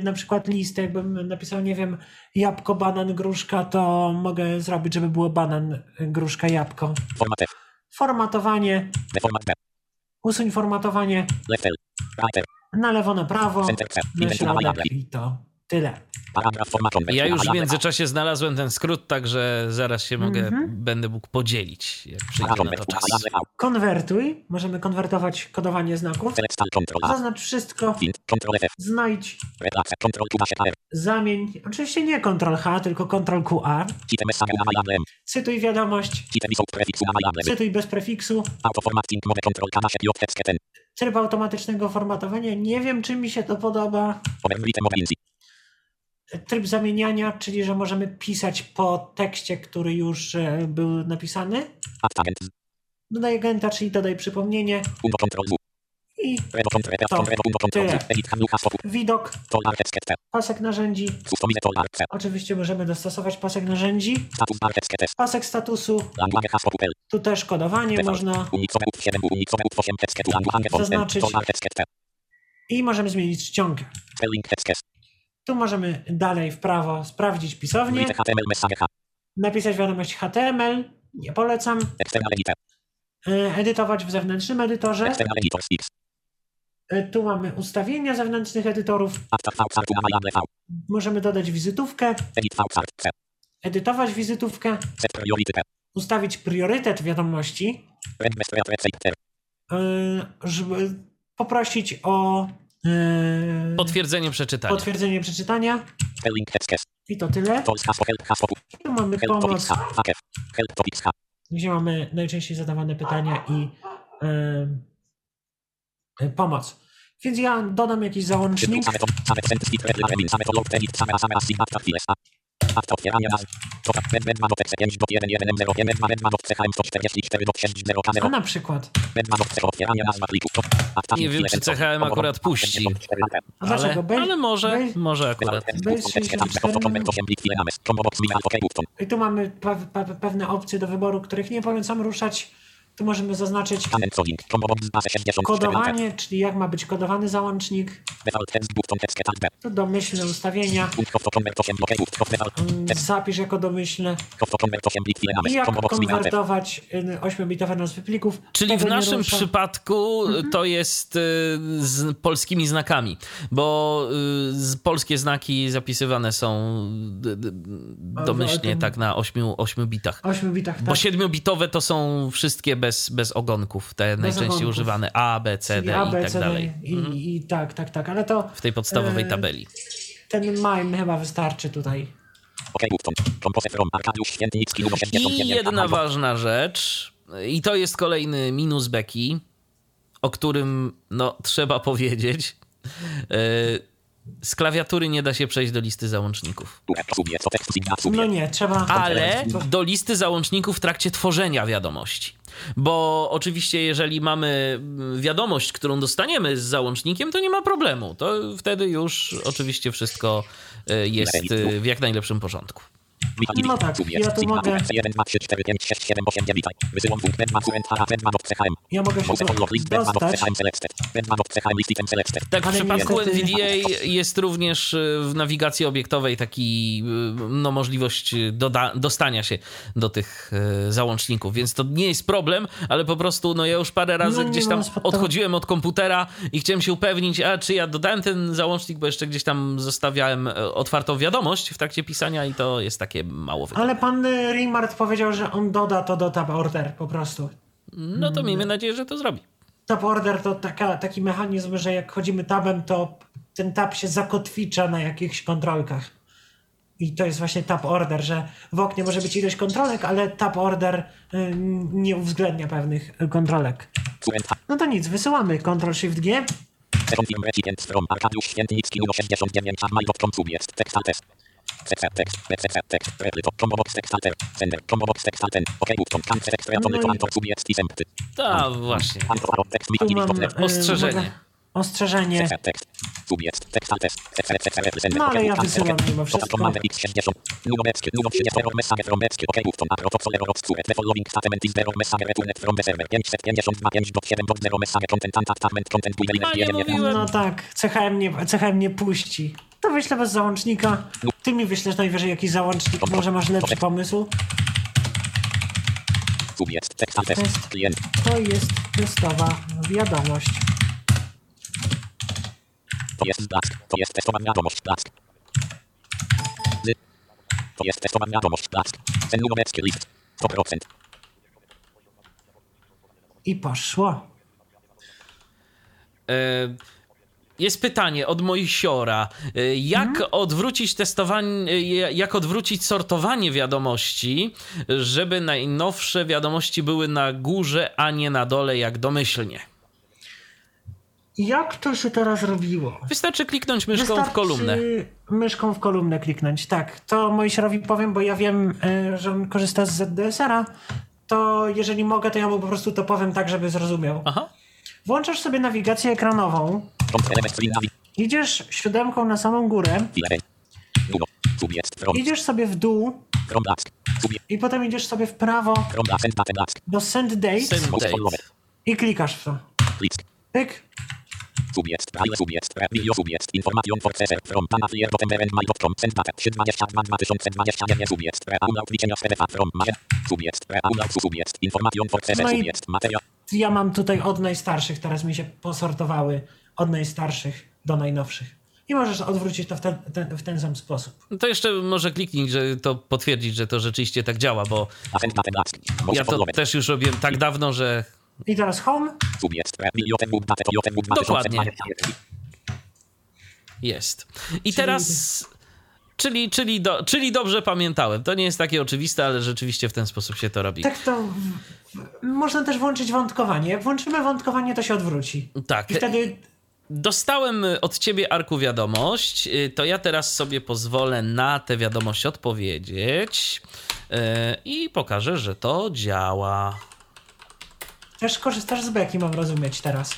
na przykład listę, jakbym napisał, nie wiem, jabłko, banan, gruszka, to mogę zrobić, żeby było banan, y, gruszka, jabłko. Format F. Formatowanie, Deformat B. usuń formatowanie Left L. Right L. na lewo, na prawo, Center C. na środek i to tyle. Ja już w międzyczasie znalazłem ten skrót, także zaraz się mogę, Mhm. będę mógł podzielić, jak przyjdzie na to czas. Konwertuj, możemy konwertować kodowanie znaków. Zaznacz wszystko, znajdź, zamień, oczywiście nie Ctrl-H, tylko Ctrl-QR, Kite message unavailable M. cytuj wiadomość, cytuj bez prefiksu, tryb automatycznego formatowania, nie wiem czy mi się to podoba. Tryb zamieniania, czyli że możemy pisać po tekście, który już e, był napisany. Dodaj agenta, czyli dodaj przypomnienie i. To. Tyle. Widok, pasek narzędzi. Oczywiście możemy dostosować pasek narzędzi, pasek statusu, tu też kodowanie można Unixowe ut 7 u Unixowe ut 8 text tu language font M. Zaznaczyć. I możemy zmienić czcionkę. Tu możemy dalej w prawo sprawdzić pisownię, napisać wiadomość HTML, nie polecam, e, edytować w zewnętrznym edytorze. E, Tu mamy ustawienia zewnętrznych edytorów, możemy dodać wizytówkę, edytować wizytówkę, ustawić priorytet wiadomości, e, poprosić o e, Potwierdzenie przeczytania. potwierdzenie przeczytania i to tyle. Tu mamy Help topics pomoc, H. Hakev. Help topics H. gdzie mamy najczęściej zadawane pytania i e, e, pomoc. Więc ja dodam jakiś załącznik. After otwieranie nazw. To tak, do tekst 5 do 1 1 0 5 med ma med ma do CHM 144 do 6 0 A 0 na przykład. med ma do C otwieranie nazwa pliku. Nie wiem, czy CHM akurat puści. A? Ale, ale może, może akurat. I tu mamy pe- pe- pewne opcje do wyboru, których nie polecam ruszać. Tu możemy zaznaczyć kodowanie, czyli jak ma być kodowany załącznik. Tu domyślne ustawienia. Mm, Zapisz jako domyślne. I jak konwertować y, 8-bitowe nazwy plików. Czyli w naszym przypadku to jest y, z polskimi znakami, bo y, polskie znaki zapisywane są d- domyślnie tak na 8, 8 bitach. 8 bitach, Bo tak. 7-bitowe to są wszystkie bez, bez ogonków, te najczęściej ogonków. używane A, B, C, D A, i B, tak C, dalej. I, i tak, tak, tak. Ale to W tej podstawowej e, tabeli. ten mime chyba wystarczy tutaj. I jedna ważna rzecz, i to jest kolejny minus Beki, o którym no, trzeba powiedzieć. Z klawiatury nie da się przejść do listy załączników. No nie, trzeba... Ale do listy załączników w trakcie tworzenia wiadomości. Bo oczywiście, jeżeli mamy wiadomość, którą dostaniemy z załącznikiem, to nie ma problemu. To wtedy już oczywiście wszystko y, jest y, w jak najlepszym porządku. No tak, ja tu mogę- Ja mogę się dostać. Tak, w przypadku NVDA jest również y, w nawigacji obiektowej taki, y, no, możliwość doda- dostania się do tych załączników, więc to nie jest problem, ale po prostu no ja już parę razy No gdzieś ma tam spod- odchodziłem od komputera i chciałem się upewnić, a czy ja dodałem ten załącznik, bo jeszcze gdzieś tam zostawiałem e, otwartą wiadomość w trakcie pisania i to jest takie mało wygodne. Ale pan y, Rimart powiedział, że on doda to do tab order po prostu. No to miejmy nadzieję, że to zrobi. Tab order to taka, taki mechanizm, że jak chodzimy tabem, to ten tab się zakotwicza na jakichś kontrolkach. I to jest właśnie tab order, że w oknie może być ilość kontrolek, ale tab order y, nie uwzględnia pewnych kontrolek. No to nic, wysyłamy Ctrl Shift G. Confirm recipient from Arkadiusz Świętnicki numer 69 mail.com subject text test. Combo box text alter, sender, combo box text alter, ok button, cancel extra No to antor subject is empty. Tak, właśnie. Antor text Tu mi mam, Ostrzeżenie. ostrzeżenie. Tekst, tekst. Subjekt, tekst, alt, tekst, tekst, tekst, tekst, tekst, No, ale ja tekst, wysyłam tekst, mimo tekst, wszystko. Commander X60. Nuno Meckie, Nuno 30 error message from Meckie, OK, button, apro, to error of the following statement is error message returned from the server. 552.5.7.0 message content attachment content with A nie mówiłem. No tak, CHM nie, CHM nie puści. To wyślę bez załącznika. Ty mi wyślesz najwyżej jakiś załącznik, może masz lepszy pomysł. Test. To jest testowa wiadomość. To jest blask, to jest testowa wiadomość, blask. Z. To jest testowa wiadomość, blask. Ten numerowski list. 100%. I poszło. E, Jest pytanie od Mojsiora. E, Jak Mhm. odwrócić testowanie, e, jak odwrócić sortowanie wiadomości, żeby najnowsze wiadomości były na górze, a nie na dole, jak domyślnie? Jak to się teraz robiło? Wystarczy kliknąć myszką w kolumnę. myszką w kolumnę kliknąć, tak. To Mojsiorowi powiem, bo ja wiem, y, że on korzysta z ZDSR-a, to jeżeli mogę, to ja mu po prostu to powiem tak, żeby zrozumiał. Aha. Włączasz sobie nawigację ekranową, idziesz siódemką na samą górę, idziesz sobie w dół i potem idziesz sobie w prawo do Send Date Send i klikasz w to. Pyk. Subjekt, file subjekt, video subjekt, information for cesar, from pana clear September and mail.com, send data, 322 2021 subjekt, aula odliczenia z PDF from marzec, subjekt, aula subjekt, information for cesar, No subjekt, materiał, Ja mam tutaj od najstarszych, teraz mi się posortowały od najstarszych do najnowszych. I możesz odwrócić to w ten, ten, w ten sam sposób. To jeszcze może kliknij, że to potwierdzić, że to rzeczywiście tak działa, bo ja to też już robiłem tak dawno, że I teraz home. Dokładnie. 2021. Jest. I teraz. Czyli, czyli, do, czyli dobrze pamiętałem. To nie jest takie oczywiste, ale rzeczywiście w ten sposób się to robi. Tak to. Można też włączyć wątkowanie. Jak włączymy wątkowanie, to się odwróci. Tak. I wtedy. Dostałem od ciebie, Arku, wiadomość. To ja teraz sobie pozwolę na tę wiadomość odpowiedzieć y, i pokażę, że to działa. Też korzystasz z beki, mam rozumieć teraz.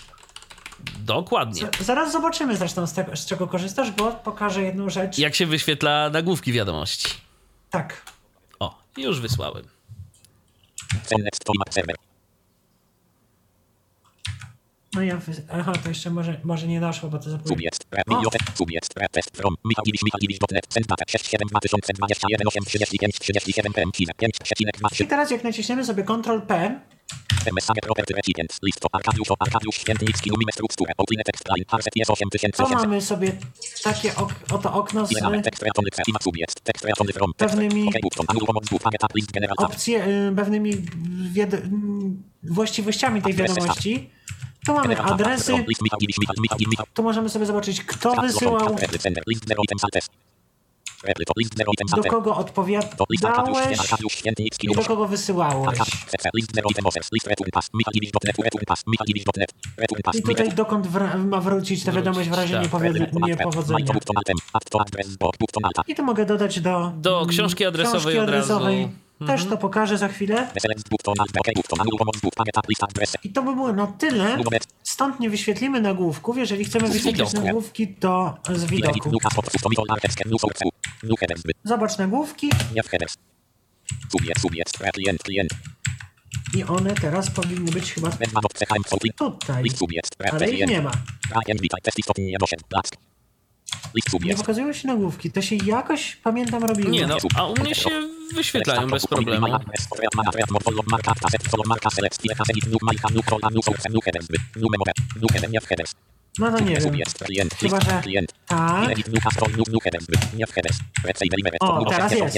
Dokładnie. Z- Zaraz zobaczymy zresztą z, tego, z czego korzystasz, bo pokażę jedną rzecz. Jak się wyświetla nagłówki wiadomości. Tak. O, już wysłałem next to Mac server. No ja. Aha, to jeszcze może, może nie doszło, bo to zapomniałem. Subjekt, video ten, subjekt, test from, Michał Dziwisz, Michał Dziwisz.net, send data, 67 2021 8 35 37 PM, 5, 5, I teraz jak naciśniemy sobie Ctrl P, to 8800. mamy sobie takie ok oto okno z Pewnymi- opcje, y, pewnymi wied... mm, właściwościami tej wiadomości. Tu mamy adresy, tu możemy sobie zobaczyć, kto wysyłał, to do kogo To odpowiadałeś i do kogo wysyłałeś. I tutaj dokąd wr- ma wrócić ta wiadomość w razie tak. niepowied- niepowodzenia. I tu mogę dodać do, Do mm, książki adresowej książki adresowej. Też to pokażę za chwilę. I to by było na tyle. Stąd nie wyświetlimy nagłówków. Jeżeli chcemy wyświetlić nagłówki, to z widoku. Zobacz nagłówki i one teraz powinny być chyba tutaj. Ale ich nie ma. Nie pokazują się nagłówki. To się jakoś, pamiętam, robiło. Nie no, a u mnie się wyświetlają bez problemu. No to nie wiem. Chyba, że tak. O, teraz jest.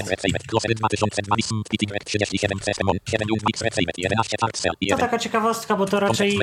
To taka ciekawostka, bo to raczej...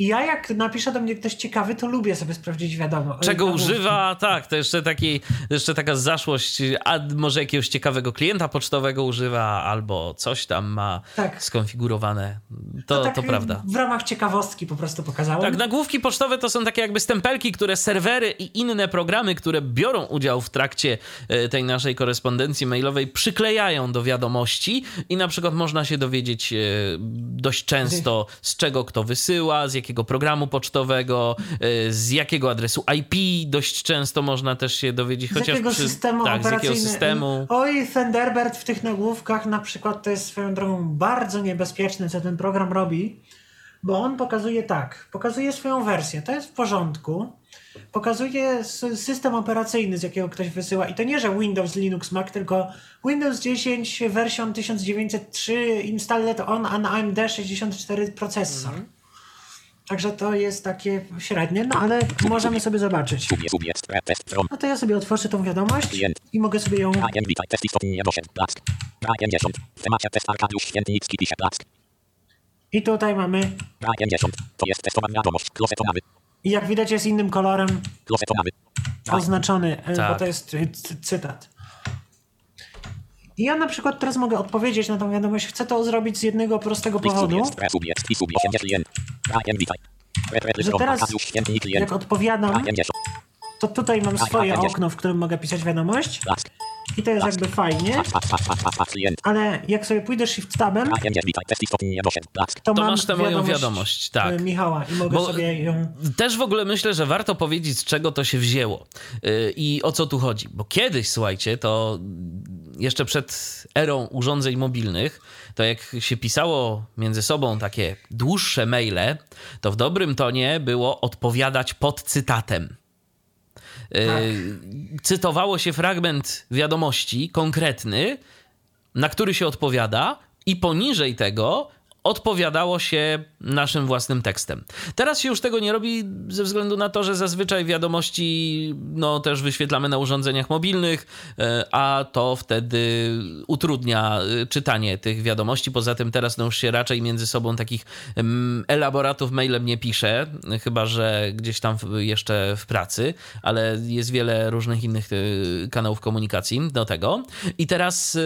mm, Ja jak napisze do mnie ktoś ciekawy, to lubię sobie sprawdzić wiadomo. Czego używa? Tak, to jeszcze, taki, jeszcze taka zaszłość, a może jakiegoś ciekawego klienta pocztowego używa, albo coś tam ma Tak. skonfigurowane. To, tak to prawda. W ramach ciekawostki po prostu pokazałem. Tak, nagłówki pocztowe to są takie jakby stempelki, które serwery i inne programy, które biorą udział w trakcie e, tej naszej korespondencji mailowej, przyklejają do wiadomości i na przykład można się dowiedzieć e, dość często, z czego kto wysyła, z jakiego jakiego programu pocztowego, y, z jakiego adresu IP dość często można też się dowiedzieć. Z chociaż jakiego przy, systemu tak, z jakiego systemu. Oj, Thunderbird w tych nagłówkach na przykład to jest swoją drogą bardzo niebezpieczne, co ten program robi, bo on pokazuje tak, pokazuje swoją wersję, to jest w porządku, pokazuje system operacyjny, z jakiego ktoś wysyła i to nie, że Windows, Linux, Mac, tylko Windows 10 version 1903 installed on an AMD 64 processor. Także to jest takie średnie, no ale możemy sobie zobaczyć. No to ja sobie otworzę tą wiadomość i mogę sobie ją Brian, witaj, test istotnie doszedł. Blask. Brian 10. W temacie test Arkadiusz Świętnicki pisze Blask. I tutaj mamy, Brian 10. To jest testowa wiadomość. I jak widać jest innym kolorem oznaczony, e, bo Tak. to jest e, cy- cytat. I ja na przykład teraz mogę odpowiedzieć na tą wiadomość. Chcę to zrobić z jednego prostego powodu, i subie 8 klient. Brian, witaj. Red, red, że teraz jak odpowiadam, Brian 10. to tutaj mam swoje okno, w którym mogę pisać wiadomość i to jest jakby fajnie, ale jak sobie pójdę shift tabem, Brian 10, witaj, test istotnie doszedł. Blask. to, To mam masz tę moją wiadomość, tak. e, Michała i mogę Bo- sobie ją... Też w ogóle myślę, że warto powiedzieć, z czego to się wzięło yy, i o co tu chodzi. Bo kiedyś, słuchajcie, to jeszcze przed erą urządzeń mobilnych, to jak się pisało między sobą takie dłuższe maile, to w dobrym tonie było odpowiadać pod cytatem. Yy, Cytowało się fragment wiadomości konkretny, na który się odpowiada, i poniżej tego odpowiadało się naszym własnym tekstem. Teraz się już tego nie robi ze względu na to, że zazwyczaj wiadomości no, też wyświetlamy na urządzeniach mobilnych, e, a to wtedy utrudnia e, czytanie tych wiadomości. Poza tym teraz no, już się raczej między sobą takich elaboratów mailem nie pisze, chyba że gdzieś tam jeszcze w pracy, ale jest wiele różnych innych e, kanałów komunikacji do tego. I teraz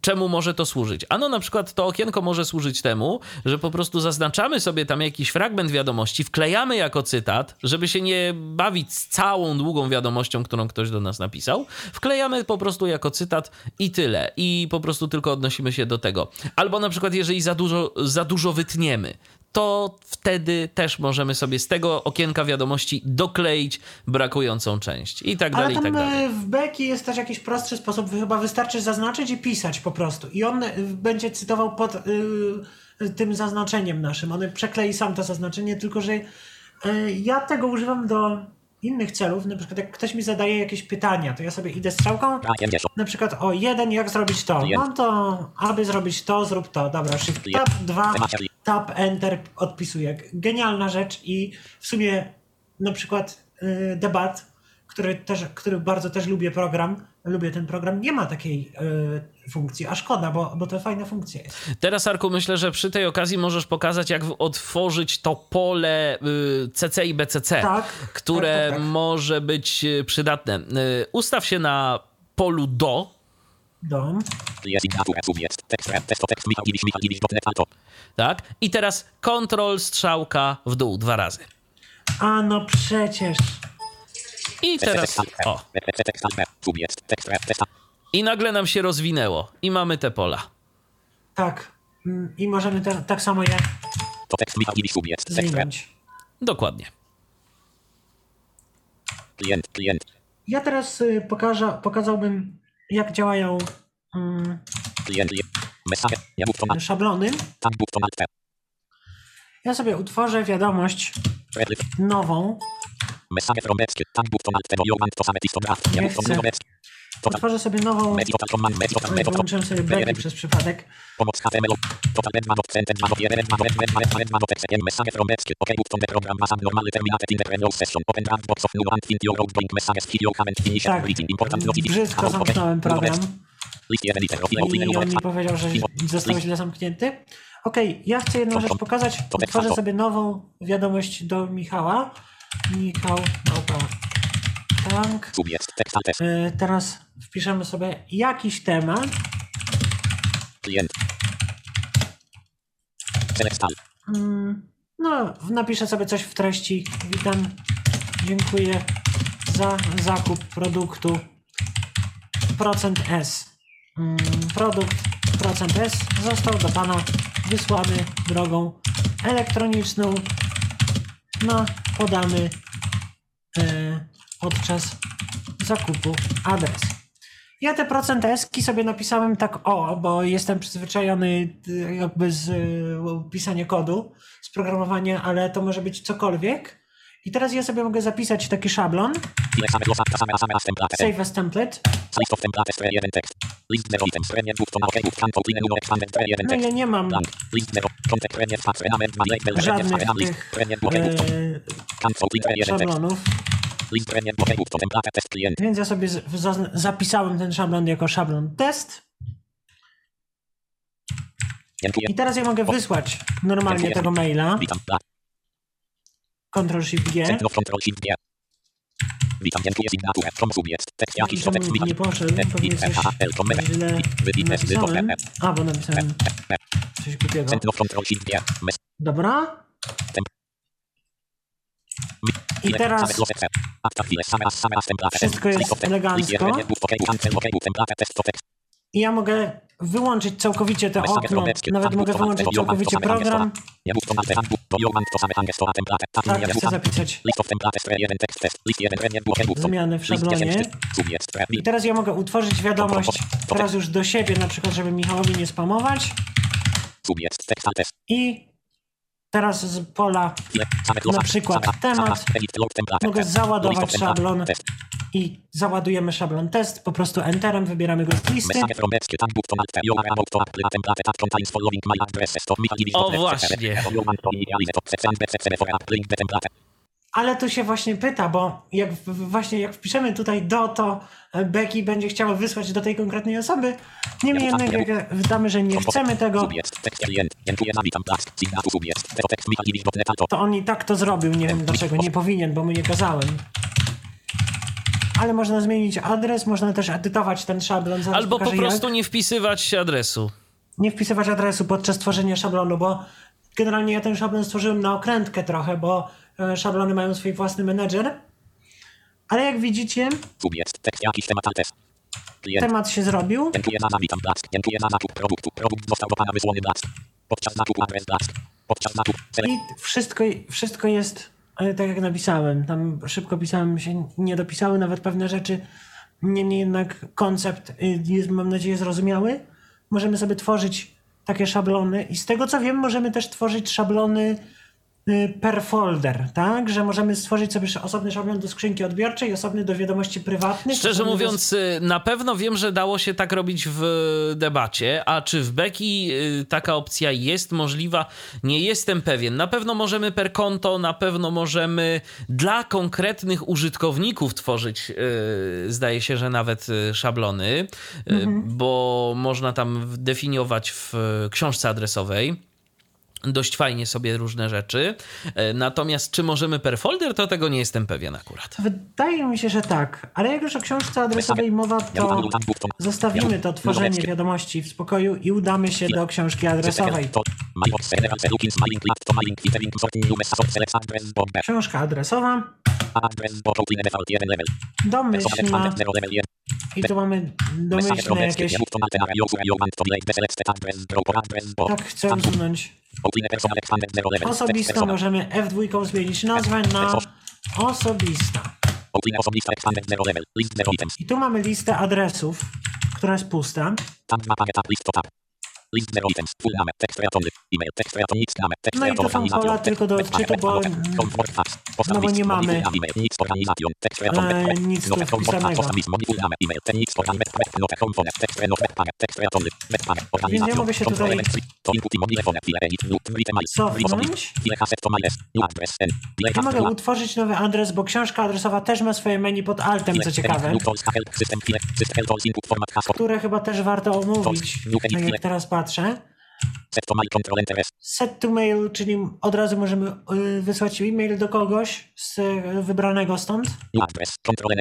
czemu może to służyć? Ano na przykład to okienko może służyć temu, że po prostu zaznaczamy sobie tam jakiś fragment wiadomości, wklejamy jako cytat, żeby się nie bawić z całą długą wiadomością, którą ktoś do nas napisał. Wklejamy po prostu jako cytat i tyle. I po prostu tylko odnosimy się do tego. Albo na przykład, jeżeli za dużo, za dużo wytniemy, to wtedy też możemy sobie z tego okienka wiadomości dokleić brakującą część. I tak Ale dalej, i tam tak dalej. e, w Beki jest też jakiś prostszy sposób. Chyba wystarczy zaznaczyć i pisać po prostu. I on e, będzie cytował pod y, tym zaznaczeniem naszym. On przeklei sam to zaznaczenie, tylko że e, ja tego używam do innych celów. Na przykład jak ktoś mi zadaje jakieś pytania, to ja sobie idę strzałką. Brian 10. Na przykład o jeden, jak zrobić to? Klient. No to, aby zrobić to, zrób to. Dobra, shift tab, dwa. Tab, enter, odpisuję. Genialna rzecz i w sumie na przykład y, debat, który, też, który bardzo też lubię program, lubię ten program, nie ma takiej y, funkcji, a szkoda, bo, bo to fajna funkcja jest. Teraz, Arku, myślę, że przy tej okazji możesz pokazać, jak otworzyć to pole y, CC i BCC, Tak, które tak, tak, tak. może być y, przydatne. Y, Ustaw się na polu do, Dom. Tak? I teraz kontrol strzałka w dół dwa razy. A no przecież. I teraz, o, i nagle nam się rozwinęło i mamy te pola. Tak. Mm, I możemy te, tak samo je To tekst Michał Gibiś, subie. Tekst, red. zwinąć. Dokładnie. Klient, klient. Ja teraz y, pokażę, pokazałbym, jak działają mm, szablony. Na. Ja sobie utworzę wiadomość nową. Tistograf. Ja chcę. Utworzę sobie nową. Włączyłem sobie beki przez przypadek. Pomoc HTML. Total red of jeden red message from. OK button the program has abnormally terminated in the previous session. Open draft box of new and find your outgoing messages. Video comment finish Tak, reading. Important notification. brzydko zamknąłem program i on mi powiedział, że został źle zamknięty. Okej, ja chcę jedną rzecz pokazać. Utworzę sobie nową wiadomość do Michała. Michał, małpa, Y, Teraz wpiszemy sobie jakiś temat. Klient. Mm, No, napiszę sobie coś w treści. Witam, dziękuję za zakup produktu procent S. Mm, Produkt procent S został do Pana wysłany drogą elektroniczną na podany e, podczas zakupu adres. Ja te procenteski sobie napisałem tak o, bo jestem przyzwyczajony y, jakby z y, pisania kodu, z programowania, ale to może być cokolwiek. I teraz ja sobie mogę zapisać taki szablon, save as template. List of tekst. List clean, numer expanded, No ja nie mam Blank. List zero, kontek, premier, fax, renament, ma, label, premier, żadnych renam, list, tych premier, ok, button, e, cancel, clean, tre jeden tekst. Więc ja sobie zapisałem ten szablon jako szablon test. I teraz ja mogę wysłać normalnie tego maila. Ctrl Shift G. Witam, dziękuję, signaturę, from subjekt, tekst, jakiś, to tekst, nie poszedł, pewnie coś źle A, bo napisałem coś głupiego. Dobra. I Ile? teraz Same glosse, F. Akta chwile, same as, same as template. Wszystko jest elegancko. i ja mogę wyłączyć całkowicie Same okno. Nawet mogę wyłączyć całkowicie program. Tak, chcę zapisać zmiany w szablonie. I teraz ja mogę utworzyć wiadomość teraz już do siebie, na przykład, żeby Michałowi nie spamować. I teraz z pola Na przykład temat. mogę załadować szablon test. i załadujemy szablon test. Po prostu Enterem wybieramy go z listy. O, właśnie. Ale tu się właśnie pyta, bo jak właśnie jak wpiszemy tutaj do, to e, Becky będzie chciała wysłać do tej konkretnej osoby. Niemniej Ja jednak, bym- jak wydamy, że nie chcemy tego, to on i tak to zrobił. Nie wiem dlaczego, nie powinien, bo mu nie kazałem. Ale można zmienić adres, można też edytować ten szablon. Zaraz Albo po prostu jak. nie wpisywać adresu. nie wpisywać adresu podczas tworzenia szablonu, bo generalnie ja ten szablon stworzyłem na okrętkę trochę, bo szablony mają swój własny menedżer. Ale jak widzicie, temat, się zrobił. I wszystko, wszystko jest e, tak jak napisałem. Tam szybko pisałem, się nie dopisały nawet pewne rzeczy. Niemniej jednak koncept y, jest, mam nadzieję, zrozumiały. Możemy sobie tworzyć takie szablony i z tego co wiem, możemy też tworzyć szablony per folder, tak? Że możemy stworzyć sobie osobny szablon do skrzynki odbiorczej, osobny do wiadomości prywatnych. Szczerze osobny do- mówiąc, y, na pewno wiem, że dało się tak robić w debacie, a czy w Beki y, taka opcja jest możliwa, nie jestem pewien. Na pewno możemy per konto, na pewno możemy dla konkretnych użytkowników tworzyć, y, zdaje się, że nawet y, szablony, y, bo można tam definiować w książce adresowej dość fajnie sobie różne rzeczy. E, Natomiast czy możemy per folder, to tego nie jestem pewien akurat. Wydaje mi się, że tak. Ale jak już o książce adresowej mowa, to zostawimy to tworzenie wiadomości w spokoju i udamy się do książki adresowej. Książka adresowa, domyślna i tu mamy domyślne jakieś... Tak, chcę usunąć. Osobista możemy F2 zmienić. Nazwę na osobista. I tu mamy listę adresów, która jest pusta. List, to zero items. Full name, tekst, reatony, e-mail, tekst, reatony, nic, name, tekst, No i reatony, są pola tylko do odczytu, bo- no bo nie mamy- nic, organizacją, tekst, E, web, nic tu wpisanego. page, organizacją, mogę się tutaj to Cofnąć. to task, mogę utworzyć nowy adres, bo książka adresowa też ma swoje menu pod altem, co ciekawe, które chyba też warto omówić, tak jak teraz patrzę. Set to mail, control, enter, Set to mail, czyli od razu możemy y, wysłać e-mail do kogoś z y, wybranego stąd.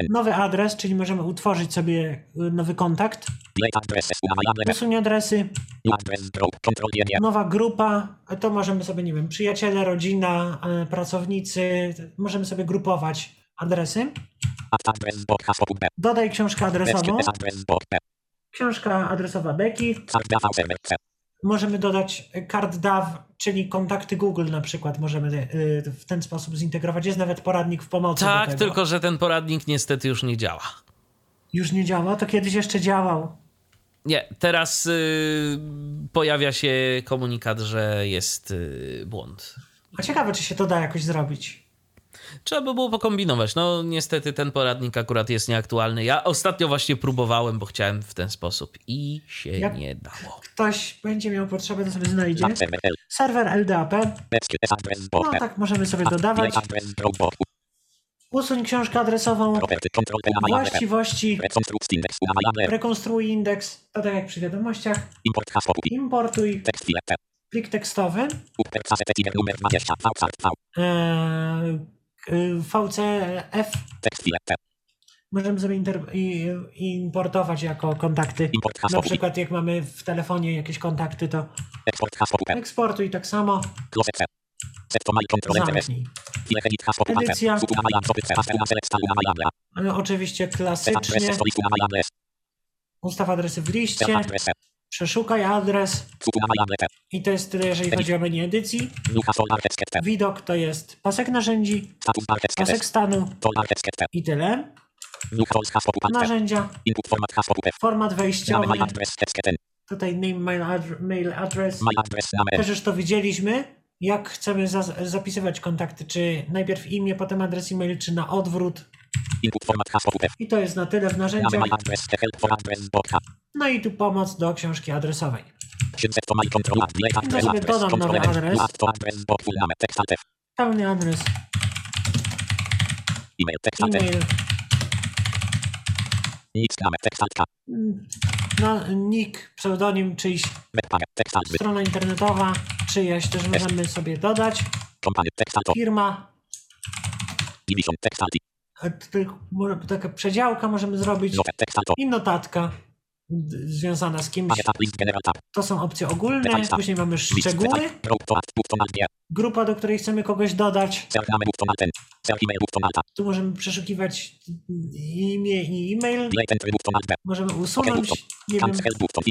Nowy adres, czyli możemy utworzyć sobie y, nowy kontakt. Usuń adresy. group, Nowa grupa, to możemy sobie, nie wiem, przyjaciele, rodzina, pracownicy, możemy sobie grupować adresy. Dodaj książkę adresową. Książka adresowa C. możemy dodać kart DAW, czyli kontakty Google na przykład możemy y, w ten sposób zintegrować. Jest nawet poradnik w pomocy do Tak, tego. tylko że ten poradnik niestety już nie działa. Już nie działa, to kiedyś jeszcze działał. Nie, teraz y, pojawia się komunikat, że jest y, błąd. A ciekawe, czy się to da jakoś zrobić. Trzeba by było pokombinować. No, niestety ten poradnik akurat jest nieaktualny. Ja ostatnio właśnie próbowałem, bo chciałem w ten sposób i się Jak- nie dało. Ktoś będzie miał potrzebę, to sobie znajdzie. Serwer LDAP. No tak, możemy sobie dodawać. Usuń książkę adresową. Właściwości. Rekonstruuj indeks. To tak jak przy wiadomościach. Importuj plik tekstowy. Upper cassette tier numer 20. V V. Eee, VCF. Tekst filter. Możemy sobie importować jako kontakty. Import Na przykład jak mamy w telefonie jakieś kontakty, to Export eksportuj tak samo. Zamknij. Edycja. Oczywiście klasycznie. Ustaw adresy w liście. Adres. Przeszukaj adres. Adres. I to jest tyle, jeżeli chodzi o menu edycji. Widok to jest pasek narzędzi, pasek stanu i tyle. Narzędzia, format adres. Tekst Tutaj name mail, adr- mail address. Adres. Też już to widzieliśmy. Jak chcemy za- zapisywać kontakty, czy najpierw imię, potem adres e-mail, czy na odwrót. I to jest na tyle w narzędziach. No i tu pomoc do książki adresowej. Adres. sobie dodam nowy adres. Pełny adres, E-mail. No, nick, pseudonim czyjś, strona internetowa czyjaś też możemy sobie dodać. Firma, Taka przedziałka możemy zrobić i notatka związana z kimś. To są opcje ogólne, później mamy szczegóły, grupa, do której chcemy kogoś dodać. Tu możemy przeszukiwać imię i e-mail. Możemy usunąć, nie wiem,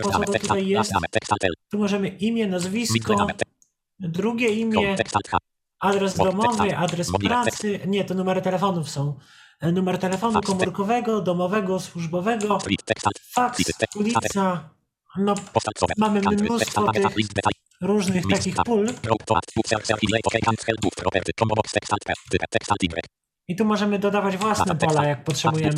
po co to tutaj jest. Tu możemy imię, nazwisko, drugie imię. Adres domowy, adres pracy. Nie, to numery telefonów są. E, Numer telefonu komórkowego, domowego, służbowego, faks, ulica. No. Mamy mnóstwo tych- różnych takich pól. Y. I tu możemy dodawać własne pola, jak potrzebujemy.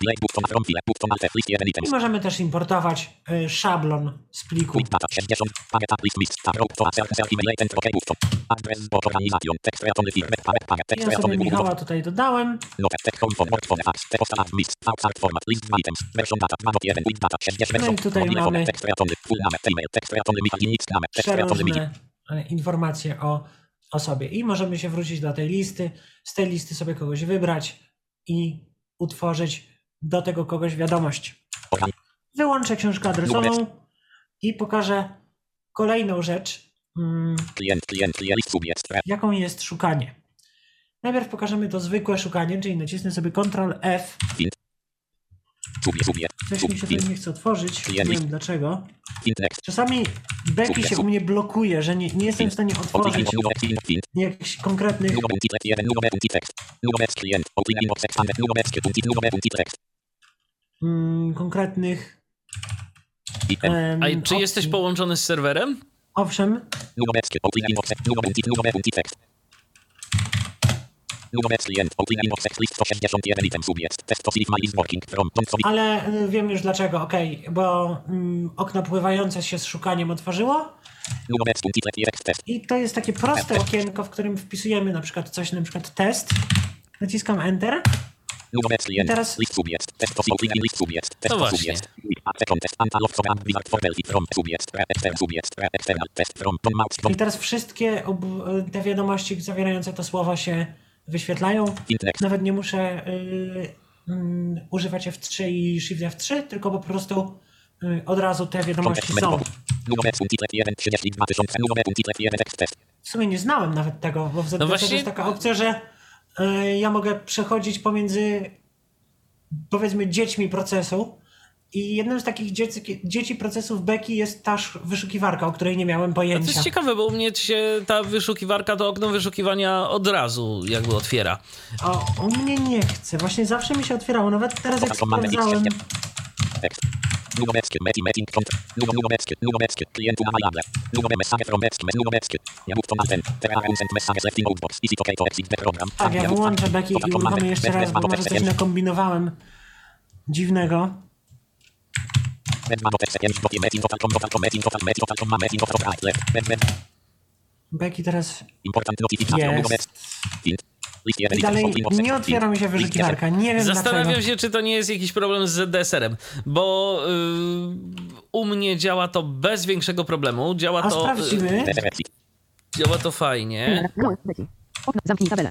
Button alt A. Delay. Button from file. Button alt F. List 1 I możemy też importować y, szablon z pliku. Quick data 60. Packet tab list list. Tab row to add. Cell. Cell. Email. Enter. OK. Button. Adres. Book. Organization. Tekst. Reatony firm. Packet. Packet. Tekst. Ja sobie. Michała tutaj dodałem. Note. Text. Home. Phone. Word. Phone. Fax. Te postal add. List. Fax. Art. Format. List 2 items. Version data. 2 not 1. With data 60. No i tutaj mamy przeróżne e, informacje o, o sobie. I możemy się wrócić do tej listy, z tej listy sobie kogoś wybrać i utworzyć do tego kogoś wiadomość. Wyłączę książkę adresową i pokażę kolejną rzecz, mm, jaką jest szukanie. Najpierw pokażemy to zwykłe szukanie, czyli nacisnę sobie Ctrl F. Coś mi się tutaj nie chce otworzyć, nie wiem dlaczego. Czasami Becky się u mnie blokuje, że nie, nie jestem w stanie otworzyć jakichś konkretnych mm, konkretnych. Em, A czy jesteś połączony z serwerem? Owszem, Numer. Open. Inbox. Numer. Untit. Numer. Untit. Text. Numer. Klient. Open. Inbox. List 161 item. Subjekt. Test of my is working from Johnson. ale y, wiem już dlaczego, okej, bo mm, okno pływające się z szukaniem otworzyło i to jest takie proste okienko, w którym wpisujemy na przykład coś, na przykład test. Naciskam Enter. Teraz- No właśnie. I teraz wszystkie ob- te wiadomości zawierające to słowo się wyświetlają. Nawet nie muszę y, mm, używać F3 i Shift F3, tylko po prostu y, od razu te wiadomości są. Numer untit left 1 32 tysiące. Numer untit left 1 tekst test. W sumie nie znałem nawet tego, bo w ZDC No to właśnie- jest taka opcja, że y, ja mogę przechodzić pomiędzy powiedzmy dziećmi procesu I jednym z takich dzieci, dzieci procesów Beki jest ta sz- wyszukiwarka, o której nie miałem To pojęcia. jest ciekawe, bo u mnie się ta wyszukiwarka, to okno wyszukiwania od razu jakby otwiera. O, u mnie nie chce. Właśnie zawsze mi się otwierało. Nawet teraz jak To sprawdzałem. Nunomeckie, meti, meting, kont. Nuno, nunomeckie, nunomeckie, klientu na majable. Nunome message from Beckie, nunomeckie. Ja move to Malten. There are unsent messages left in notebox. Easy to to exit the program. Tak, ja wyłączę Beki i uruchomię jeszcze raz, bo może coś nakombinowałem dziwnego. Beki teraz jest. Dalej nie otwiera mi się wyszukiwarka. Nie wiem Zastanawiam dlaczego. się, czy to nie jest jakiś problem z ZDSR-em, bo yy, u mnie działa to bez większego problemu. Działa A to, sprawdzimy. Exit. działa to fajnie. Okno. Zamknij tabelę.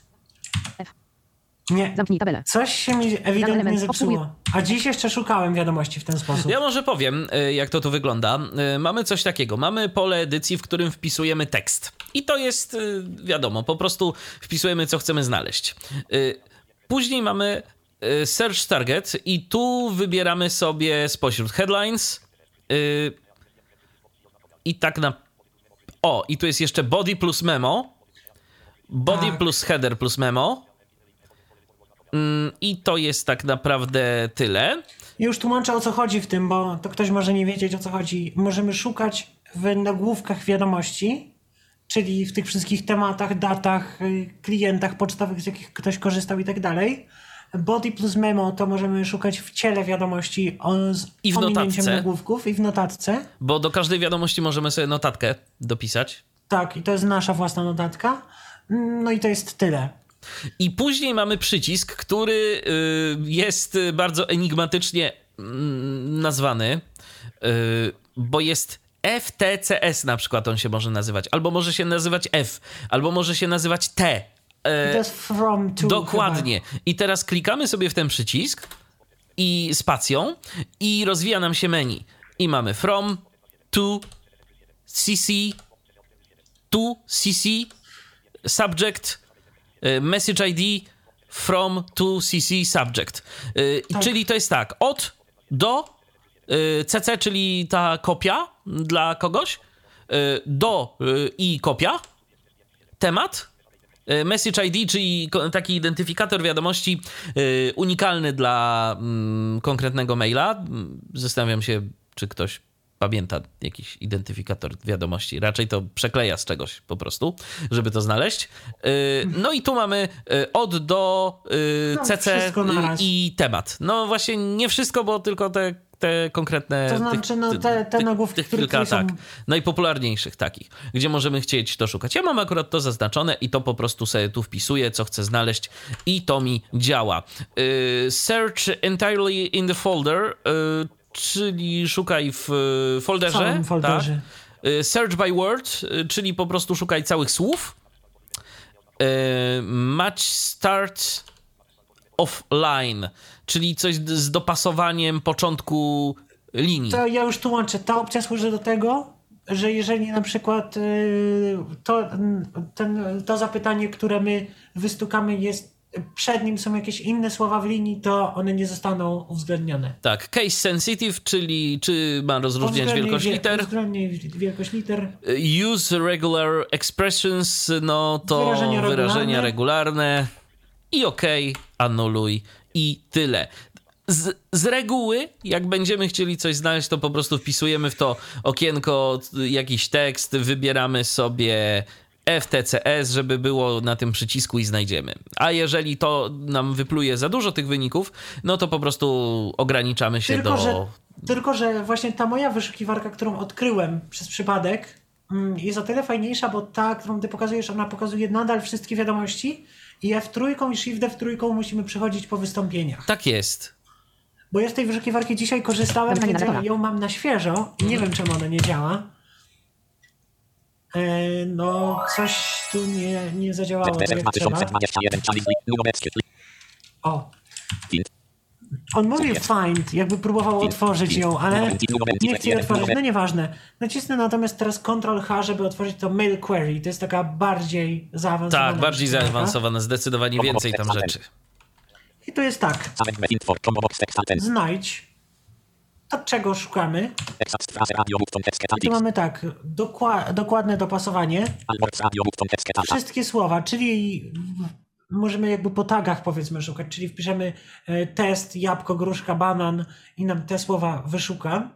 Nie. Zamknij tabelę. Coś się mi ewidentnie zepsuło. A dziś jeszcze szukałem wiadomości w ten sposób. Ja może powiem, y, jak to tu wygląda. Y, Mamy coś takiego. Mamy pole edycji, w którym wpisujemy tekst. I to jest, y, wiadomo, po prostu wpisujemy, co chcemy znaleźć. Później mamy Search Target i tu wybieramy sobie spośród headlines i tak na... O, i tu jest jeszcze body plus memo. Body Tak. plus header plus memo. Mm, I to jest tak naprawdę tyle. Już tłumaczę o co chodzi w tym, bo to ktoś może nie wiedzieć o co chodzi. Możemy szukać w nagłówkach wiadomości, czyli w tych wszystkich tematach, datach, y, klientach pocztowych, z jakich ktoś korzystał i tak dalej. Body plus memo to możemy szukać w ciele wiadomości o, z I w ominięciem notatce. nagłówków i w notatce. Bo do każdej wiadomości możemy sobie notatkę dopisać. Tak, i to jest nasza własna notatka. No i to jest tyle. I później mamy przycisk, który y, jest bardzo enigmatycznie mm, nazwany, y, bo jest FTCS na przykład on się może nazywać, albo może się nazywać F, albo może się nazywać T. Jest from to. Dokładnie. I teraz klikamy sobie w ten przycisk i spacją i rozwija nam się menu. I mamy from, to, cc, to, cc, subject, message ID, from, to, cc, subject. Y, Tak. Czyli to jest tak, od do y, cc, czyli ta kopia dla kogoś, y, do y, i kopia, temat, Message ID, czyli taki identyfikator wiadomości y, unikalny dla mm, konkretnego maila. Mm, Zastanawiam się, czy ktoś pamięta jakiś identyfikator wiadomości. Raczej to przekleja z czegoś po prostu, żeby to znaleźć. Y, no i tu mamy y, od do y, No, CC wszystko naraz. i temat. No właśnie nie wszystko, bo tylko te, te konkretne... To znaczy, no, te- te nagłówki, tych kilka, są- tak, najpopularniejszych takich, gdzie możemy chcieć to szukać. Ja mam akurat to zaznaczone i to po prostu sobie tu wpisuję, co chcę znaleźć i to mi działa. Y, Search entirely in the folder, y, czyli szukaj w y, W folderze. całym folderze. Tak? Search by word, y, czyli po prostu szukaj całych słów. Match start offline, czyli coś z dopasowaniem początku linii. To ja już tłumaczę. Ta opcja służy do tego, że jeżeli na przykład to, ten, to zapytanie, które my wystukamy jest przed nim są jakieś inne słowa w linii, to one nie zostaną uwzględnione. Tak, case sensitive, czyli czy ma rozróżniać wielkość wie- liter. Uwzględnij wielkość liter. Use regular expressions, no to Wyrażenia wyrażenia, regularne. I OK, anuluj i tyle. Z, z reguły, jak będziemy chcieli coś znaleźć, to po prostu wpisujemy w to okienko jakiś tekst, wybieramy sobie FTCS, żeby było na tym przycisku i znajdziemy. A jeżeli to nam wypluje za dużo tych wyników, no to po prostu ograniczamy się Tylko do. że, tylko, że właśnie ta moja wyszukiwarka, którą odkryłem przez przypadek, mm, jest o tyle fajniejsza, bo ta, którą ty pokazujesz, ona pokazuje nadal wszystkie wiadomości i F3 i Shift F3 musimy przechodzić po wystąpieniach. Tak jest. Bo ja z tej wyszukiwarki dzisiaj korzystałem, więc ją mam na świeżo i nie wiem, czemu ona nie działa. E, no, coś tu nie, nie zadziałało tak jak trzeba. 2021 challenge numerowskie. O, on mówił find, jakby próbował otworzyć ją, ale nie chce jej otworzyć, no nieważne. Nacisnę natomiast teraz Ctrl H, żeby otworzyć to mail query. To jest taka bardziej zaawansowana. Tak, bardziej zaawansowane, zdecydowanie więcej tam rzeczy. I to jest tak, znajdź to czego szukamy? I tu mamy tak, dokła- dokładne dopasowanie, wszystkie słowa, czyli możemy jakby po tagach powiedzmy szukać, czyli wpiszemy e, test, jabłko, gruszka, banan i nam te słowa wyszuka.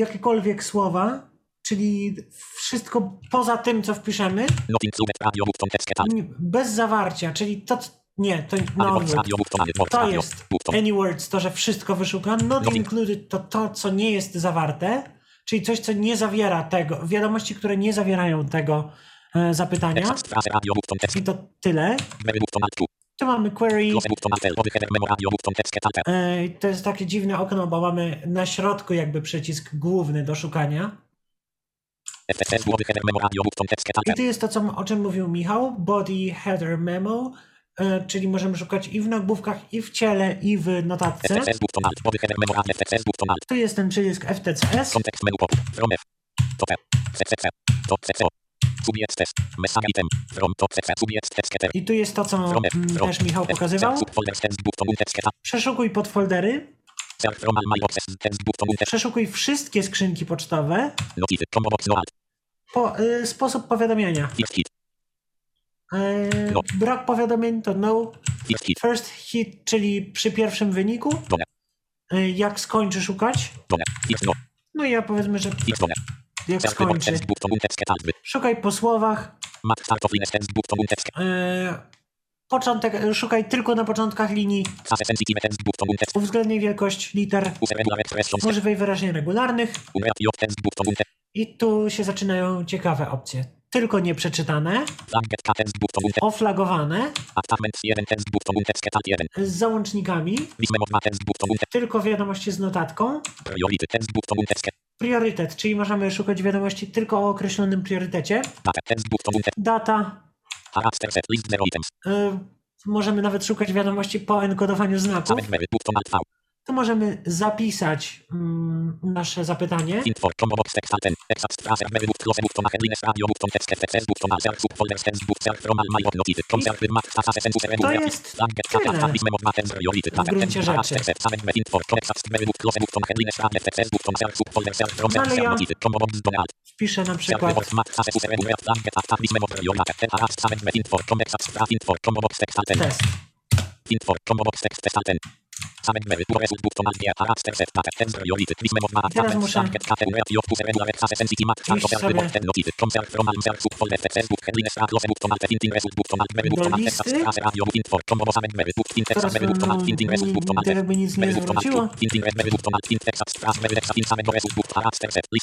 Jakiekolwiek słowa, czyli wszystko poza tym, co wpiszemy, bez zawarcia, czyli to, nie, to no, to jest any words, to, że wszystko wyszuka. Not included to to, co nie jest zawarte, czyli coś, co nie zawiera tego, wiadomości, które nie zawierają tego e, zapytania. I to tyle. Query button alt 2. Tu mamy query. E, to jest takie dziwne okno, bo mamy na środku jakby przycisk główny do szukania. I tu jest to, co, o czym mówił Michał, body header memo, czyli możemy szukać i w nagłówkach, i w ciele, i w notatce. Tu jest ten przycisk FTCS. Kontekst menu pop. From F. To P. CCC. To CCO. Subject test. Message item. From to CC. Subject test getter. I tu jest to, co From F. mm, From też Michał pokazywał. Przeszukuj podfoldery, przeszukuj wszystkie skrzynki pocztowe, no po, y, sposób powiadamiania. Hit. No. Brak powiadomień to no. Hit. First hit, czyli przy pierwszym wyniku. E, jak skończy szukać. Fixed no. No i ja powiedzmy, że jak skończy. Szukaj po słowach. Text. E, początek, szukaj tylko na początkach linii. Uwzględnij wielkość liter. Używaj wyrażeń regularnych. I tu się zaczynają ciekawe opcje. Tylko nieprzeczytane, oflagowane, Attachments 1 text button text getter 1. z załącznikami, This memo 2 text button text. tylko wiadomości z notatką. Priorytet, czyli możemy szukać wiadomości tylko o określonym priorytecie. Data y, możemy nawet szukać wiadomości po enkodowaniu znaków. Tu możemy zapisać mm, nasze zapytanie. Int for combo box text alt n. Exact phrase mary book close button headlines radio button text FTS button alt search subfolders text book search from all my book notices. Concert with math fasa sensu serebu To graphic. jest Flagged cat tyle alt this memo 2 text priority. Text rzeczy. character set select mary int for exact mary book close button headlines radio FTS button search subfolders search from No ale search ja- notices. Combo box done alt. Wpiszę na przykład with math fasa sensu serebu graphic. Flagged alt this memo priority. Ten select mary int for combo exact phrase text test. Text test n. Select mary pure result button alt yeah character set data text priority. This memo 2 Teraz muszę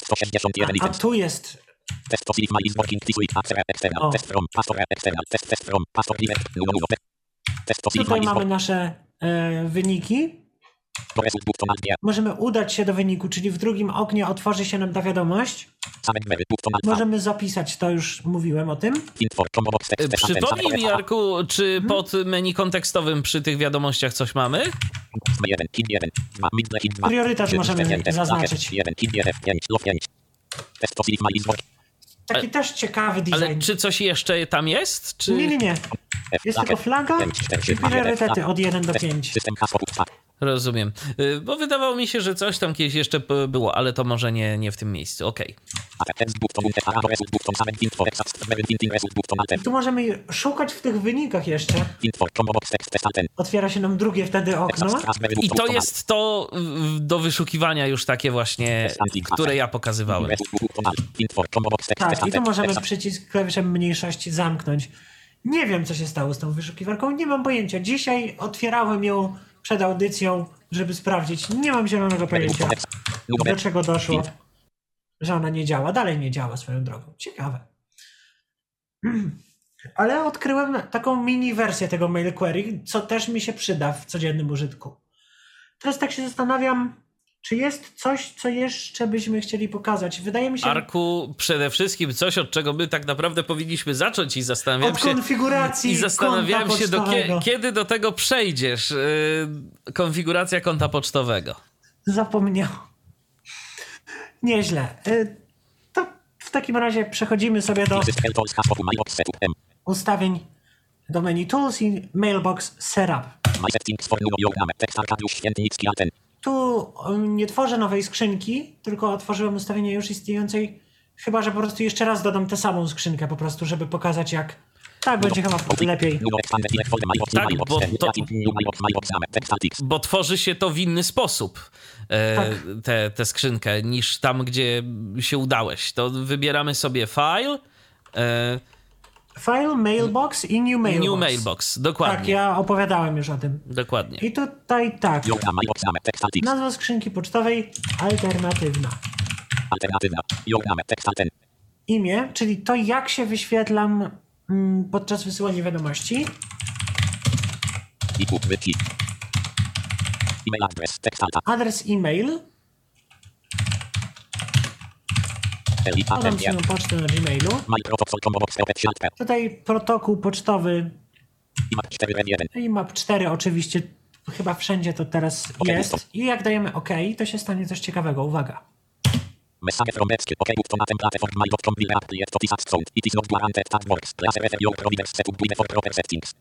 161 A items. tu jest Test positive my is working this week. Answer external. Test from pastor external. Test test from pastor no. Test positive Tutaj my is mamy working. nasze e, wyniki. Możemy udać się do wyniku, czyli w drugim oknie otworzy się nam ta wiadomość. Możemy zapisać, to już mówiłem o tym. Przypomnij mi, Jarku, czy Mhm. pod menu kontekstowym przy tych wiadomościach coś mamy? 1, kid 1, 2, midle hit 2. Priorytet możemy zaznaczyć. 1, kid 1, 5, low 5. Test positive my is working. Taki też ciekawy design. Ale czy coś jeszcze tam jest? Czy... Nie, nie, nie. Jest tylko flaga i priorytety od 1 do Test 5. Rozumiem. Y, Bo wydawało mi się, że coś tam kiedyś jeszcze było, ale to może nie, nie w tym miejscu. Okej. Alter. Tu możemy szukać w tych wynikach jeszcze. Otwiera się nam drugie wtedy okno. I to jest to do wyszukiwania już takie właśnie, które ja pokazywałem. Tak, i tu możemy przycisk klawiszem mniejszości zamknąć. Nie wiem, co się stało z tą wyszukiwarką, nie mam pojęcia. Dzisiaj otwierałem ją przed audycją, żeby sprawdzić. Nie mam zielonego pojęcia, do czego doszło, że ona nie działa. Dalej nie działa swoją drogą. Ciekawe. Ale odkryłem taką mini wersję tego mail query, co też mi się przyda w codziennym użytku. Teraz tak się zastanawiam, czy jest coś, co jeszcze byśmy chcieli pokazać. Wydaje mi się, Arku, przede wszystkim coś, od czego my tak naprawdę powinniśmy zacząć i zastanawiam od się... konfiguracji I zastanawiałem konta się, do kie, kiedy do tego przejdziesz. Yy, konfiguracja konta pocztowego. Zapomniał. Nieźle. Y, To w takim razie przechodzimy sobie do ustawień do menu Tools i Mailbox Setup. My settings for. Text Arkadiusz Świętnicki. Tu nie tworzę nowej skrzynki, tylko otworzyłem ustawienie już istniejącej, chyba że po prostu jeszcze raz dodam tę samą skrzynkę po prostu, żeby pokazać jak... Tak, będzie chyba lepiej. Tak, bo to- Bo tworzy się to w inny sposób, e, Tak. tę tę skrzynkę, niż tam, gdzie się udałeś. To wybieramy sobie file, e, File, mailbox i new mailbox. new mailbox. Dokładnie. Tak, ja opowiadałem już o tym. Dokładnie. I tutaj tak, nazwa skrzynki pocztowej alternatywna. Alternatywna. Imię, czyli to jak się wyświetlam mm, podczas wysyłania wiadomości. Adres e-mail. Podam Atencja. swoją pocztę na Gmailu. Tutaj protokół pocztowy IMAP 4 1 i map 4 oczywiście chyba wszędzie to teraz jest. I jak dajemy OK, to się stanie coś ciekawego. Uwaga. Message from. OK, to na mail.com to. It is not guaranteed that works. Please refer your provider's setup with for proper settings.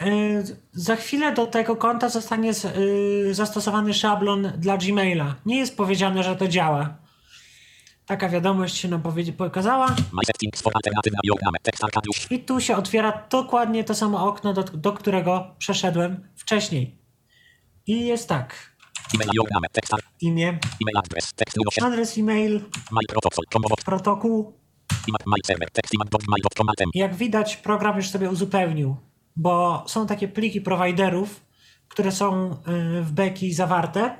Yy, Za chwilę do tego konta zostanie z- yy, zastosowany szablon dla Gmaila. Nie jest powiedziane, że to działa. Taka wiadomość się nam pokazała. I tu się otwiera dokładnie to samo okno, do, do którego przeszedłem wcześniej. I jest tak. Imię, E-mail adres. Tekst 08. adres e-mail, protokół. Jak widać, program już sobie uzupełnił, bo są takie pliki prowajderów, które są y, w beki zawarte.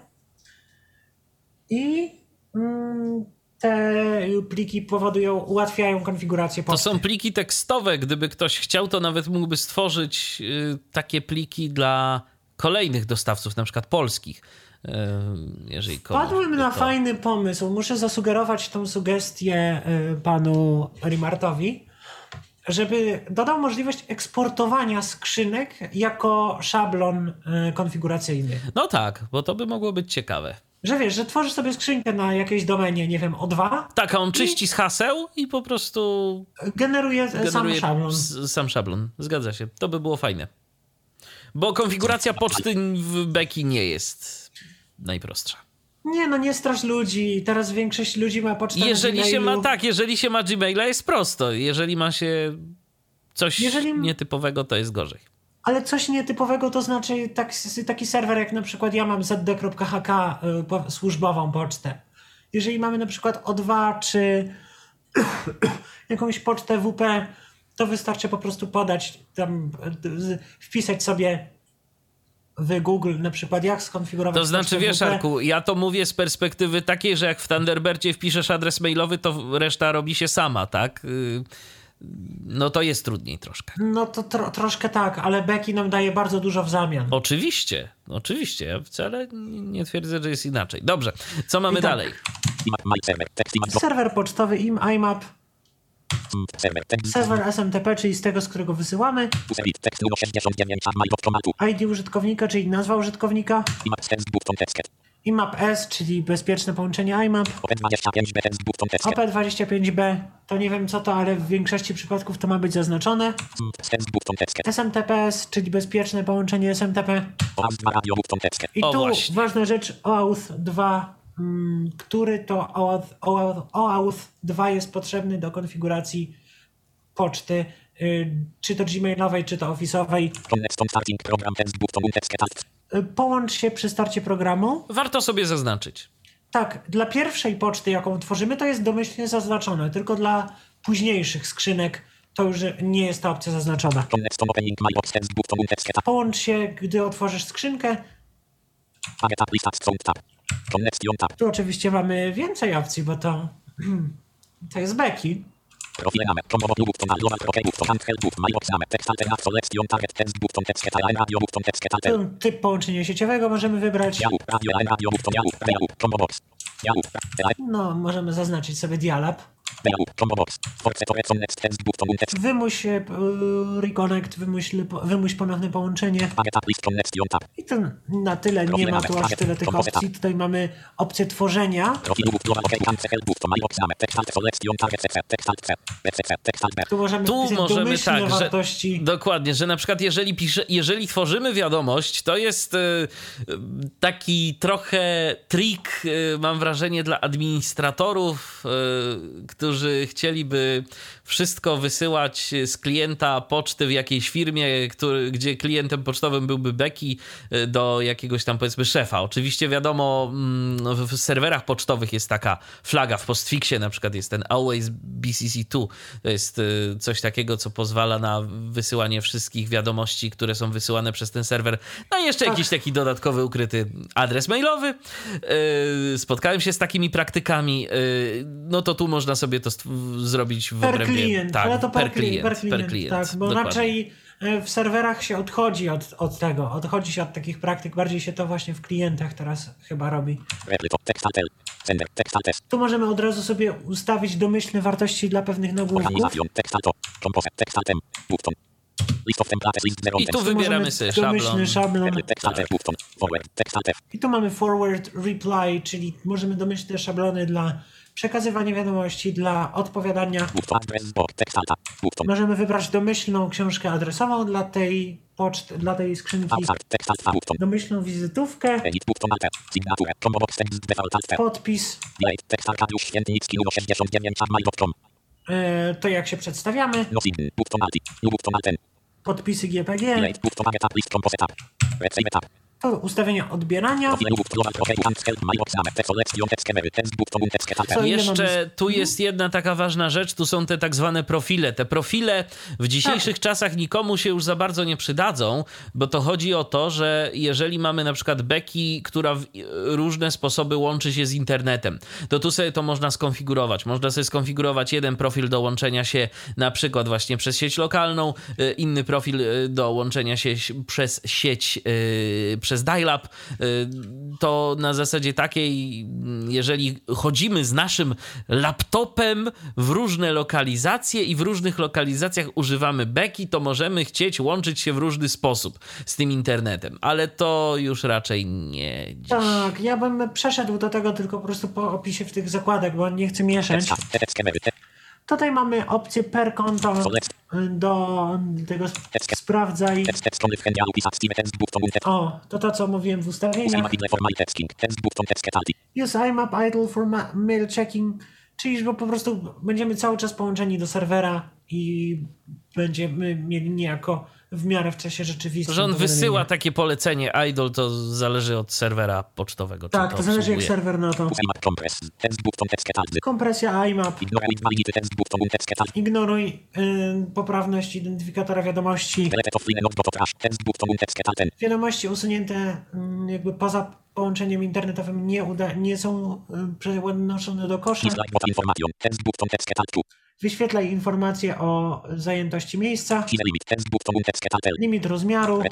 I mm, te pliki powodują, ułatwiają konfigurację To poczty. są pliki tekstowe. Gdyby ktoś chciał, to nawet mógłby stworzyć y, takie pliki dla kolejnych dostawców, na przykład polskich. y, Jeżeli Padłem na to... fajny pomysł. Muszę zasugerować tą sugestię y, panu Rimartowi, żeby dodał możliwość eksportowania skrzynek jako szablon y, konfiguracyjny. No tak, bo to by mogło być ciekawe. Że wiesz, że tworzysz sobie skrzynkę na jakiejś domenie, nie wiem, O2, Tak, a on czyści z haseł i po prostu generuje, e, sam generuje szablon. sam szablon. Zgadza się. To by było fajne. Bo konfiguracja poczty w Beki nie jest najprostsza. Nie, no nie strasz ludzi. Teraz większość ludzi ma pocztę Jeżeli na się ma tak, jeżeli się ma Gmaila jest prosto. Jeżeli ma się coś Jeżeli- nietypowego, to jest gorzej. Ale coś nietypowego to znaczy tak, taki serwer, jak na przykład ja mam zd.hk y, służbową pocztę. Jeżeli mamy na przykład O2 czy jakąś pocztę WP, to wystarczy po prostu podać, tam y, wpisać sobie w Google na przykład jak skonfigurować To znaczy, wiesz. Arku, ja to mówię z perspektywy takiej, że jak w Thunderbirdzie wpiszesz adres mailowy, to reszta robi się sama, tak? No to jest trudniej troszkę. No to tro, troszkę tak, ale Becky nam daje bardzo dużo w zamian. Oczywiście, oczywiście. Ja wcale nie twierdzę, że jest inaczej. Dobrze, co mamy tak. dalej? Serwer pocztowy im IMAP, Serwer. SMTP, czyli z tego, z którego wysyłamy, Userit. Tekst 69. Mail.com. ID użytkownika, czyli nazwa użytkownika, IMAP sens button text. IMAP S, czyli bezpieczne połączenie IMAP, OP25 BS button text. OP25B, to nie wiem co to, ale w większości przypadków to ma być zaznaczone. SMTPS, czyli bezpieczne połączenie SMTP OAS 2 radio button text. i tu ważna rzecz, OAuth 2, mm, który to OAuth, OAuth, OAuth 2 jest potrzebny do konfiguracji poczty, y, czy to gmailowej, czy to office'owej. Y, Połącz się przy starcie programu. Warto sobie zaznaczyć. Tak, dla pierwszej poczty, jaką tworzymy, to jest domyślnie zaznaczone, tylko dla późniejszych skrzynek to już nie jest ta opcja zaznaczona. Połącz się, gdy otworzysz skrzynkę. Tu oczywiście mamy więcej opcji, bo to, to jest Becky. Profile name. Combo button al global proke button handheld button mailbox name. Text alternate selection target tens button text. AN radio button text. Tu typ połączenia sieciowego możemy wybrać. Yahoo. Radio radio button Yahoo. Yahoo. Combo box. Yahoo. No, możemy zaznaczyć sobie Dialab. Wymuś e, p- reconnect, wymuś, po- wymuś ponowne połączenie. I to na tyle, nie ma tu aż tyle tych opcji. Tutaj mamy opcję tworzenia, tu możemy Tu możemy tak, że, wartości. dokładnie, że na przykład jeżeli, pisze, jeżeli tworzymy wiadomość, to jest e, taki trochę trik, e, mam wrażenie, dla administratorów, e, którzy chcieliby wszystko wysyłać z klienta poczty w jakiejś firmie, który, gdzie klientem pocztowym byłby Becky e, do jakiegoś tam powiedzmy szefa. Oczywiście wiadomo, mm, w, serwerach pocztowych jest taka flaga w postfixie, na przykład jest ten Always BCC2. To jest y, coś takiego, co pozwala na wysyłanie wszystkich wiadomości, które są wysyłane przez ten serwer. No i jeszcze jakiś taki dodatkowy, ukryty adres mailowy. Y, Spotkałem się z takimi praktykami. No to tu można sobie to stw- zrobić w Per obrębie... klient, tak, ale to per, klient, per per klient, klient, tak, bo dokładnie. raczej e, w serwerach się odchodzi od, od tego, odchodzi się od takich praktyk, bardziej się to właśnie w klientach teraz chyba robi. To. Tu możemy od razu sobie ustawić domyślne wartości dla pewnych nagłówków. I tu wybieramy sobie domyślny szablon. szablon. I tu mamy forward reply, czyli możemy domyślne szablony dla przekazywania wiadomości, dla odpowiadania. Możemy wybrać domyślną książkę adresową dla tej poczty, dla tej skrzynki, domyślną wizytówkę, podpis, Delete. Text Arkadiusz Świętnicki numer 69 mail.com. e, to jak się przedstawiamy, podpisy GPG, Ustawienia odbierania. Co Jeszcze tu jest jedna taka ważna rzecz, tu są te tak zwane profile. Te profile w dzisiejszych Tak. czasach nikomu się już za bardzo nie przydadzą, bo to chodzi o to, że jeżeli mamy na przykład Becky, która w różne sposoby łączy się z internetem, to tu sobie to można skonfigurować. Można sobie skonfigurować jeden profil do łączenia się na przykład właśnie przez sieć lokalną, y, inny profil y, do łączenia się przez sieć, y, przez dial-up. Y, To na zasadzie takiej, mm, jeżeli chodzimy z naszym laptopem w różne lokalizacje i w różnych lokalizacjach używamy beki, to możemy chcieć łączyć się w różny sposób z tym internetem, ale to już raczej nie dziś. Tak, ja bym przeszedł do tego tylko po prostu po opisie w tych zakładach, bo nie chcę mieszać. Tutaj mamy opcję per konto do tego sp- sprawdzaj. O, to to co mówiłem w ustawieniach. Use IMAP idle for ma- mail checking, czyli że po prostu będziemy cały czas połączeni do serwera i będziemy mieli niejako w miarę w czasie rzeczywistym. Że on wysyła takie polecenie idle, to zależy od serwera pocztowego. Tak, to zależy jak serwer na to. Kompresja IMAP. Ignoruj y, poprawność identyfikatora wiadomości. To. Wiadomości usunięte mm, jakby poza połączeniem internetowym nie, uda, nie są y, przenoszone do kosza. Wyświetlaj informacje o zajętości miejsca, limit. Rozmiaru.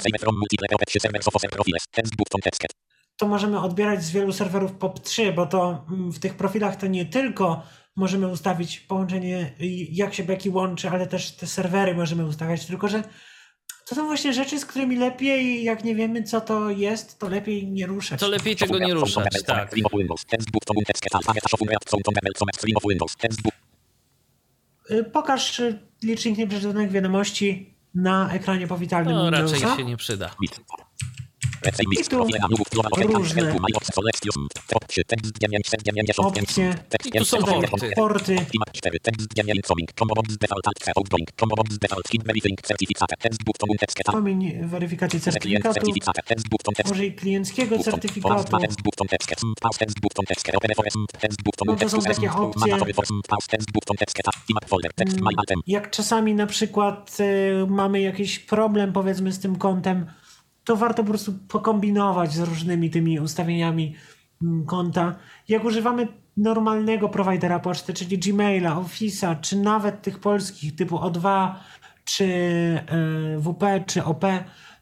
To możemy odbierać z wielu serwerów POP3, bo to mm, w tych profilach to nie tylko możemy ustawić połączenie, y, jak się beki łączy, ale też te serwery możemy ustawiać, tylko że to są właśnie rzeczy, z którymi lepiej, jak nie wiemy co to jest, to lepiej nie ruszać. To lepiej tego nie ruszać, tak. Y, Pokaż y, licznik nieprzeczytanych wiadomości na ekranie powitalnym No raczej Windowsa. się nie przyda. Różne help my option selection. Top 3. Text 995. opcje, I tu są porty. porty, Klimat 4, tekst dziennie incoming, combo box default alt c, outgoing, combo box default kit verifying certificate, text button un text pomień weryfikację klient certyfikatu, text użyj klienckiego certyfikatu. No to są takie opcje. Jak czasami na przykład y, mamy jakiś problem powiedzmy z tym kontem, to warto po prostu pokombinować z różnymi tymi ustawieniami mm, konta. Jak używamy normalnego prowajdera poczty, czyli Gmaila, Office'a, czy nawet tych polskich typu O2, czy y, WP, czy OP,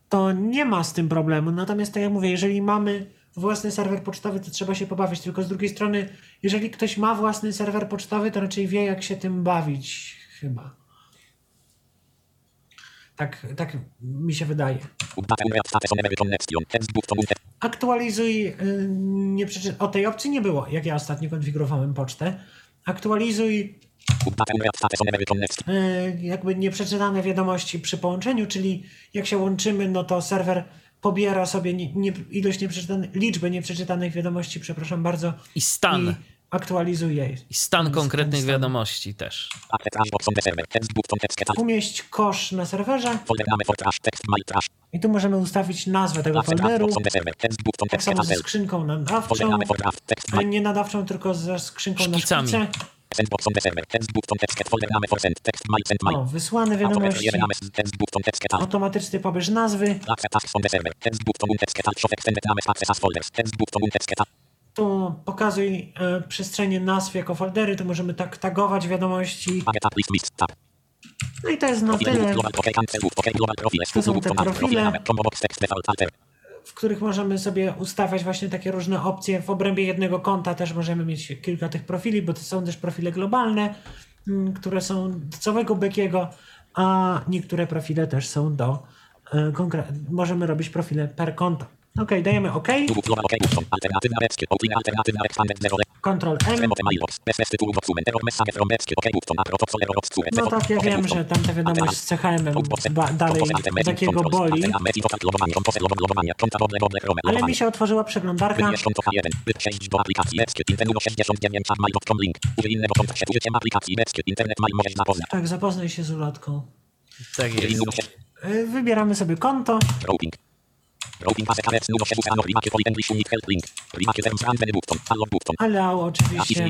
to nie ma z tym problemu. Natomiast tak jak mówię, jeżeli mamy własny serwer pocztowy, to trzeba się pobawić. Tylko z drugiej strony, jeżeli ktoś ma własny serwer pocztowy, to raczej wie, jak się tym bawić, chyba. Tak, tak mi się wydaje. Aktualizuj. y, Nie przeczy... O tej opcji nie było, jak ja ostatnio konfigurowałem pocztę. Aktualizuj y, jakby nieprzeczytane wiadomości przy połączeniu, czyli jak się łączymy, no to serwer pobiera sobie nie, nie, ilość nieprzeczytanych, liczbę nieprzeczytanych wiadomości, przepraszam bardzo, I stan. i aktualizuje je. I stan konkretnych stan. wiadomości też. Umieść kosz na serwerze i tu możemy ustawić nazwę tego folderu, tak samo ze skrzynką nadawczą, ale nie nadawczą, tylko ze skrzynką na szkice. O, wysłane wiadomości, automatyczny pobierz nazwy, Tu pokazuj e, przestrzenie nazw jako foldery, tu możemy tak tagować wiadomości. No i to jest na tyle. To są te profile. w których możemy sobie ustawiać właśnie takie różne opcje. W obrębie jednego konta też możemy mieć kilka tych profili, bo to są też profile globalne, mm, które są do całego Beckiego, a niektóre profile też są do e, konkre- możemy robić profile per konto. Ok, dajemy OK. Ctrl M. Remote mailbox. Bez testy tu document. Error message from webskie. OK button. A protocol error obscure. No tak, ja wiem, że tam ta wiadomość z ba- dalej takiego boli, ale mi się otworzyła przeglądarka. Wybierz konto H1, by przejść do aplikacji Betskie, Internet 69 mail.com link. Użyj innego konta przed użyciem aplikacji Betskie, Internet Mail możesz zapoznać. Tak, zapoznaj się z ulotką. Tak jest. E, Wybieramy sobie konto. Routing. Allow oczywiście.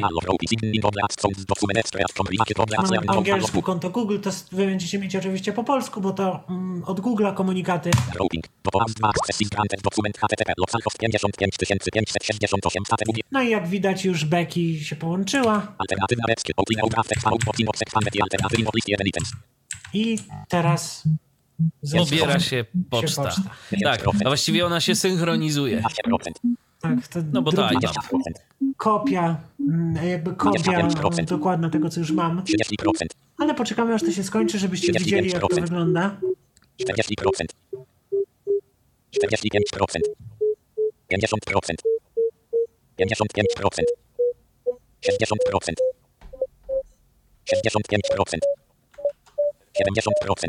Mamy angielsku konto Google, to wy będziecie mieć oczywiście po polsku, bo to mm, od Google'a komunikaty. Routing. Do poraz 2 access granted dokument HTTP localhost 55568 HTTP. No i jak widać już Becky się połączyła Alternatywna Betskie, opening draft text output inbox expanded i alternatywny list 1 items. i teraz Pobiera się poczta. poczta. Tak, a właściwie ona się synchronizuje. 15%. Tak, to No bo iPad. 20%. kopia, mm, jakby kopia 25%. dokładna tego, co już mam. 30%. Ale poczekamy, aż to się skończy, żebyście 35%. widzieli, jak to wygląda. 40%. 45%. 50%. 55%. 60%. 65%. 70%.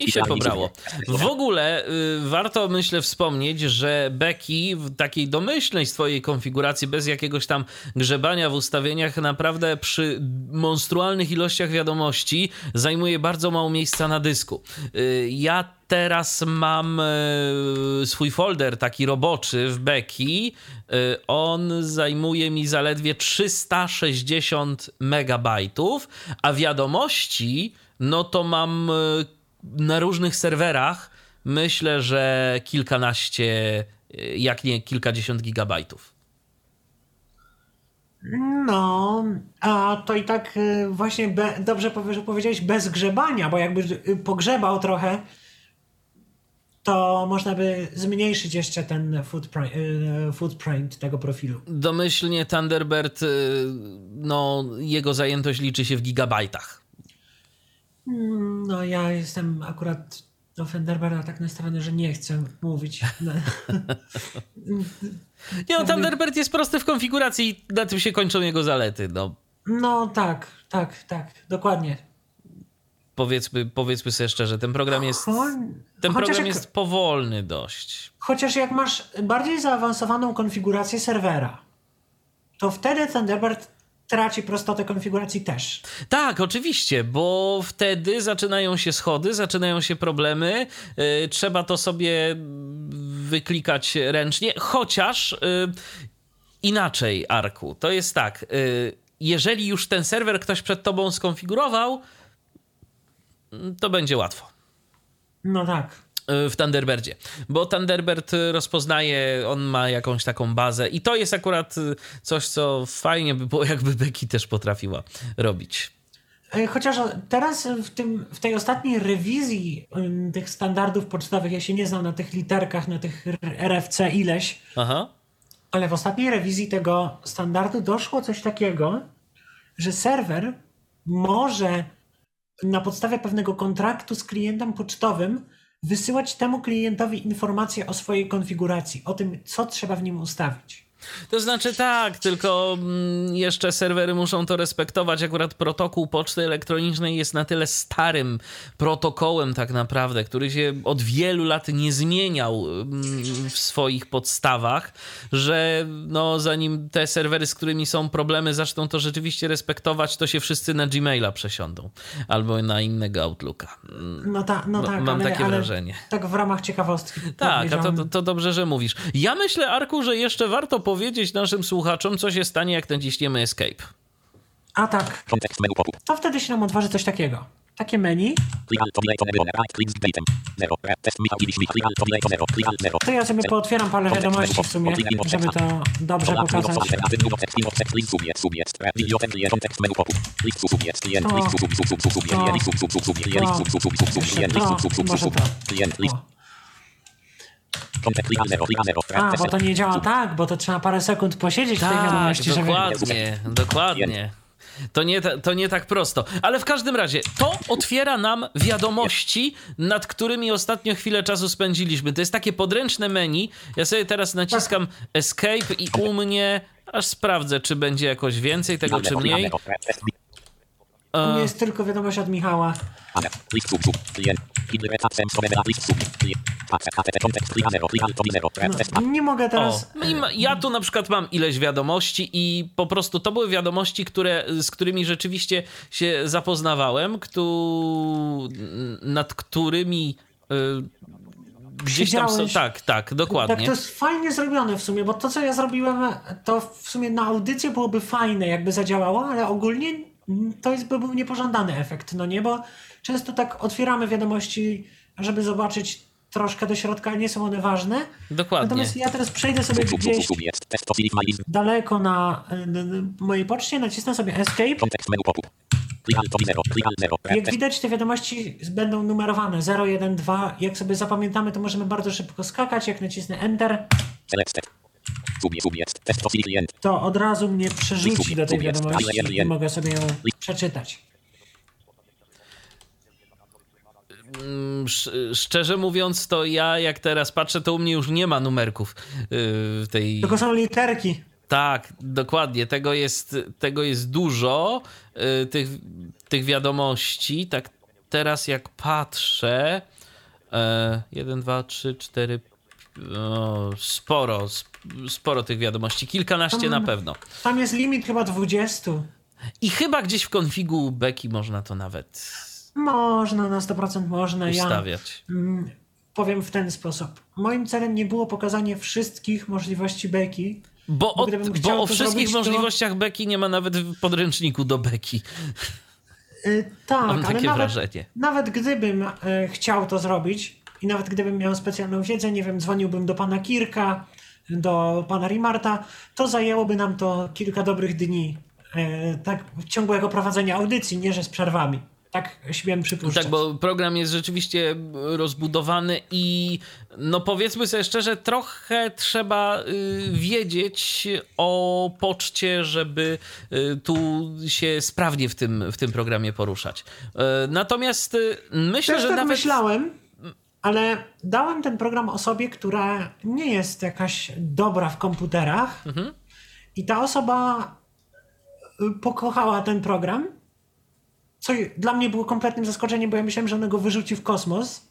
I się pobrało. W ogóle y, warto, myślę, wspomnieć, że Becky w takiej domyślnej swojej konfiguracji, bez jakiegoś tam grzebania w ustawieniach, naprawdę przy monstrualnych ilościach wiadomości zajmuje bardzo mało miejsca na dysku. Y, ja teraz mam y, swój folder taki roboczy w Becky. Y, on zajmuje mi zaledwie 360 megabajtów, a wiadomości, no to mam y, na różnych serwerach myślę, że kilkanaście, jak nie kilkadziesiąt gigabajtów. No, a to i tak właśnie be, dobrze powiedziałeś bez grzebania, bo jakby y, pogrzebał trochę, to można by zmniejszyć jeszcze ten footprint, y, footprint tego profilu. Domyślnie Thunderbird, y, no jego zajętość liczy się w gigabajtach. Mm, No ja jestem akurat do Thunderbirda tak nastawiony, że nie chcę mówić. No, Nie no, Thunderbird jest prosty w konfiguracji i na tym się kończą jego zalety. No, no tak, tak, tak, dokładnie. Powiedzmy, powiedzmy sobie szczerze, ten program jest, ten program jak- jest powolny dość. Chociaż jak masz bardziej zaawansowaną konfigurację serwera, to wtedy Thunderbird traci prostotę konfiguracji też. Tak, oczywiście, bo wtedy zaczynają się schody, zaczynają się problemy. Yy, trzeba to sobie wyklikać ręcznie, chociaż yy, inaczej, Arku. To jest tak, yy, jeżeli już ten serwer ktoś przed tobą skonfigurował, to będzie łatwo. No tak. w Thunderbirdzie, bo Thunderbird rozpoznaje, on ma jakąś taką bazę i to jest akurat coś, co fajnie by było, jakby Becky też potrafiła robić. E, chociaż teraz w, tym, w tej ostatniej rewizji tych standardów pocztowych, ja się nie znam na tych literkach, na tych RFC ileś, Aha. ale w ostatniej rewizji tego standardu doszło coś takiego, że serwer może na podstawie pewnego kontraktu z klientem pocztowym wysyłać temu klientowi informacje o swojej konfiguracji, o tym, co trzeba w nim ustawić. To znaczy tak, tylko mm, jeszcze serwery muszą to respektować. Akurat protokół poczty elektronicznej jest na tyle starym protokołem tak naprawdę, który się od wielu lat nie zmieniał mm, w swoich podstawach, że no zanim te serwery, z którymi są problemy, zaczną to rzeczywiście respektować, to się wszyscy na Gmaila przesiądą albo na innego Outlooka. No, ta, no tak, Mam ale, takie ale wrażenie. Tak w ramach ciekawostki. Tak, a to, to, to dobrze, że mówisz. Ja myślę, Arku, że jeszcze warto powiedzieć naszym słuchaczom, co się stanie, jak naciśniemy Escape. A tak, to wtedy się nam otworzy coś takiego. Takie menu, to ja sobie pootwieram parę wiadomości w sumie, żeby to dobrze pokazać. sub sub sub Może to. O. Kontekst click alt zero. Click alt zero. Re- A, bo to nie działa tak, bo to trzeba parę sekund posiedzieć w tej Tak, wiadomości, żeby... dokładnie, dokładnie. To nie, to nie tak prosto. Ale w każdym razie, to otwiera nam wiadomości, nad którymi ostatnio chwilę czasu spędziliśmy. To jest takie podręczne menu. Ja sobie teraz naciskam Escape i u mnie aż sprawdzę, czy będzie jakoś więcej tego, czy mniej. zero. Re- test mi- U mnie E, jest tylko wiadomość od Michała. No, nie mogę O, teraz... ma- ja tu na przykład mam ileś wiadomości i po prostu to były wiadomości, które, z którymi rzeczywiście się zapoznawałem, któ... nad którymi y, gdzieś tam są... Tak, tak, Tak, dokładnie. to jest fajnie zrobione w sumie, bo to, co ja zrobiłem, to w sumie na audycję byłoby fajne, jakby zadziałało, ale ogólnie to jest, by był niepożądany efekt, no nie? Bo często tak otwieramy wiadomości, żeby zobaczyć troszkę do środka, nie są one ważne. Dokładnie. Natomiast ja teraz przejdę sobie gdzieś daleko na mojej poczcie, nacisnę sobie Escape. Jak widać, te wiadomości będą numerowane 0, 1, 2. Jak sobie zapamiętamy, to możemy bardzo szybko skakać. Jak nacisnę Enter, to od razu mnie przerzuci do tej wiadomości i mogę sobie ją przeczytać. Mm, sz- Szczerze mówiąc, to ja jak teraz patrzę, to u mnie już nie ma numerków y, w tej... Tylko są literki. Tak, dokładnie. Tego jest, tego jest dużo, y, tych, tych wiadomości. Tak teraz jak patrzę, e, 1, 2, 3, 4, o, sporo, sp- sporo tych wiadomości. Kilkanaście na pewno. Tam jest limit chyba 20. I chyba gdzieś w konfigu Beki można to nawet Można, na 100% można. Ja ustawiać. mm, powiem w ten sposób. Moim celem nie było pokazanie wszystkich możliwości beki. Bo, o, Gdybym chciał bo o wszystkich zrobić, to- możliwościach Beki nie ma nawet w podręczniku do Beki. Y, tak, Mam ale takie nawet, wrażenie. nawet gdybym y, chciał to zrobić i nawet gdybym miał specjalną wiedzę, nie wiem, dzwoniłbym do pana Kirka, do pana Rimarta, to zajęłoby nam to kilka dobrych dni. y, tak, ciągłego prowadzenia audycji, nie że z przerwami. Tak śmiem przypuszczać. Tak, bo program jest rzeczywiście rozbudowany i no powiedzmy sobie szczerze, trochę trzeba y, wiedzieć o poczcie, żeby y, tu się sprawnie w tym, w tym programie poruszać. Y, natomiast myślę, Też że tak nawet... myślałem, ale dałem ten program osobie, która nie jest jakaś dobra w komputerach Mhm. i ta osoba y, pokochała ten program, co dla mnie było kompletnym zaskoczeniem, bo ja myślałem, że ona go wyrzuci w kosmos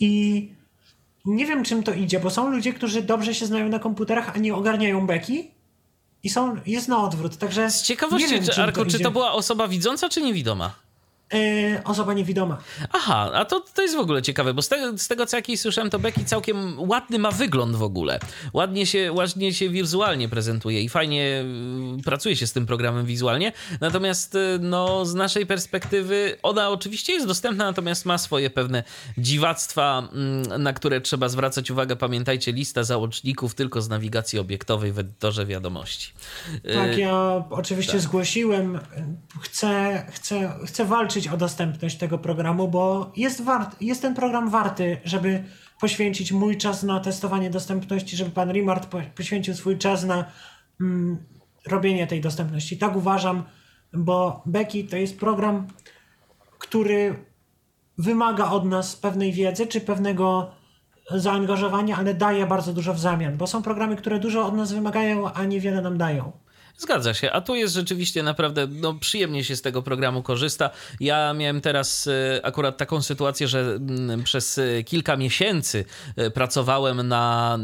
i nie wiem czym to idzie, bo są ludzie, którzy dobrze się znają na komputerach, a nie ogarniają beki i są, jest na odwrót, także Z ciekawości, nie wiem, czy, Arku, czy to była osoba widząca, czy niewidoma? Yy, osoba niewidoma. Aha, a to, to jest w ogóle ciekawe, bo z tego, z tego co jakiś słyszałem, to Becky całkiem ładny ma wygląd w ogóle. Ładnie się, ładnie się wizualnie prezentuje i fajnie y, pracuje się z tym programem wizualnie. Natomiast y, no, z naszej perspektywy ona oczywiście jest dostępna, natomiast ma swoje pewne dziwactwa, mm, na które trzeba zwracać uwagę. Pamiętajcie, lista załączników tylko z nawigacji obiektowej w edytorze wiadomości. Y, Tak, ja oczywiście zgłosiłem. Chcę, chcę, chcę walczyć o dostępność tego programu, bo jest, wart, jest ten program warty, żeby poświęcić mój czas na testowanie dostępności, żeby pan Rimart po, poświęcił swój czas na mm, robienie tej dostępności. Tak uważam, bo Becky to jest program, który wymaga od nas pewnej wiedzy czy pewnego zaangażowania, ale daje bardzo dużo w zamian, bo są programy, które dużo od nas wymagają, a niewiele nam dają. Zgadza się, a tu jest rzeczywiście naprawdę no, przyjemnie się z tego programu korzysta. Ja miałem teraz e, akurat taką sytuację, że mm, przez e, kilka miesięcy e, pracowałem na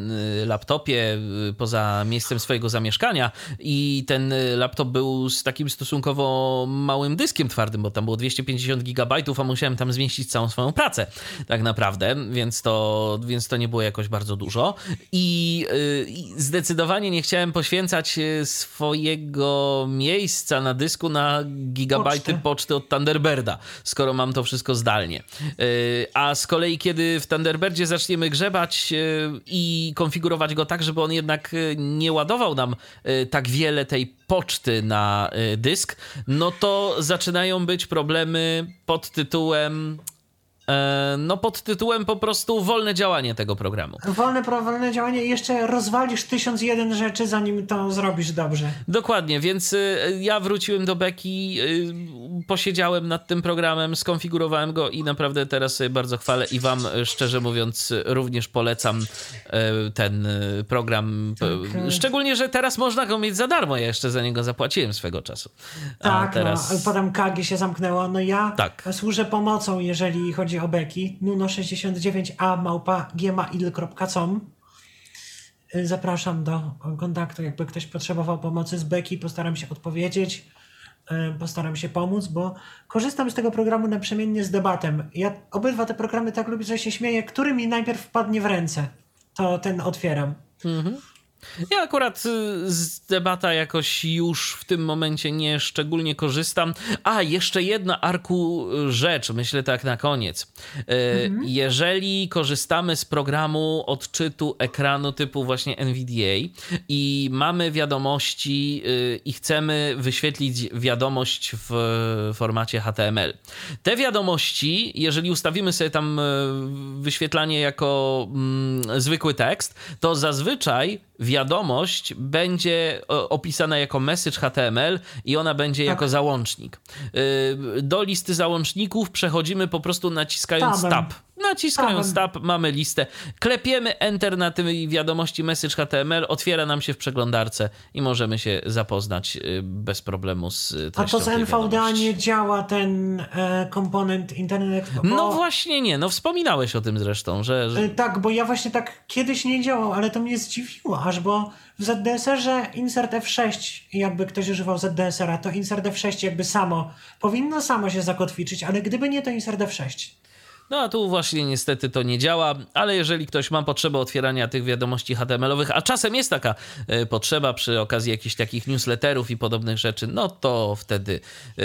laptopie poza miejscem swojego zamieszkania i ten laptop był z takim stosunkowo małym dyskiem twardym, bo tam było 250 gigabajtów, a musiałem tam zmieścić całą swoją pracę tak naprawdę, więc to, więc to nie było jakoś bardzo dużo i, i zdecydowanie nie chciałem poświęcać e, swojego miejsca na dysku na gigabajty Poczty. poczty od Thunderbirda, skoro mam to wszystko zdalnie. Yy, A z kolei, kiedy w Thunderbirdzie zaczniemy grzebać yy, i konfigurować go tak, żeby on jednak yy, nie ładował nam tak wiele tej poczty na dysk, no to zaczynają być problemy pod tytułem. E, No, pod tytułem po prostu wolne działanie tego programu. Wolne, wolne działanie i jeszcze rozwalisz tysiąc jeden rzeczy, zanim to zrobisz dobrze. Dokładnie, więc y, ja wróciłem do Beki, y, posiedziałem nad tym programem, skonfigurowałem go i naprawdę teraz sobie bardzo chwalę i wam y, szczerze mówiąc również polecam ten program. Tak. Szczególnie, że teraz można go mieć za darmo, ja jeszcze za niego zapłaciłem swego czasu. A Tak, teraz... no, potem Kagi się zamknęło. No ja Tak. służę pomocą, jeżeli chodzi o Beki. Nuno69a małpa gmail.com Zapraszam do kontaktu, jakby ktoś potrzebował pomocy z Beki, postaram się odpowiedzieć, y, postaram się pomóc, bo korzystam z tego programu naprzemiennie z debatem. Ja obydwa te programy tak lubię, że się śmieję, który mi najpierw wpadnie w ręce, to ten otwieram. Ja akurat y, z debata jakoś już w tym momencie nie szczególnie korzystam. A, jeszcze jedna arku y, rzecz, myślę tak na koniec. Y, Jeżeli korzystamy z programu odczytu ekranu typu właśnie NVDA i mamy wiadomości i chcemy wyświetlić wiadomość w formacie HTML. Te wiadomości, jeżeli ustawimy sobie tam wyświetlanie jako mm, zwykły tekst, to zazwyczaj wiadomość będzie opisana jako message HTML i ona będzie jako załącznik. Y, Do listy załączników przechodzimy po prostu naciskając Tabem. tab. Naciskając Tabem. tab mamy listę. Klepiemy Enter na tej wiadomości message HTML, otwiera nam się w przeglądarce i możemy się zapoznać y, bez problemu z y, A treścią to z NVDA nie działa ten e, komponent Internet Explorer? No właśnie nie, no wspominałeś o tym zresztą, że... że... E, Tak, bo ja właśnie tak kiedyś nie działał, ale to mnie zdziwiło, aż bo w ZDSR-ze insert F6, jakby ktoś używał ZDSR-a, to insert F6 jakby samo, powinno samo się zakotwiczyć, ale gdyby nie, to insert F6. No a tu właśnie niestety to nie działa, ale jeżeli ktoś ma potrzebę otwierania tych wiadomości HTML-owych, a czasem jest taka e, potrzeba przy okazji jakichś takich newsletterów i podobnych rzeczy, no to wtedy e,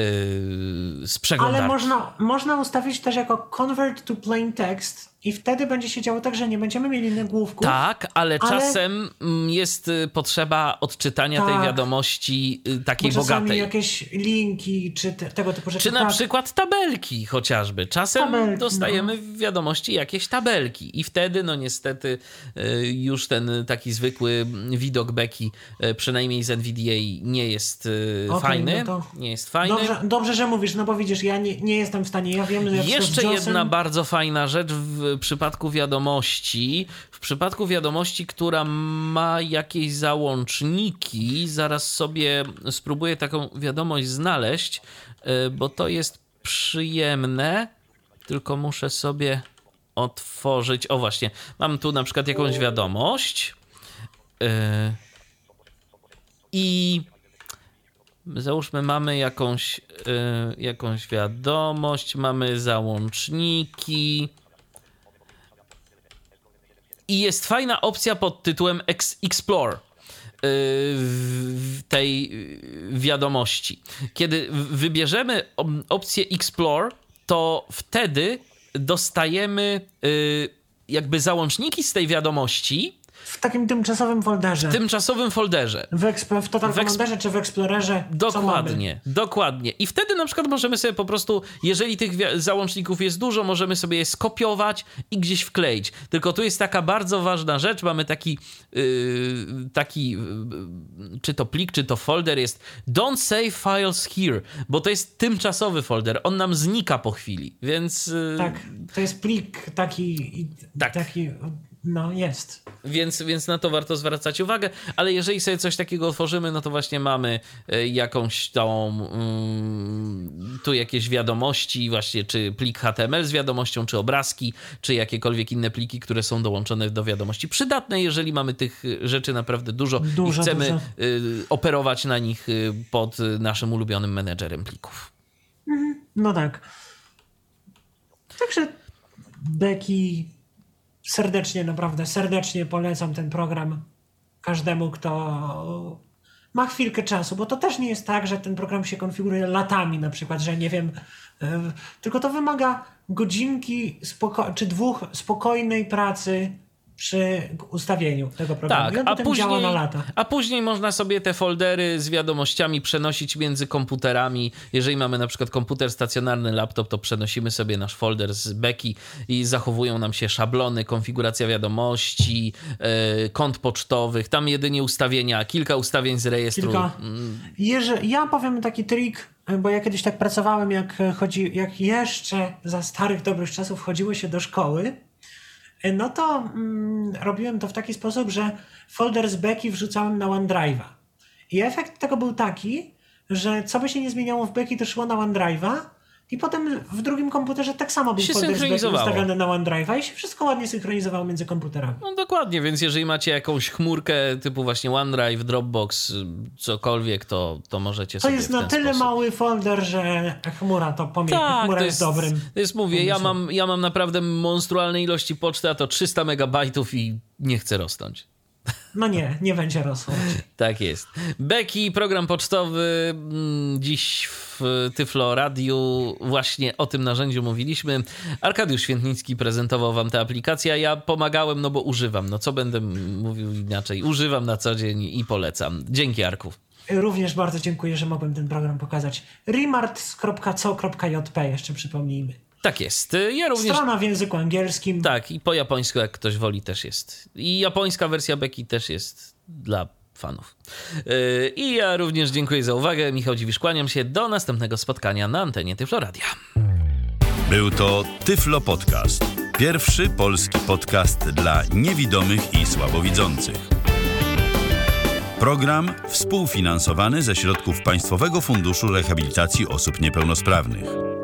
z przeglądarki. Ale można, można ustawić też jako convert to plain text i wtedy będzie się działo tak, że nie będziemy mieli nagłówków. Tak, ale, Ale- czasem mm, jest y, potrzeba odczytania tej Tak. wiadomości y, takiej bo bogatej. jakieś linki, czy te, tego typu rzeczy. Czy na tak. przykład tabelki chociażby. Czasem Tabelki, no. dostajemy w wiadomości jakieś tabelki i wtedy no niestety y, już ten taki zwykły widok beki, przynajmniej z NVDA nie jest y, Okej, fajny. no to Nie jest fajny. Dobrze, dobrze, że mówisz, no bo widzisz, ja nie, nie jestem w stanie, ja wiem, że Jeszcze jedna bardzo fajna rzecz w przypadku wiadomości. W przypadku wiadomości, która ma jakieś załączniki, zaraz sobie spróbuję taką wiadomość znaleźć, y, bo to jest przyjemne. Tylko muszę sobie otworzyć. O, właśnie, mam tu na przykład jakąś wiadomość. y, I załóżmy, mamy jakąś, y, jakąś wiadomość, mamy załączniki. I jest fajna opcja pod tytułem Ex Explore y, w tej y, wiadomości. Kiedy wybierzemy op- opcję Explore, to wtedy dostajemy y, jakby załączniki z tej wiadomości W takim tymczasowym folderze. w tymczasowym folderze. W, eksp- w Total w Commanderze czy w Explorerze. Dokładnie, dokładnie. I wtedy na przykład możemy sobie po prostu, jeżeli tych załączników jest dużo, możemy sobie je skopiować i gdzieś wkleić. Tylko tu jest taka bardzo ważna rzecz, mamy taki, yy, taki yy, czy to plik, czy to folder jest don't save files here, bo to jest tymczasowy folder, on nam znika po chwili, więc... Yy, Tak, to jest plik taki. Tak. taki no, jest. Więc, więc na to warto zwracać uwagę, ale jeżeli sobie coś takiego otworzymy, no to właśnie mamy e, jakąś tą, mm, tu jakieś wiadomości, właśnie czy plik HTML z wiadomością, czy obrazki, czy jakiekolwiek inne pliki, które są dołączone do wiadomości. Przydatne, jeżeli mamy tych rzeczy naprawdę dużo, Dużo, i chcemy dużo. y, operować na nich y, pod naszym ulubionym menedżerem plików. No tak. Także Becky serdecznie, naprawdę serdecznie polecam ten program każdemu, kto ma chwilkę czasu, bo to też nie jest tak, że ten program się konfiguruje latami na przykład, że nie wiem, e, tylko to wymaga godzinki czy dwóch spokojnej pracy przy ustawieniu tego programu. Tak, a później, na lata. a później można sobie te foldery z wiadomościami przenosić między komputerami. Jeżeli mamy na przykład komputer stacjonarny, laptop, to przenosimy sobie nasz folder z beki i zachowują nam się szablony, konfiguracja wiadomości, yy, kont pocztowych, tam jedynie ustawienia, kilka ustawień z rejestru. Kilka. Mm, Jeże, ja powiem taki trik, bo ja kiedyś tak pracowałem, jak, chodzi, jak jeszcze za starych dobrych czasów chodziło się do szkoły, no to mm, robiłem to w taki sposób, że folder z beki wrzucałem na OneDrive'a. I efekt tego był taki, że co by się nie zmieniało w beki, to szło na OneDrive'a i potem w drugim komputerze tak samo był folder ustawiony na OneDrive'a i się wszystko ładnie synchronizowało między komputerami. No dokładnie, więc jeżeli macie jakąś chmurkę typu właśnie OneDrive, Dropbox, cokolwiek, to, to możecie To sobie jest w na tyle sposób. mały folder, że chmura to pomie- Tak, chmura to jest, jest, dobrym. to jest mówię, ja mam, ja mam naprawdę monstrualne ilości poczty, a to 300 megabajtów i nie chcę rosnąć. No nie, nie będzie rosło. Tak jest. Beki, program pocztowy. mm, Dziś w Tyflo Radiu właśnie o tym narzędziu mówiliśmy. Arkadiusz Świętnicki prezentował wam tę aplikację, ja pomagałem, no bo używam. No co będę mówił inaczej? Używam na co dzień i polecam. Dzięki Arku. Również bardzo dziękuję, że mogłem ten program pokazać. remart.co.jp jeszcze przypomnijmy. Tak jest. Ja również... Strona w języku angielskim. Tak, i po japońsku, jak ktoś woli, też jest. I japońska wersja Beki też jest dla fanów. Yy, I ja również dziękuję za uwagę. Michał Dziwisz, kłaniam się. Do następnego spotkania na antenie Tyfloradia. Był to Tyflo Podcast. Pierwszy polski podcast dla niewidomych i słabowidzących. Program współfinansowany ze środków Państwowego Funduszu Rehabilitacji Osób Niepełnosprawnych.